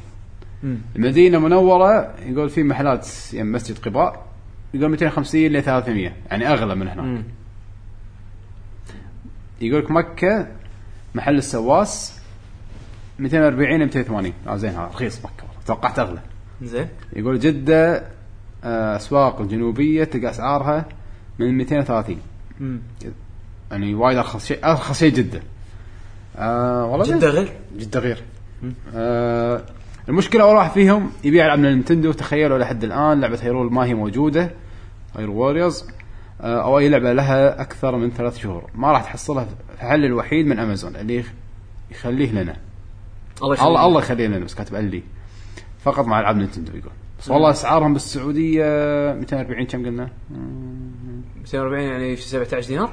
المدينة منورة يقول في محلات يعني مسجد قباء يقول 250 ل 300 يعني أغلى من هناك يقول لك مكة محل السواس 240 ل 280 آه زين هذا رخيص مكة والله. توقعت أغلى. زين. يقول جدة آه، أسواق الجنوبيه تلقى أسعارها من 230 مم. يعني وايد أرخص شيء أرخص شيء جدة. آه والله جدة غير؟ جدة غير. آه المشكلة اول واحد فيهم يبيع العاب من النينتندو تخيلوا لحد الآن لعبة هيرول ما هي موجودة Hyrule Warriors آه أو أي لعبة لها أكثر من ثلاث شهور. ما راح تحصلها في الحل الوحيد من امازون اللي يخ- يخليه لنا. الله يخليك الله الله يخليه لنا بس كاتب لي فقط مع ألعاب Nintendo يقول. بس والله أسعارهم بالسعودية 240 كم قلنا؟ 240 يعني في 17 دينار؟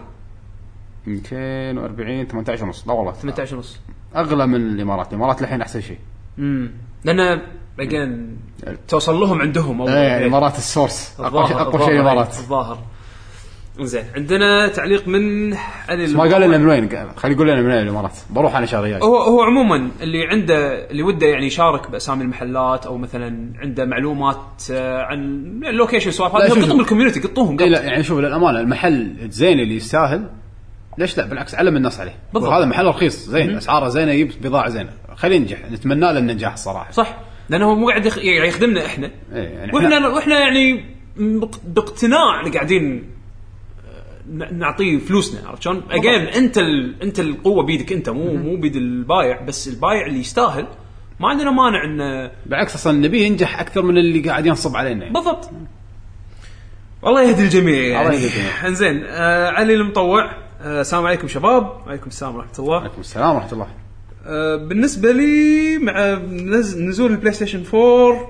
240 18 ونص. لا والله 18 ونص. أغلى من الإمارات. الإمارات الحين أحسن شيء. امم لأن اجين توصل لهم عندهم. إيه الامارات ال source. أقوى شيء أقوى الظاهر، شيء الامارات الظاهر. زين عندنا تعليق من علي ما قال لنا من وين؟ خليه يقول لنا من وين الامارات بروح أنا شهر جاي هو هو عموما اللي عنده اللي وده يعني يشارك بأسامي المحلات أو مثلا عنده معلومات آه، عن ال location سوالف هذه قطهم بال community قطوهم إيه قط. لا يعني شوف للأمانة المحل الزين اللي يستاهل ليش لا؟ بالعكس علم الناس عليه. بالضبط. هذا محل رخيص زين أسعاره زينة يجيب بضاعة زينة. خليه ينجح نتمنى له النجاح الصراحة. صح. لأنه هو مو قاعد يخ- يعني يخدمنا إحنا. إيه يعني وإحنا وإحنا يعني باقتناع اللي قاعدين نعطيه فلوسنا عرفت شلون؟ اجين أنت ال... أنت القوة بيدك أنت مو مو بيد البايع بس البايع اللي يستاهل. ما عندنا مانع انه بالعكس أصلا نبيه ينجح أكثر من اللي قاعد ينصب علينا. يعني. بالضبط. والله يهدي الجميع. يعني الله يهدي الجميع. إنزين آه علي المطوع. السلام عليكم شباب. وعليكم السلام ورحمة الله. عليكم السلام ورحمة الله. آه بالنسبة لي مع نز- نزول ال PlayStation 4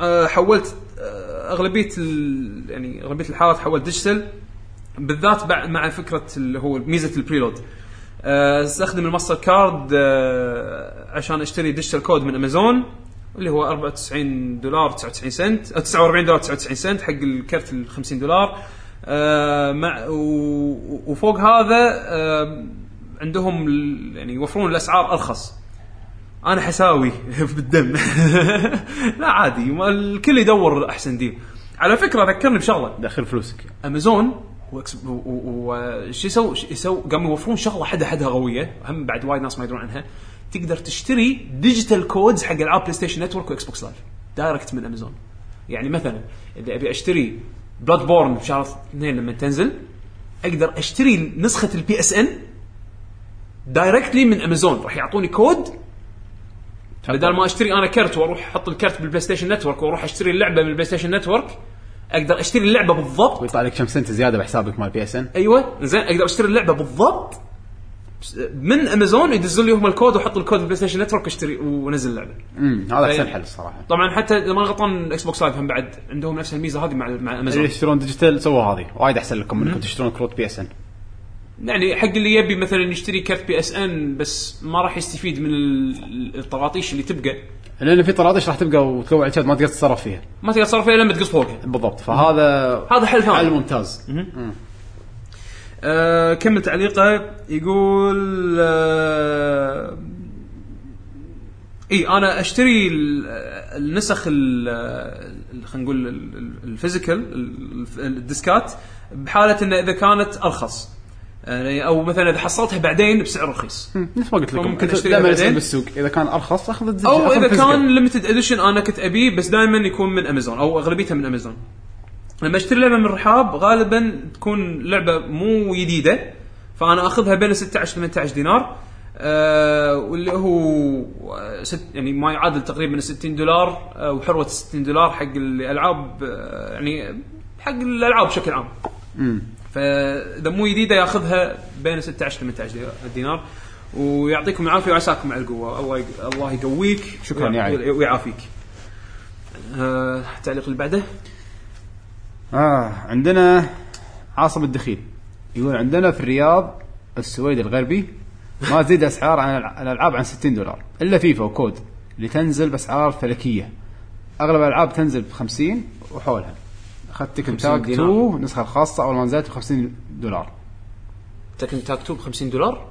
آه حولت آه أغلبية ال- يعني أغلبية الحالات حولت digital بالذات بع- مع فكرة اللي هو ميزة ال preload آه، أستخدم الماستر كارد آه، عشان أشتري digital code من أمازون اللي هو 94 دولار 99 سنت أو 49 دولار 99 سنت حق الكرت ال 50 دولار. آه، مع وفوق هذا آه، عندهم يعني يوفرون الأسعار ارخص أنا حساوي بالدم. لا عادي الكل يدور أحسن deal على فكرة ذكرني بشغلة. دخل فلوسك. امازون وش يسوي يسوي؟ قاموا يوفرون شغلة حدا حدها قوية. هم بعد وايد ناس ما يدرون عنها. تقدر تشتري digital codes حق العاب PlayStation Network و Xbox Live direct من امازون يعني مثلا إذا أبي أشتري Bloodborne بشهر اثنين لما تنزل أقدر أشتري نسخة ال PSN directly من امازون راح يعطوني كود. بدل ما أشتري أنا كرت وأروح أحط الكرت بال PlayStation Network وأروح أشتري اللعبة من ال PlayStation Network أقدر أشتري اللعبة بالضبط. ويطلع لك كم سنت زيادة بحسابك مال PSN أيوه زين أقدر أشتري اللعبة بالضبط. من امازون يدزون لي هم الكود واحط ال code بال PlayStation Network اشتري ونزل اللعبه هذا في- احسن حل الصراحة. طبعا حتى إذا ما غلطان Xbox Live هم بعد عندهم نفس الميزة هذه مع مع اللي امازون يشترون digital سووا هذه. وايد أحسن لكم إنكم تشترون كروت PSN. يعني حق اللي يبي مثلا يشتري كرت PSN بس ما راح يستفيد من ال- الطراطيش اللي تبقى. لأن في طراطيش راح تبقى وتكوع الشات ما تقدر تتصرف فيها. ما تقدر تصرف فيها لما تقص فوقها بالضبط فهذا هذا حل ثاني. حل ممتاز. آه كمل تعليقه يقول آه إي أنا أشتري ال- النسخ ال- ال- خلينا نقول ال- ال- ال physical ال- الديسكات بحالة انه إذا كانت أرخص. يعني أو مثلا إذا حصلتها بعدين بسعر رخيص. نفس ما قلت لكم. دائما يصير بعدين. بالسوق. إذا كان أرخص أخذ أو إذا. كان limited edition أنا كنت ابيه بس دائما يكون من امازون أو أغلبيتها من امازون لما اشتري لعبة من الرحاب غالبا تكون لعبة مو جديدة فأنا أخذها بين 16 18 دينار آه واللي هو ست يعني ما يعادل تقريبا 60 دولار آه وحروة 60 دولار حق الألعاب آه يعني حق الألعاب بشكل عام. فإذا مو جديدة يأخذها بين 16 18 دينار ويعطيكم العافية وعساكم على القوة. الله الله يقويك شكراً يا علي. ويعافيك. آه التعليق اللي بعده. آه عندنا عاصم الدخيل. يقول عندنا في الرياض السويد الغربي ما تزيد أسعار عن الع- الألعاب عن 60 دولار. إلا FIFA و COD اللي تنزل بأسعار فلكية. أغلب الألعاب تنزل ب 50 وحولها. أخذت Tekken 50 Tag دينار. 2 النسخه الخاصه أول ما نزلت ب 50 دولار. Tekken Tag Two ب 50 دولار؟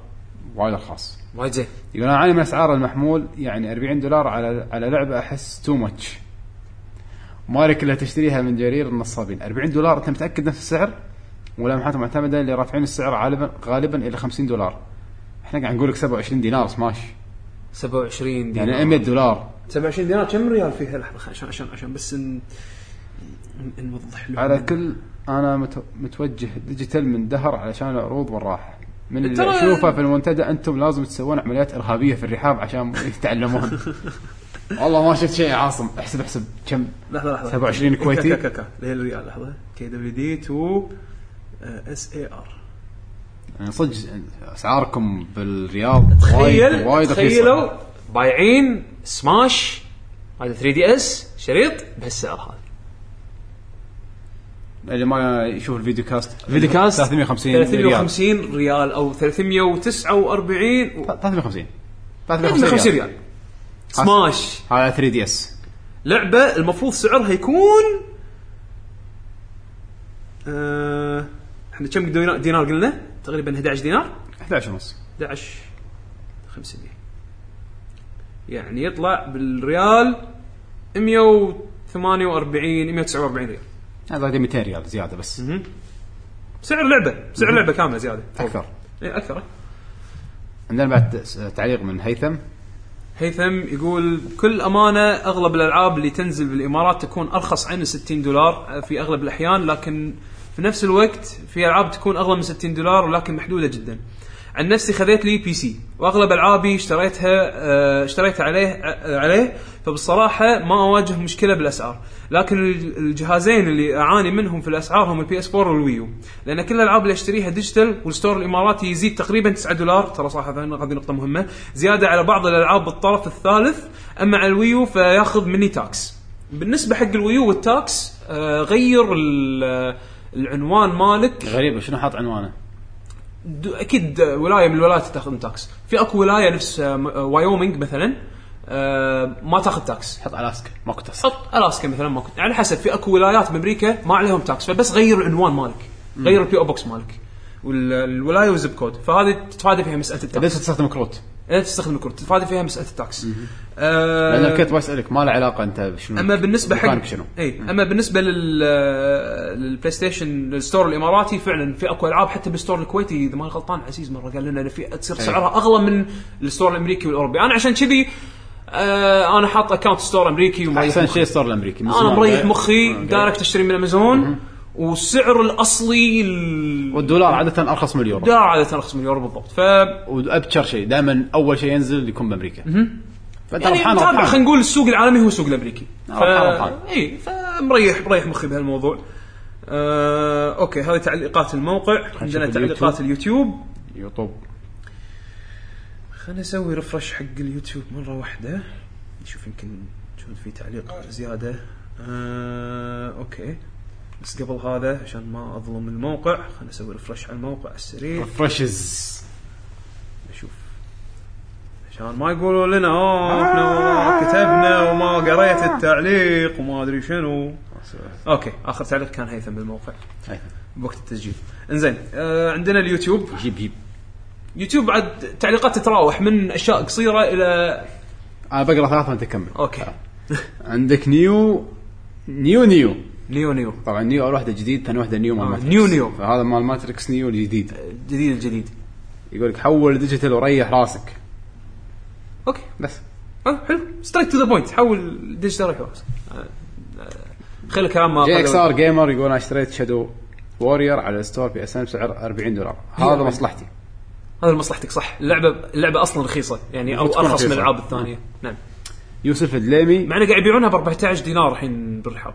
وايد ارخص وايد زين. يقول أنا اعاني من اسعار المحمول يعني 40 دولار على على لعبة أحس too much مالك كلها تشتريها من جرير النصابين. 40 دولار أنت متأكد نفس السعر؟ ومحلات معتمدة اللي رافعين السعر غالبا غالبا إلى 50 دولار. إحنا قاعد نقول لك 27 دينار سماش. 27 دينار يعني 100 دولار. 27 دينار كم ريال فيها؟ لحظة عشان عشان عشان بس ن- نوضح لهم على كل أنا مت- متوجه digital من دهر علشان العروض والراحة. من اللي أشوفه في المنتدى أنتم لازم تسوون عمليات إرهابية في الرحاب عشان يتعلمون. والله ما شفت شيء يا عاصم. احسب احسب. كم؟ لحظة لحظة. 27 كويتي. كا كا كا اللي هي الريال لحظة. كي دبليو دي تو اس اي ار يعني صدق أسعاركم بالرياض تخيل وايد تخيلوا بايعين Smash هذا 3DS شريط بهالسعر هذا. اللي ما يشوف ال video cast video cast؟ 350 ريال 350 ريال. أو 349 و- 350 350 ريال. Smash هذا 3DS. لعبة المفروض سعرها يكون آه، إحنا كم دينار, دينار قلنا؟ تقريبا 11 دينار. 11 ونص. 11 500 يعني يطلع بالريال 148 149 ريال. هذا 200 ريال زيادة بس. سعر لعبه سعر لعبه كاملة زيادة. أكثر. اي أكثر. عندنا بعد تعليق من هيثم. هيثم يقول بكل أمانة أغلب الألعاب اللي تنزل بالإمارات تكون أرخص عن 60 دولار في أغلب الأحيان لكن في نفس الوقت في ألعاب تكون أغلى من 60 دولار ولكن محدودة جدا. عن نفسي خذيت لي PC وأغلب ألعابي اشتريتها آه، اشتريتها عليه آه، عليه فبالصراحة ما أواجه مشكلة بالأسعار لكن الج- الجهازين اللي أعاني منهم في الأسعار هم ال PS4 وال Wii U لأن كل الألعاب اللي أشتريها digital وال store الإماراتي يزيد تقريبا 9 دولار. ترى صراحة هذه نقطة مهمة. زيادة على بعض الألعاب بالطرف الثالث أما على الويو فياخذ مني تاكس بالنسبة حق الويو والتاكس آه، غير ال- العنوان مالك. غريبه شنو حاط عنوانه؟ أكيد ولاية من الولايات تاخذ tax في أكو ولاية نفس آه، م- آه، وايومنج مثلا. آه، ما تاخذ tax حط ألاسكا ماكو تحصل حط ألاسكا مثلا ما كنت على حسب في أكو ولايات بامريكا ما عليهم tax فبس غير العنوان مالك. غير ال P.O. Box مالك. والولايه وال zip code فهذه تتفادى فيها مسألة ليش ال tax تستخدم كروت؟ إذا تستخدم الكروت تتفادى فيها مسألة ال tax لأن آه كنت بسالك ما له علاقة أنت بشنو أما بالنسبة حق شنو؟ اي أما بالنسبة لل لل PlayStation ال store الإماراتي فعلا في أكو ألعاب حتى بال store الكويتي إذا ماني غلطان عزيز مرة قال لنا في تصير أي. سعرها أغلى من ال store الأمريكي والأوروبي. أنا عشان كذي آه أنا حاط account store أمريكي ومريح أحسن مخي. شيء ال store الأمريكي أنا. مريح مخي آه، direct أشتري من امازون والسعر الأصلي ال- والدولار عادة أرخص من اليورو. دولار عادة أرخص من اليورو بالضبط. ف وأكثر شيء دائما أول شيء ينزل يكون بأمريكا. فانت يعني متابع خلينا نقول السوق العالمي هو السوق الأمريكي. ف... ربحان ربحان. اي فمريح مريح مخي بهالموضوع. آه، okay هذه تعليقات الموقع. عندنا تعليقات اليوتيوب. يوتيوب. خلينا نسوي refresh حق اليوتيوب مرة واحدة. نشوف يمكن نشوف في تعليق زيادة. آه، okay. بس قبل هذا عشان ما أظلم الموقع خلينا نسوي refresh على الموقع على السريع. refresh نشوف عشان ما يقولوا لنا أوه إحنا والله كتبنا وما قريت التعليق وما أدري شنو. okay آخر تعليق كان هيثم بالموقع. بوقت التسجيل. إنزين آه عندنا اليوتيوب. جيب جيب يوتيوب بعد تعليقات تتراوح من أشياء قصيرة إلى أنا بقرأ ثلاثة وأنت كمل okay. عندك New Neo New. New Neo. طبعا New أول واحدة جديد ثاني واحدة Neo مال آه، Matrix Neo Neo. فهذا مال Matrix Neo الجديد. جديد الجديد. يقول لك حول digital وريح راسك. okay. بس. آه حلو. straight to the point حول digital ريح راس خلي الكلام ما GXR gamer يقول أنا اشتريت Shadow وورير على الستور بي اس ان بسعر 40 دولار. هذا. مصلحتي. هذا مصلحتك صح اللعبة اللعبة أصلا رخيصة يعني أو أرخص من. الألعاب الثانية نعم يوسف الدليمي مع انه قاعد يبيعونها ب 14 دينار الحين بالرحاب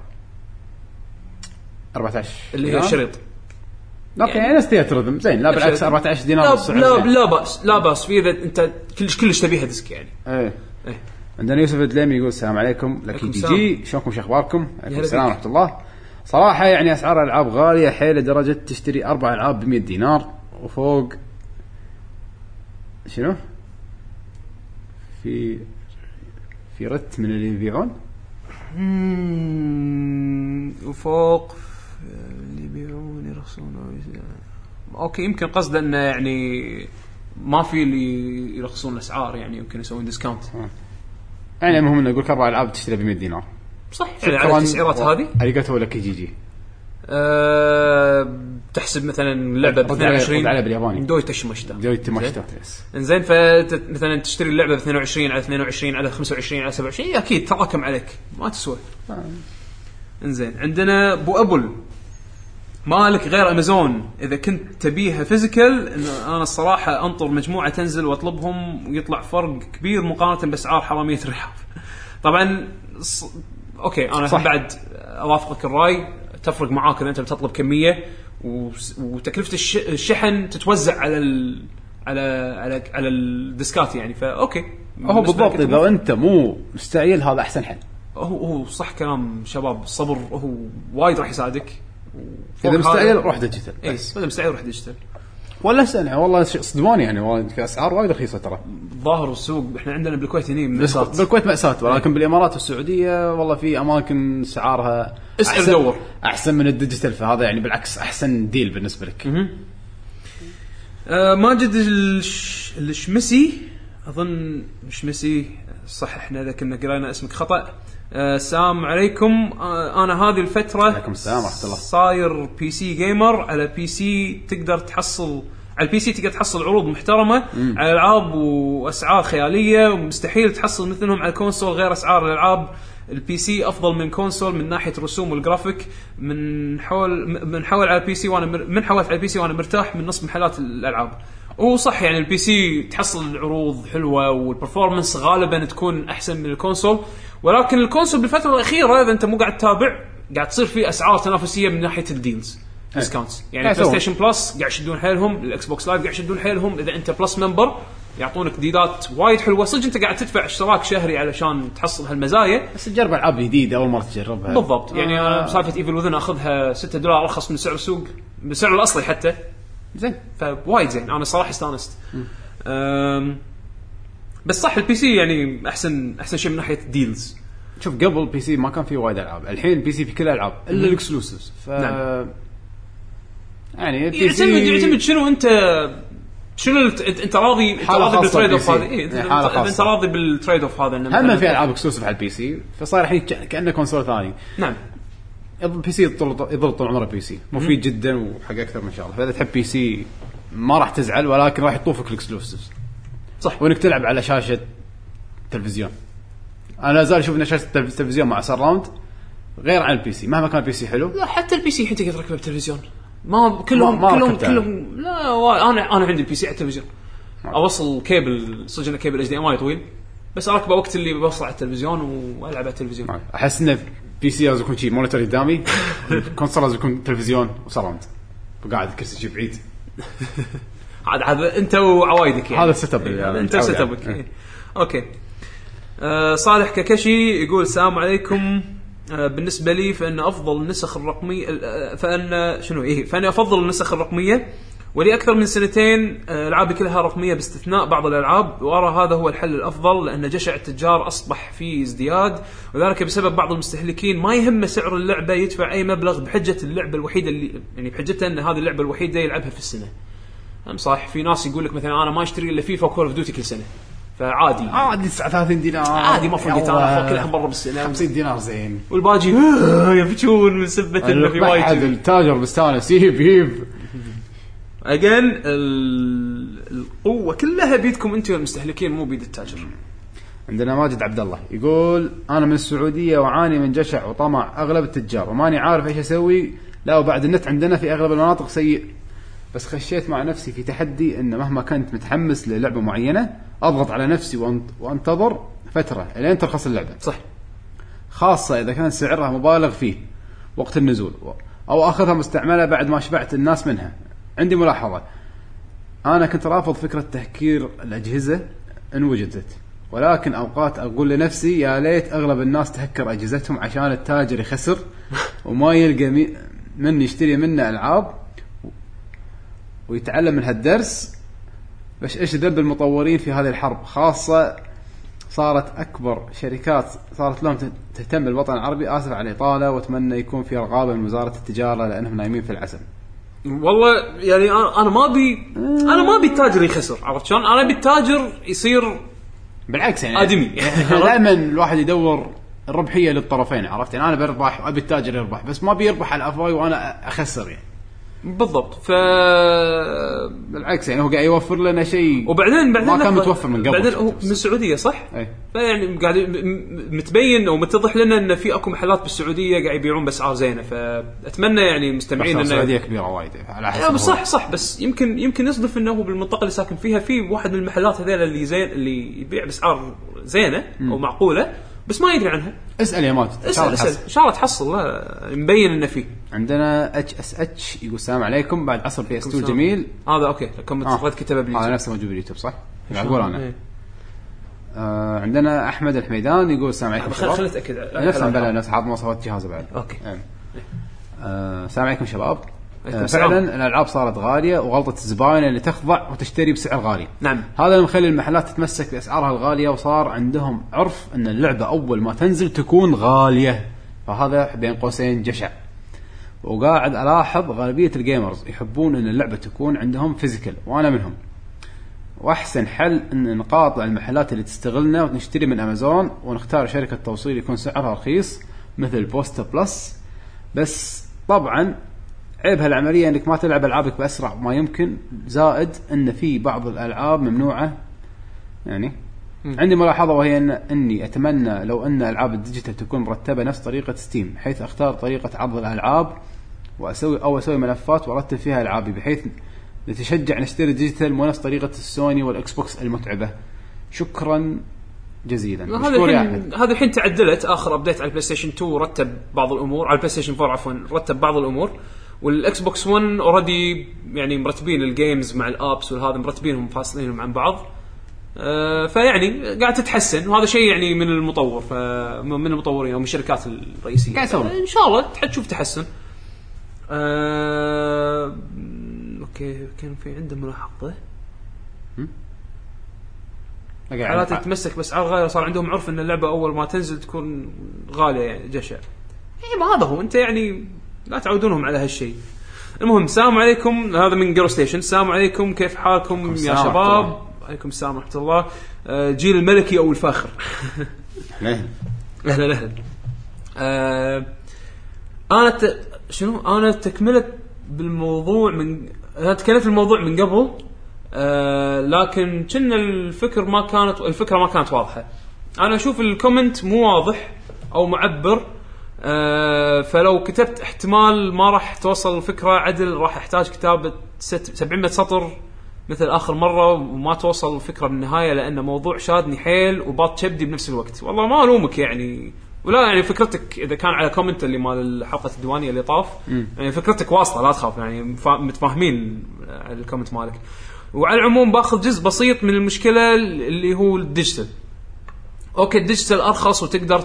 14 اللي هي. الشريط أوكي يعني ستيت ريذم زين لا بالعكس الشريط. 14 دينار لا لا, زين. لا بأس لا بأس في إذا أنت كلش كلش تبيها ديسك يعني إيه إيه. عندنا يوسف الدليمي يقول السلام عليكم لكي جي. جي شلونكم شو أخباركم؟ عليكم السلام. ورحمة الله صراحة يعني أسعار الألعاب غالية حيل لدرجة تشتري أربع ألعاب ب 100 دينار وفوق شنو؟ في في رت من اللي يبيعون وفوق اللي يبيعون يرخصون okay يمكن قصده إنه يعني ما في اللي يرخصون الاسعار يعني يمكن يسوون discount يعني المهم إنه يقول لك أربع ألعاب تشتري ب 100 دينار. صح يعني على التسعيرات هذه؟ ありがとう لكي جي جي آه تحسب مثلا اللعبه ب رد عليه- 22 رد عليه بالياباني. どういたしまして どういたしまして yes إنزين فمثلا تشتري اللعبة ب 22 على 22 على 25 على 27 إيه، أكيد تراكم عليك ما تسوى إنزين عندنا أبو أبل مالك غير أمازون إذا كنت تبيها physical أنا الصراحة أنطر مجموعة تنزل وأطلبهم ويطلع فرق كبير مقارنة بأسعار حرامية الرحاب طبعا. okay أنا. صح. بعد أوافقك الرأي تفرق معاك اذا أنت بتطلب كمية وتكلفة الش... الشحن تتوزع على ال... على على على الديسكات يعني ف okay هو بالضبط إذا أنت مو مستعجل هذا أحسن حل. هو هو صح كلام شباب الصبر هو وايد راح يساعدك. إذا مستعجل روح digital. اي بس. إذا مستعجل روح ديجيتال. ولا سنة. والله شيء صدماني يعني. والله أسعار وايد رخيصة ترى. ظاهر السوق إحنا عندنا بالكويت هني مأساة. بالكويت مأساة. ولكن بالإمارات والسعودية والله في أماكن اسعارها اسأل أحسن- دور. أحسن من ال digital. فهذا يعني بالعكس أحسن deal بالنسبة لك. آه ماجد الش... الشمسي أظن مشمسي صح إحنا إذا كنا قرينا اسمك خطأ. السلام عليكم. آه أنا هذه الفترة عليكم السلام ورحمة الله. صاير PC gamer على PC تقدر تحصل على ال PC تقدر تحصل عروض محترمة على ألعاب وأسعار خيالية. ومستحيل تحصل مثلهم على ال console غير أسعار الألعاب. ال PC أفضل من console من ناحية الرسوم والجرافيك. من حول من حول على ال PC وأنا مر- من حولت على البي سي وأنا مرتاح من نصب محلات الألعاب. وصح يعني ال PC تحصل عروض حلوة وال performance غالبا تكون أحسن من ال console. ولكن ال console بالفترة الأخيرة إذا أنت مو قاعد تتابع قاعد تصير في أسعار تنافسية من ناحية ال deals discounts يعني إيه، Play سووا. Station Plus قاعد يشدون حيلهم ال Xbox Live قاعد يشدون حيلهم. إذا أنت Plus member يعطونك ديلات وايد حلوة. صدق أنت قاعد تدفع اشتراك شهري علشان تحصل هالمزايا. بس تجرب ألعاب جديدة أول مرة تجربها. بالضبط. يعني آه. أنا سالفة Evil Within أخذها 6 دولار أرخص من سعر السوق بالسعر الأصلي حتى. زين. فوايد زين. أنا صراحة استانست. بس صح ال PC يعني أحسن أحسن شيء من ناحية deals شوف قبل PC ما كان في وايد ألعاب الحين ال PC في كل الالعاب إلا ال exclusives. ف نعم. يعني ال P يعتمد C يعتمد شنو انت شنو الت- انت راضي أنت راضي بال trade off هذا. إيه، انت يعني انت. راضي بال trade off هذا هم في ألعاب exclusive على ال PC فصار الحين كأنه console ثاني. نعم. ال PC يظل يظل طول عمره PC مفيد جدا وحق أكثر من شغلة. فإذا تحب PC ما راح تزعل ولكن راح يطوفك ال exclusives صح وإنك تلعب على شاشة تلفزيون. أنا لا زال أشوف إن شاشة التلف- التلفزيون مع surround غير عن ال PC مهما كان ال PC حلو. لا حتى ال PC الحين تقدر تركبه بالتلفزيون ما كلهم ما- كلهم. كلهم لا وا- أنا أنا عندي ال PC على التلفزيون. أوصل كيبل صدق انه cable HDMI طويل بس أركبه وقت اللي بوصل على التلفزيون وألعب على التلفزيون. أحس انه PC لازم يكون شيء monitor قدامي console لازم يكون تلفزيون و surround وقاعد الكرسي شي بعيد. هذا هذا انت وعوايدك يعني. هذا ال setup إيه، أنا انت set. up ك إيه. أوكي. آه صالح ككشي يقول السلام عليكم. آه بالنسبة لي فإن أفضل النسخ الرقمية آه، فإن شنو؟ إيه فاني أفضل النسخ الرقمية ولي أكثر من سنتين ألعابي كلها رقمية باستثناء بعض الألعاب وأرى هذا هو الحل الأفضل لأن جشع التجار أصبح فيه ازدياد وذلك بسبب بعض المستهلكين ما يهمه سعر اللعبة يدفع أي مبلغ بحجة اللعبة الوحيدة اللي يعني بحجته إن هذه اللعبة الوحيدة يلعبها في السنة. أم صح؟ في ناس يقول لك مثلا أنا ما أشتري إلا فيفا و Call of Duty كل سنة. فعادي. عادي 39 دينار. عادي ما فرقت أنا. اخذ كلها مرة بالسنة. 50 دينار زين. والباقي "آه، يبكون من سبة إنه في وايد. التاجر مستانس يهب يهب again القوة كلها بيدكم أنتم المستهلكين مو بيد التاجر. عندنا ماجد عبد الله يقول أنا من السعودية وأعاني من جشع وطمع أغلب التجار وماني عارف إيش أسوي. لا وبعد النت عندنا في أغلب المناطق سيء. بس خشيت مع نفسي في تحدي إن مهما كنت متحمس للعبة معينة أضغط على نفسي وأنتظر فترة لين ترخص اللعبة. صح. خاصة إذا كان سعرها مبالغ فيه وقت النزول أو أخذها مستعملة بعد ما شبعت الناس منها. عندي ملاحظة. أنا كنت رافض فكرة تهكير الأجهزة إن وجدت. ولكن أوقات أقول لنفسي يا ليت أغلب الناس تهكر أجهزتهم عشان التاجر يخسر وما يلقى من يشتري منه ألعاب ويتعلم من هالدرس بس إيش ذنب المطورين في هذه الحرب خاصة صارت أكبر شركات صارت لهم تهتم بالوطن العربي آسف على الإطالة وأتمنى يكون في رقابة من وزارة التجارة لأنهم نايمين في العسل. والله يعني أنا ما أبي أنا ما أبي التاجر يخسر عرفت شلون؟ أنا أبي التاجر يصير بالعكس يعني آدمي. دائما الواحد يدور الربحية للطرفين عرفت يعني أنا بربح وابي التاجر يربح بس ما بيربح على افواي وأنا أخسر يعني. بالضبط ف بالعكس يعني هو قاعد يوفر لنا شيء وبعدين بعدين ما كان. متوفر من قبل بعدين هو. من السعودية صح؟ اي فيعني قاعد متبين أو متضح لنا إن في أكو محلات بالسعودية قاعد يبيعون بأسعار زينة فأتمنى يعني مستمعين انه السعوديه كبيرة وايد على حسب. صح صح بس يمكن يمكن يصدف إنه هو بالمنطقة اللي ساكن فيها في واحد من المحلات هذيل اللي زين اللي يبيع بأسعار زينة أو معقولة بس ما يدري عنها. اسأل يا شاء اسأل اسأل. إن شاء الله تحصل. لا مبين إنه فيه عندنا HSH يقول السلام عليكم. بعد عصر PS 2 جميل. هذا okay. كم آه. كتبه هذا باليوتيوب نفسه موجود باليوتيوب صح؟ قاعد أقول أنا. إيه. آه عندنا أحمد الحميدان يقول السلام عليكم خل خل شباب أتأكد. نفس بلا نفس حاط مواصفات جهازه بعد. okay. إيه. آه، السلام عليكم شباب. عليكم آه، السلام. فعلا الألعاب صارت غالية وغلطة الزباين اللي تخضع وتشتري بسعر غالي. نعم. هذا اللي مخلي المحلات تتمسك بأسعارها الغالية وصار عندهم عرف إن اللعبة أول ما تنزل تكون غالية. فهذا بين قوسين جشع. وقاعد ألاحظ غالبية ال gamers يحبون إن اللعبة تكون عندهم physical وأنا منهم. وأحسن حل إن نقاطع المحلات اللي تستغلنا ونشتري من أمازون ونختار شركة توصيل يكون سعرها رخيص مثل Posta Plus. بس طبعا عيب هالعملية إنك ما تلعب ألعابك بأسرع ما يمكن. زائد إن في بعض الألعاب ممنوعة. يعني عندي ملاحظة وهي ان إني أتمنى لو إن ألعاب ال digital تكون مرتبة نفس طريقة Steam حيث أختار طريقة عرض الألعاب واسوي أو أسوي ملفات وأرتب فيها ألعابي بحيث نتشجع نشتري digital مو نفس طريقة السوني وال Xbox المتعبة. شكرا جزيلا. هذا الحين هذا الحين تعدلت آخر update على ال PlayStation 2 رتب بعض الأمور على ال PlayStation 4 عفوا رتب بعض الأمور. وال Xbox 1 already يعني مرتبين ال games مع ال apps والهذا مرتبينهم فاصلينهم عن بعض. آه فيعني قاعد تتحسن وهذا شيء يعني من المطور من المطورين أو من الشركات الرئيسية. قاعد يسوون. إن شاء الله تشوف تحسن. آه okay كان في عنده ملاحظة. حالات قاعد تتمسك باسعار غاليه صار عندهم عرف إن اللعبة أول ما تنزل تكون غالية يعني جشع. اي ما هذا هو أنت يعني لا تعودونهم على هالشيء. المهم السلام عليكم. هذا من جرو ستيشن السلام عليكم. كيف حالكم يا شباب. عليكم السلام ورحمة الله. آه، جيل الملكي أو الفاخر؟ أهلا أهلا. آه أنا ت... شنو؟ أنا تكمله بالموضوع من أنا تكلمت الموضوع من قبل آه لكن كنا الفكر ما كانت الفكرة ما كانت واضحة. أنا أشوف الكومنت مو واضح أو معبر. آه فلو كتبت احتمال ما راح توصل الفكرة عدل راح احتاج كتابه ست 700 سطر مثل آخر مرة وما توصل الفكرة بالنهاية لأن موضوع شادني حيل وباط كبدي بنفس الوقت. والله ما ألومك يعني. ولا يعني فكرتك إذا كان على comment اللي مال حلقه الديوانية اللي طاف يعني فكرتك واصلة لا تخاف يعني فا- متفاهمين على ال comment مالك. وعلى العموم باخذ جزء بسيط من المشكلة اللي هو ال digital okay ال digital أرخص وتقدر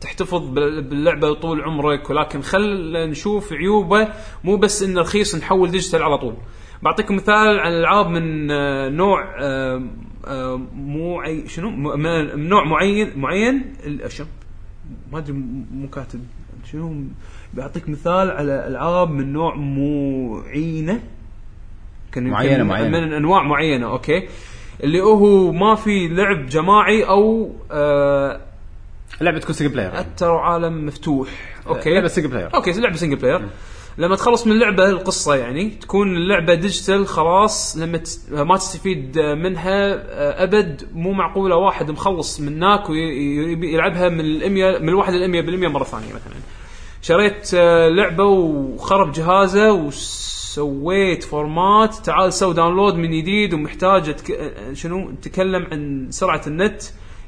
تحتفظ بال- باللعبة طول عمرك ولكن خل نشوف عيوبه مو بس إنه رخيص نحول digital على طول. بعطيكم مثال عن العاب من آه، نوع آه، آه، مو عي- شنو؟ من نوع معين معين؟ شنو ما أدري مو كاتب. شنو؟ بعطيك مثال على ألعاب من نوع معينة. كان معينة- معينة. من أنواع معينة أوكي. اللي هو ما في لعب جماعي أو آه اللعبه تكون single player أكثر عالم مفتوح. أوكي. لعبة single player أوكي لعبة single player لما تخلص من اللعبة القصة يعني تكون اللعبة digital خلاص لما تس... ما تستفيد منها آه، أبد مو معقولة واحد مخلص من هناك ويبي يلعبها من الامية من الواحد الامية بالمية مرة ثانية مثلا. شريت آه، لعبة وخرب جهازه وسويت format تعال سوي download من جديد ومحتاج. آه، شنو؟ نتكلم عن سرعة النت.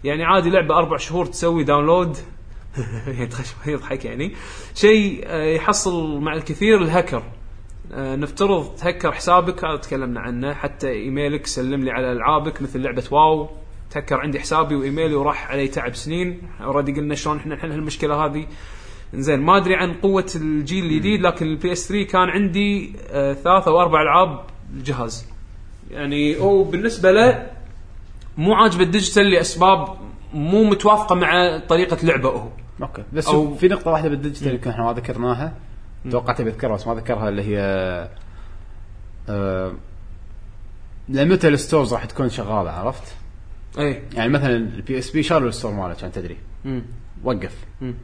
يعني عادي لعبة أربع شهور تسوي download يضحك يضحك يعني. شيء آه، يحصل مع الكثير الهكر. آه، نفترض تهكر حسابك هذا تكلمنا عنه. حتى إيميلك سلم لي على ألعابك مثل لعبة WoW. تهكر عندي حسابي وإيميلي وراح علي تعب سنين. already قلنا شلون إحنا نحل هالمشكله هذه. زين ما أدري عن قوة الجيل الجديد لكن ال PS 3 كان عندي آه، ثلاث أو أربع ألعاب الجهاز يعني هو بالنسبة له مو عاجب ال digital لأسباب مو متوافقة مع طريقة لعبه هو. أوكي. بس أو- في نقطة واحدة بال digital يمكن إحنا ما ذكرناها. توقعت بذكرها بس ما ذكرها اللي هي آه لمتى ال stores راح تكون شغالة عرفت؟ اي يعني مثلا ال PSP شالوا ال store ماله عشان تدري. مم. وقف. مم.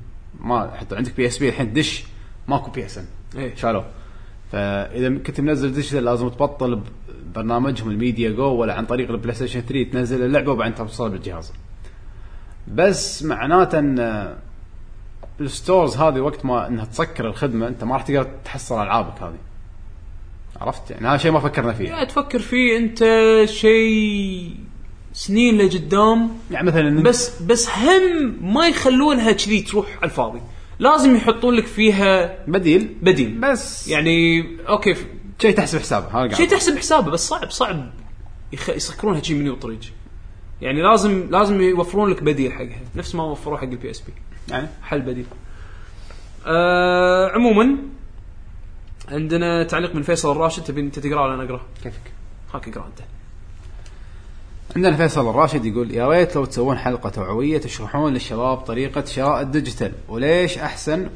ما حتى عندك PSP الحين دش ماكو PSN اي شالوه. فإذا كنت منزل digital لازم تبطل برنامجهم ال Media Go ولا عن طريق البلاي ستيشن 3 تنزل اللعبة وبعدين توصلها بالجهاز. بس معناته إن ال stores هذه وقت ما إنها تسكر الخدمة أنت ما راح تقدر تحصل العابك هذه. عرفت؟ يعني هذا شيء ما فكرنا فيه. يعني تفكر فيه أنت شيء سنين لقدام. يعني مثلا بس بس هم ما يخلونها كذي تروح على الفاضي. لازم يحطون لك فيها بديل. بديل. بس. يعني أوكي. شيء تحسب حسابه شيء تحسب حسابه بس صعب صعب يخ... يسكرونها شيء من الطريق. يعني لازم لازم يوفرون لك بديل حقها. نفس ما وفروا حق ال PSP يعني؟ حل بديل. آه عموما عندنا تعليق من فيصل الراشد. تبي انت تقرا ولا أنا اقرا؟ كيفك؟ هاك اقرا أنت. عندنا فيصل الراشد يقول يا ريت لو تسوون حلقة توعوية تشرحون للشباب طريقة شراء ال digital وليش أحسن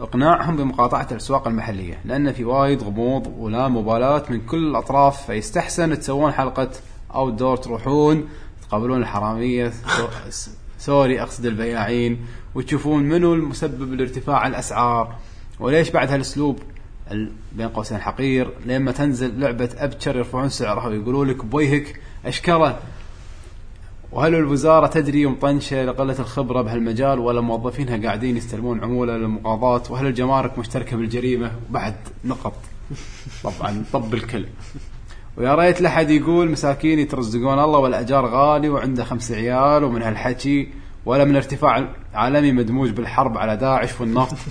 إقناعهم بمقاطعة الأسواق المحلية؟ لأن في وايد غموض ولا مبالاة من كل الأطراف فيستحسن تسوون حلقة أوت دور تروحون تقابلون الحرامية سوري أقصد البياعين وتشوفون منو المسبب لارتفاع الأسعار وليش بعد هالأسلوب ال- بين قوسين حقير لما تنزل لعبة ابتشر يرفعون سعرها ويقولوا لك بويهك أشكره. وهل الوزارة تدري ومطنشة لقلة الخبرة بهالمجال ولا موظفينها قاعدين يستلمون عمولة للمقاضاة؟ وهل الجمارك مشتركة بالجريمة؟ وبعد نقط. طبعا طب الكل. ويا ريت لحد يقول مساكين يترزقون الله والأجار غالي وعنده خمس عيال ومن هالحكي ولا من ارتفاع عالمي مدموج بالحرب على داعش والنفط.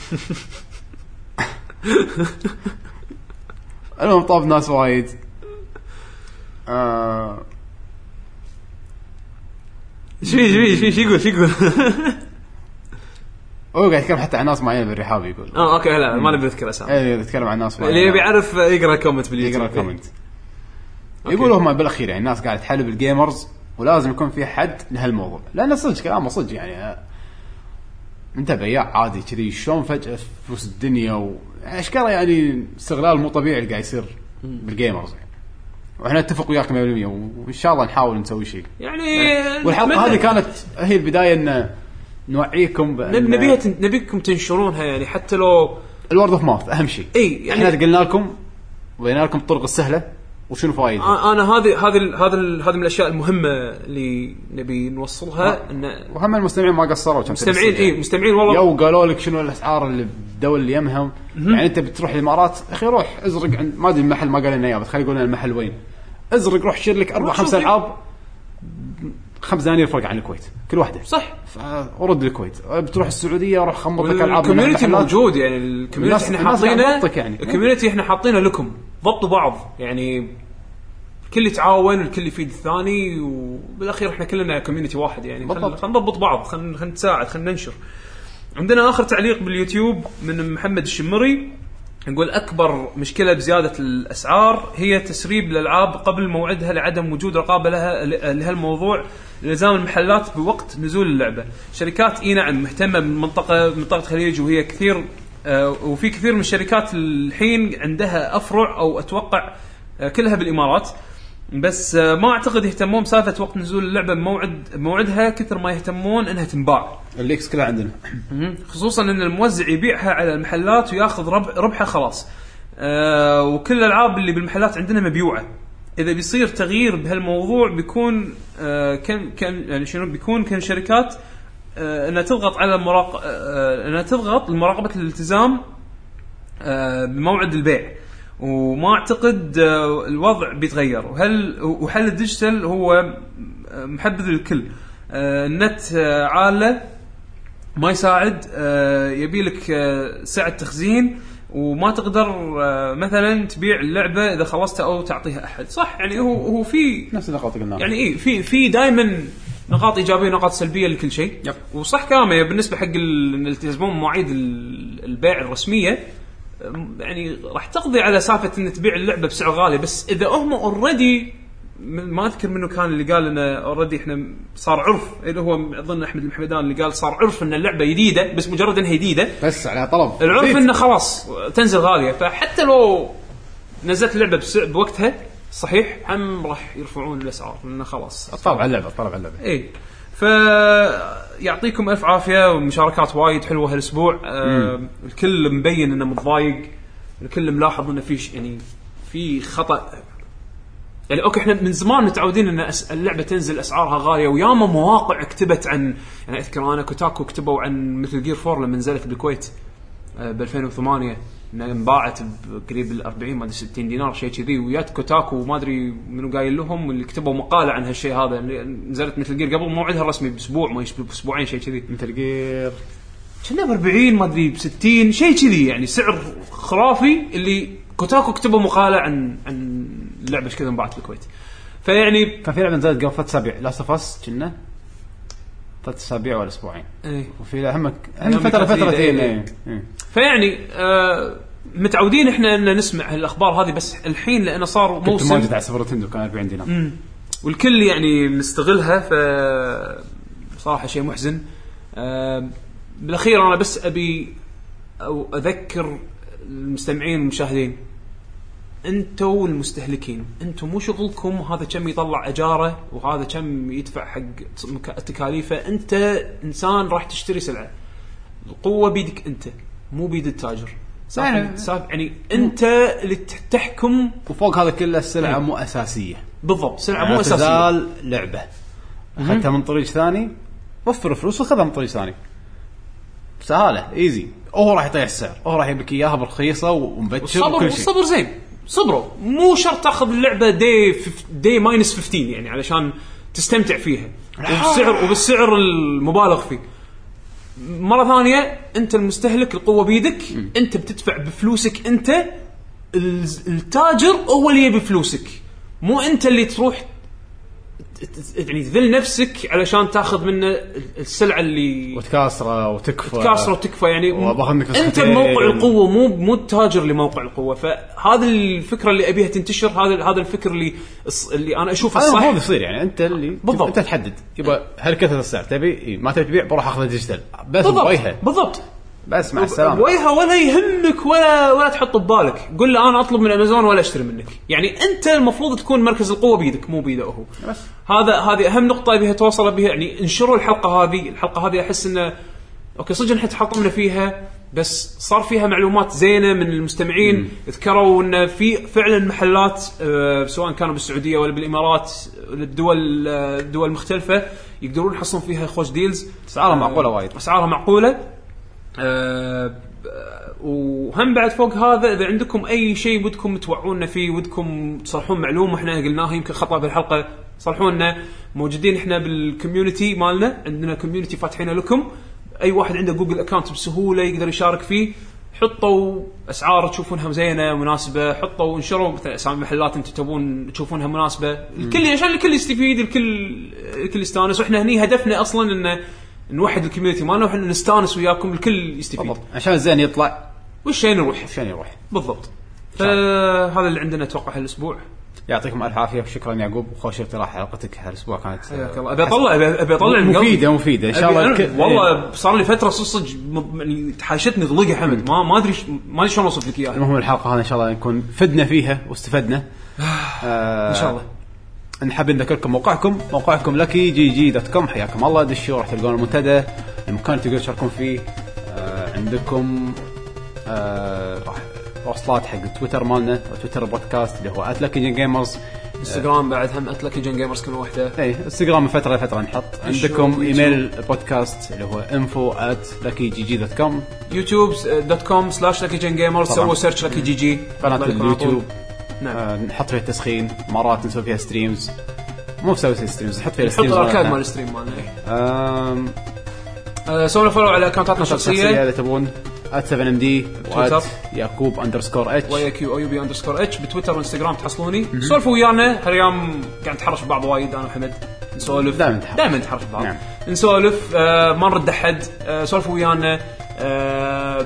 المهم طاب ناس وايد. آه إيش في إيش في إيش يقول إيش يقول؟ هو قاعد يتكلم حتى عن ناس معينة بالرحاب يقول. آه أوكي لا ما نبي نذكر أسامي. إيه يتكلم عن ناس اللي يبي يعرف يقرأ ال comment باليوتيوب. يقرأ ال comment يقول هم بالأخير يعني الناس قاعدة تحلب ال gamers ولازم يكون في حد لهالموضوع. لأن صدق كلامه صدق يعني آه، انت بياع عادي كذي شلون فجأة فلوس الدنيا و اشكال يعني استغلال مو طبيعي اللي قاعد يصير بال gamers يعني. وإحنا نتفق وياك 100% وإن شاء الله نحاول نسوي شيء. يعني والحلقة هذه كانت هي البداية إن نوعيكم بأن نبيكم تنشرونها يعني حتى لو ال word of mouth أهم شيء. إي يعني إحنا قلنا لكم وبينا لكم الطرق السهلة. وشنو آ- أنا هذه هذه هذا هذه من الأشياء المهمة اللي نبي نوصلها إن وهم المستمعين ما قصروا كم مستمعين إي مستمعين والله. يو قالوا لك شنو الأسعار اللي بالدول اللي يمهم؟ يعني أنت بتروح الإمارات أخي روح ازرق عند ما أدري المحل ما قال لنا إياه بس خلي يقول المحل وين. ازرق روح شير لك أربع خمس. ألعاب. خمس دنانير فرق عن الكويت كل واحدة. صح. ورد الكويت. بتروح السعودية روح خمط لك العاب ال community. موجود يعني ال community إحنا حاطينه يعني. ال community إحنا حاطينه لكم ضبطوا بعض. يعني الكل يتعاون الكل يفيد الثاني وبالأخير إحنا كلنا community واحد يعني. خلينا. نضبط بعض خلينا نتساعد خلينا ننشر. عندنا آخر تعليق باليوتيوب من محمد الشمري. يقول أكبر مشكلة بزيادة الأسعار هي تسريب الألعاب قبل موعدها لعدم وجود رقابة لها لهالموضوع لزام المحلات بوقت نزول اللعبة. شركات إي نعم مهتمة بالمنطقة منطقة الخليج وهي كثير آه، وفي كثير من الشركات الحين عندها أفرع أو أتوقع آه، كلها بالإمارات. بس آه، ما أعتقد يهتمون بسالفة وقت نزول اللعبة بموعد بموعدها كثر ما يهتمون إنها تنباع. الليكس كلها عندنا. خصوصا إن الموزع يبيعها على المحلات وياخذ ربح ربحه خلاص. آه وكل الألعاب اللي بالمحلات عندنا مبيوعة. إذا بيصير تغيير بهالموضوع بيكون آه كان كان يعني شنو بيكون كان شركات آه إنها تضغط على مراق... آه إنها تضغط لمراقبة الالتزام آه بموعد البيع. وما أعتقد آه الوضع بيتغير. وهل وحل الديجيتال هو آه، محبذ للكل. آه النت عالة ما يساعد يبي لك سعة تخزين وما تقدر مثلا تبيع اللعبة إذا خلصتها أو تعطيها أحد. صح؟ يعني هو هو في نفس النقاط اللي قلناها. يعني إيه في في دائما نقاط إيجابية ونقاط سلبية لكل شيء. وصح كلامه بالنسبة حق ال- إن يلتزمون بمواعيد ال- البيع الرسمية. يعني راح تقضي على سالفة ان تبيع اللعبة بسعر غالي بس إذا هم اوريدي ما أذكر منه كان اللي قال إنه اوريدي إحنا صار عرف اللي هو أظن أحمد المحمدان اللي قال صار عرف إن اللعبة جديده بس مجرد إنها جديده بس على طلب. العرف زيد. إنه خلاص تنزل غالية فحتى لو نزلت اللعبة بس- بوقتها صحيح هم راح يرفعون الأسعار لأنه خلاص. الطلب على اللعبة الطلب على اللعبة. اي ف يعطيكم ألف عافية ومشاركات وايد حلوة هالأسبوع. آه الكل مبين إنه متضايق الكل ملاحظ إنه في يعني في خطأ. يعني أوكي إحنا من زمان متعودين إن اللعبة تنزل أسعارها غالية وياما مواقع كتبت عن يعني أذكر أنا Kotaku كتبوا عن Metal Gear 4 لما نزلت بالكويت. ب 2008 انها انباعت بقريب ال 40 ما أدري 60 دينار شيء كذي. ويات Kotaku وما أدري منو قايل لهم واللي كتبوا مقالة عن هالشيء هذا. اللي نزلت Metal Gear قبل موعدها الرسمي بأسبوع ما يشبه بأسبوعين شيء كذي. Metal Gear كنا ب 40 ما أدري ب 60 شيء كذي. يعني سعر خرافي اللي Kotaku كتبوا مقالة عن عن اللعبه إيش كذا انباعت بالكويت فيعني كان في لعبة نزلت قبل ثلاث اسابيع Last of Us كنا. ثلاث أسابيع ولا أسبوعين. إيه. وفي لا هم فتره إيه، إيه، إيه. فيعني آه متعودين إحنا إن نسمع هالاخبار هذه بس الحين لأنه صار كنت موسم موجود على Super Nintendo كان 40 دينار. والكل يعني مستغلها ف صراحة شيء محزن. آه، بالأخير أنا بس أبي أو أذكر المستمعين والمشاهدين. أنتوا المستهلكين. أنتوا مو شغلكم هذا كم يطلع أجارة وهذا كم يدفع حق تكاليفه انت إنسان راح تشتري سلعة. القوة بيدك انت مو بيد التاجر. يعني- يعني انت اللي تح- تحكم. وفوق هذا كله السلعة. مو أساسية. بالضبط سلعة يعني مو أساسية. تزال لعبة. أخذتها من طريق ثاني وفر فلوس وخذها من طريق ثاني. سهالة easy هو راح يطيح السعر هو راح يبيك إياها برخيصه ومبتشر الصبر وكل شيء. الصبر زين. صبروا. مو شرط تاخذ اللعبة day فف... day minus 15 يعني علشان تستمتع فيها. وبالسعر وبالسعر المبالغ فيه. مرة ثانية أنت المستهلك القوة بيدك أنت بتدفع بفلوسك أنت ال- التاجر هو اللي يبي فلوسك. مو أنت اللي تروح يعني تذل نفسك علشان تاخذ منه السلعة اللي وتكاسره وتكفى. كاسره وتكفى يعني منك أنت نسختين. موقع القوة مو مو التاجر لموقع القوة. فهذه الفكرة اللي أبيها تنتشر هذا هذا الفكر اللي اللي أنا أشوفه هذا الصح المفروض يصير يعني. أنت اللي بالضبط. أنت تحدد. يبقى هل كثر السعر تبي إيه. ما تبي تبيع بروح أخذ ديجيتال بس بالضبط. بالضبط. بس مع السلامة. وجهه ولا يهمك ولا ولا تحط ببالك. قول له أنا أطلب من أمازون ولا أشتري منك. يعني أنت المفروض تكون مركز القوة بيدك مو بيده هو بس. هذا هذه أهم نقطة بها توصل بها. يعني انشروا الحلقة هذه. الحلقة هذه أحس انه أوكي صدق إحنا تحطمنا فيها بس صار فيها معلومات زينة من المستمعين. ذكروا إن في فعلا محلات آه، سواء كانوا بالسعودية ولا بالإمارات ولا الدول آه، الدول المختلفه يقدرون يحصلون فيها خوش deals أسعارها معقولة وايد. أسعارها معقولة. آه، ب- وهم بعد فوق هذا إذا عندكم أي شيء ودكم توعونا فيه ودكم تصلحون معلومه إحنا قلناها يمكن خطأ بالحلقة صلحونا موجودين إحنا بال community مالنا عندنا community فاتحينه لكم. أي واحد عنده جوجل account بسهولة يقدر يشارك فيه حطوا أسعار تشوفونها زينة مناسبة. حطوا انشروا مثلا أسامي محلات أنتم تبون تشوفونها مناسبة. الكل عشان الكل يستفيد الكل الكل يستانس. وإحنا هني هدفنا أصلا إنه نوحد ال community مالنا وإحنا نستانس وياكم الكل يستفيد. بالضبط. عشان الزين يطلع. والشيء نروح عشان يروح بالضبط. فهذا اللي عندنا أتوقع هالأسبوع. يعطيكم ألف عافية. وشكرا يعقوب. خوش اقتراح حلقتك. هالأسبوع كانت حياك الله. أبي اطلع ابي أطلع. مفيدة مفيدة إن شاء الله الك- والله صار لي فترة صدق م- يعني تحاشتني ضلقه حمد. ما ما أدري ما أدري شلون أوصف لك إياها. المهم الحلقة هذه إن شاء الله نكون فدنا فيها واستفدنا. آه إن شاء الله. نحب نذكركم موقعكم موقعكم لكي جي جي dot com حياكم الله دشوا راح تلقون المنتدى. المكان تقدرون تشاركون فيه. آه عندكم آه راح وصلات حق تويتر مالنا تويتر البودكاست اللي هو @lucky gamers إنستغرام بعد هم at لكي جن جيمرز كلمة واحدة. اي إنستغرام من فترة لفترة نحط. عندكم. إيميل البودكاست اللي هو info at luckygg.com يوتيوب dot com slash لكي جن جيمرز. سووا search لكي جي جي قناة. اليوتيوب. نعم. آه نحط فيها التسخين مرات نسوي فيها streams مو فيها streams نحط فيها نحط streams الاركاد مالتنا. مال ال stream مالنا. آه، سووا follow على اكونتاتنا الشخصيه إذا تبون. at 7 MD. يعقوب underscore H ويا Q أو U B underscore H بتويتر وإنستغرام تحصلوني. سولفوا ويانا. هالايام قاعد نتحرش ببعض وايد أنا وحمد؟ نسولف. دايماً نتحرش. دائما نتحرش ببعض. نعم. نسولف. آه ما نرد أحد. آه سولفوا ويانا. آه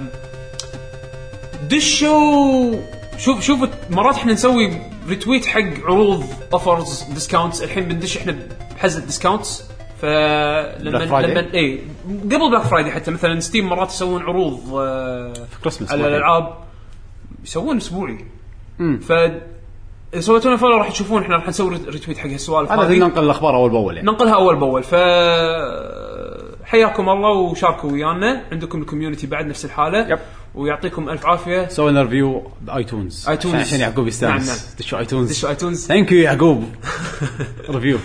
دشوا. شوف شوف مرات إحنا نسوي retweet حق عروض offers discounts الحين بندش إحنا بحزه discounts فلما. لما اي قبل Black Friday حتى مثلا ستيم مرات يسوون عروض آه كريسماس على مرة. الألعاب. يسوون أسبوعي. ف إذا سويتوا لنا follow راح تشوفون إحنا راح نسوي retweet حق هالسوالف هذا ننقل الأخبار أول بأول يعني. ننقلها أول بأول. ف حياكم الله وشاركوا ويانا. عندكم ال community بعد نفس الحالة. yep. ويعطيكم ألف عافية. سوينا review بآيتونز. آيتونز. عشان, يعقوب يستانس. نعم، نعم. دشوا آيتونز. دشوا آيتونز. thank you يعقوب. review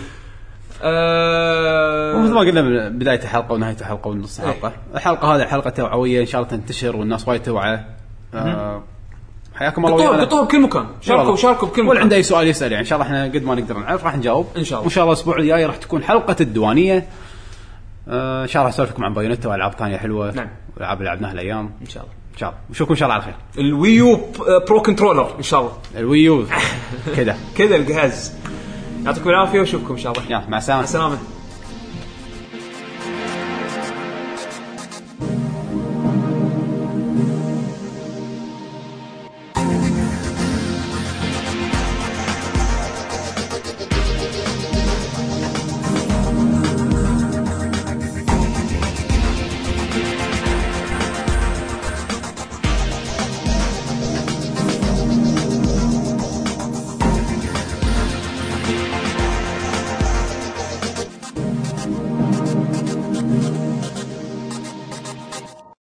آه، ومثل ما قلنا من بداية الحلقة ونهاية الحلقة ونص الحلقة. الحلقة هذه حلقة توعوية إن شاء الله تنتشر والناس وايد توعى. آه، حياكم الله قطوها. قطوها بكل مكان. شاركوا. شاركوا بكل واللي مكان. عنده أي سؤال يسأل يعني إن شاء الله إحنا قد ما نقدر نعرف راح نجاوب. إن شاء الله. وإن شاء الله الأسبوع الجاي راح تكون حلقة الديوانية. آه، إن شاء الله اسولف لكم عن بايونيتا وألعاب ثانية حلوة. نعم. والعاب اللي لعبناها الأيام. إن شاء الله. إن شاء الله. نشوفكم إن شاء الله على خير. ال Wii U Pro Controller إن شاء الله. ال Wii U كذا كذا الجهاز. يعطيكم العافية وأشوفكم إن شاء الله. يلا مع السلامة. مع السلامة.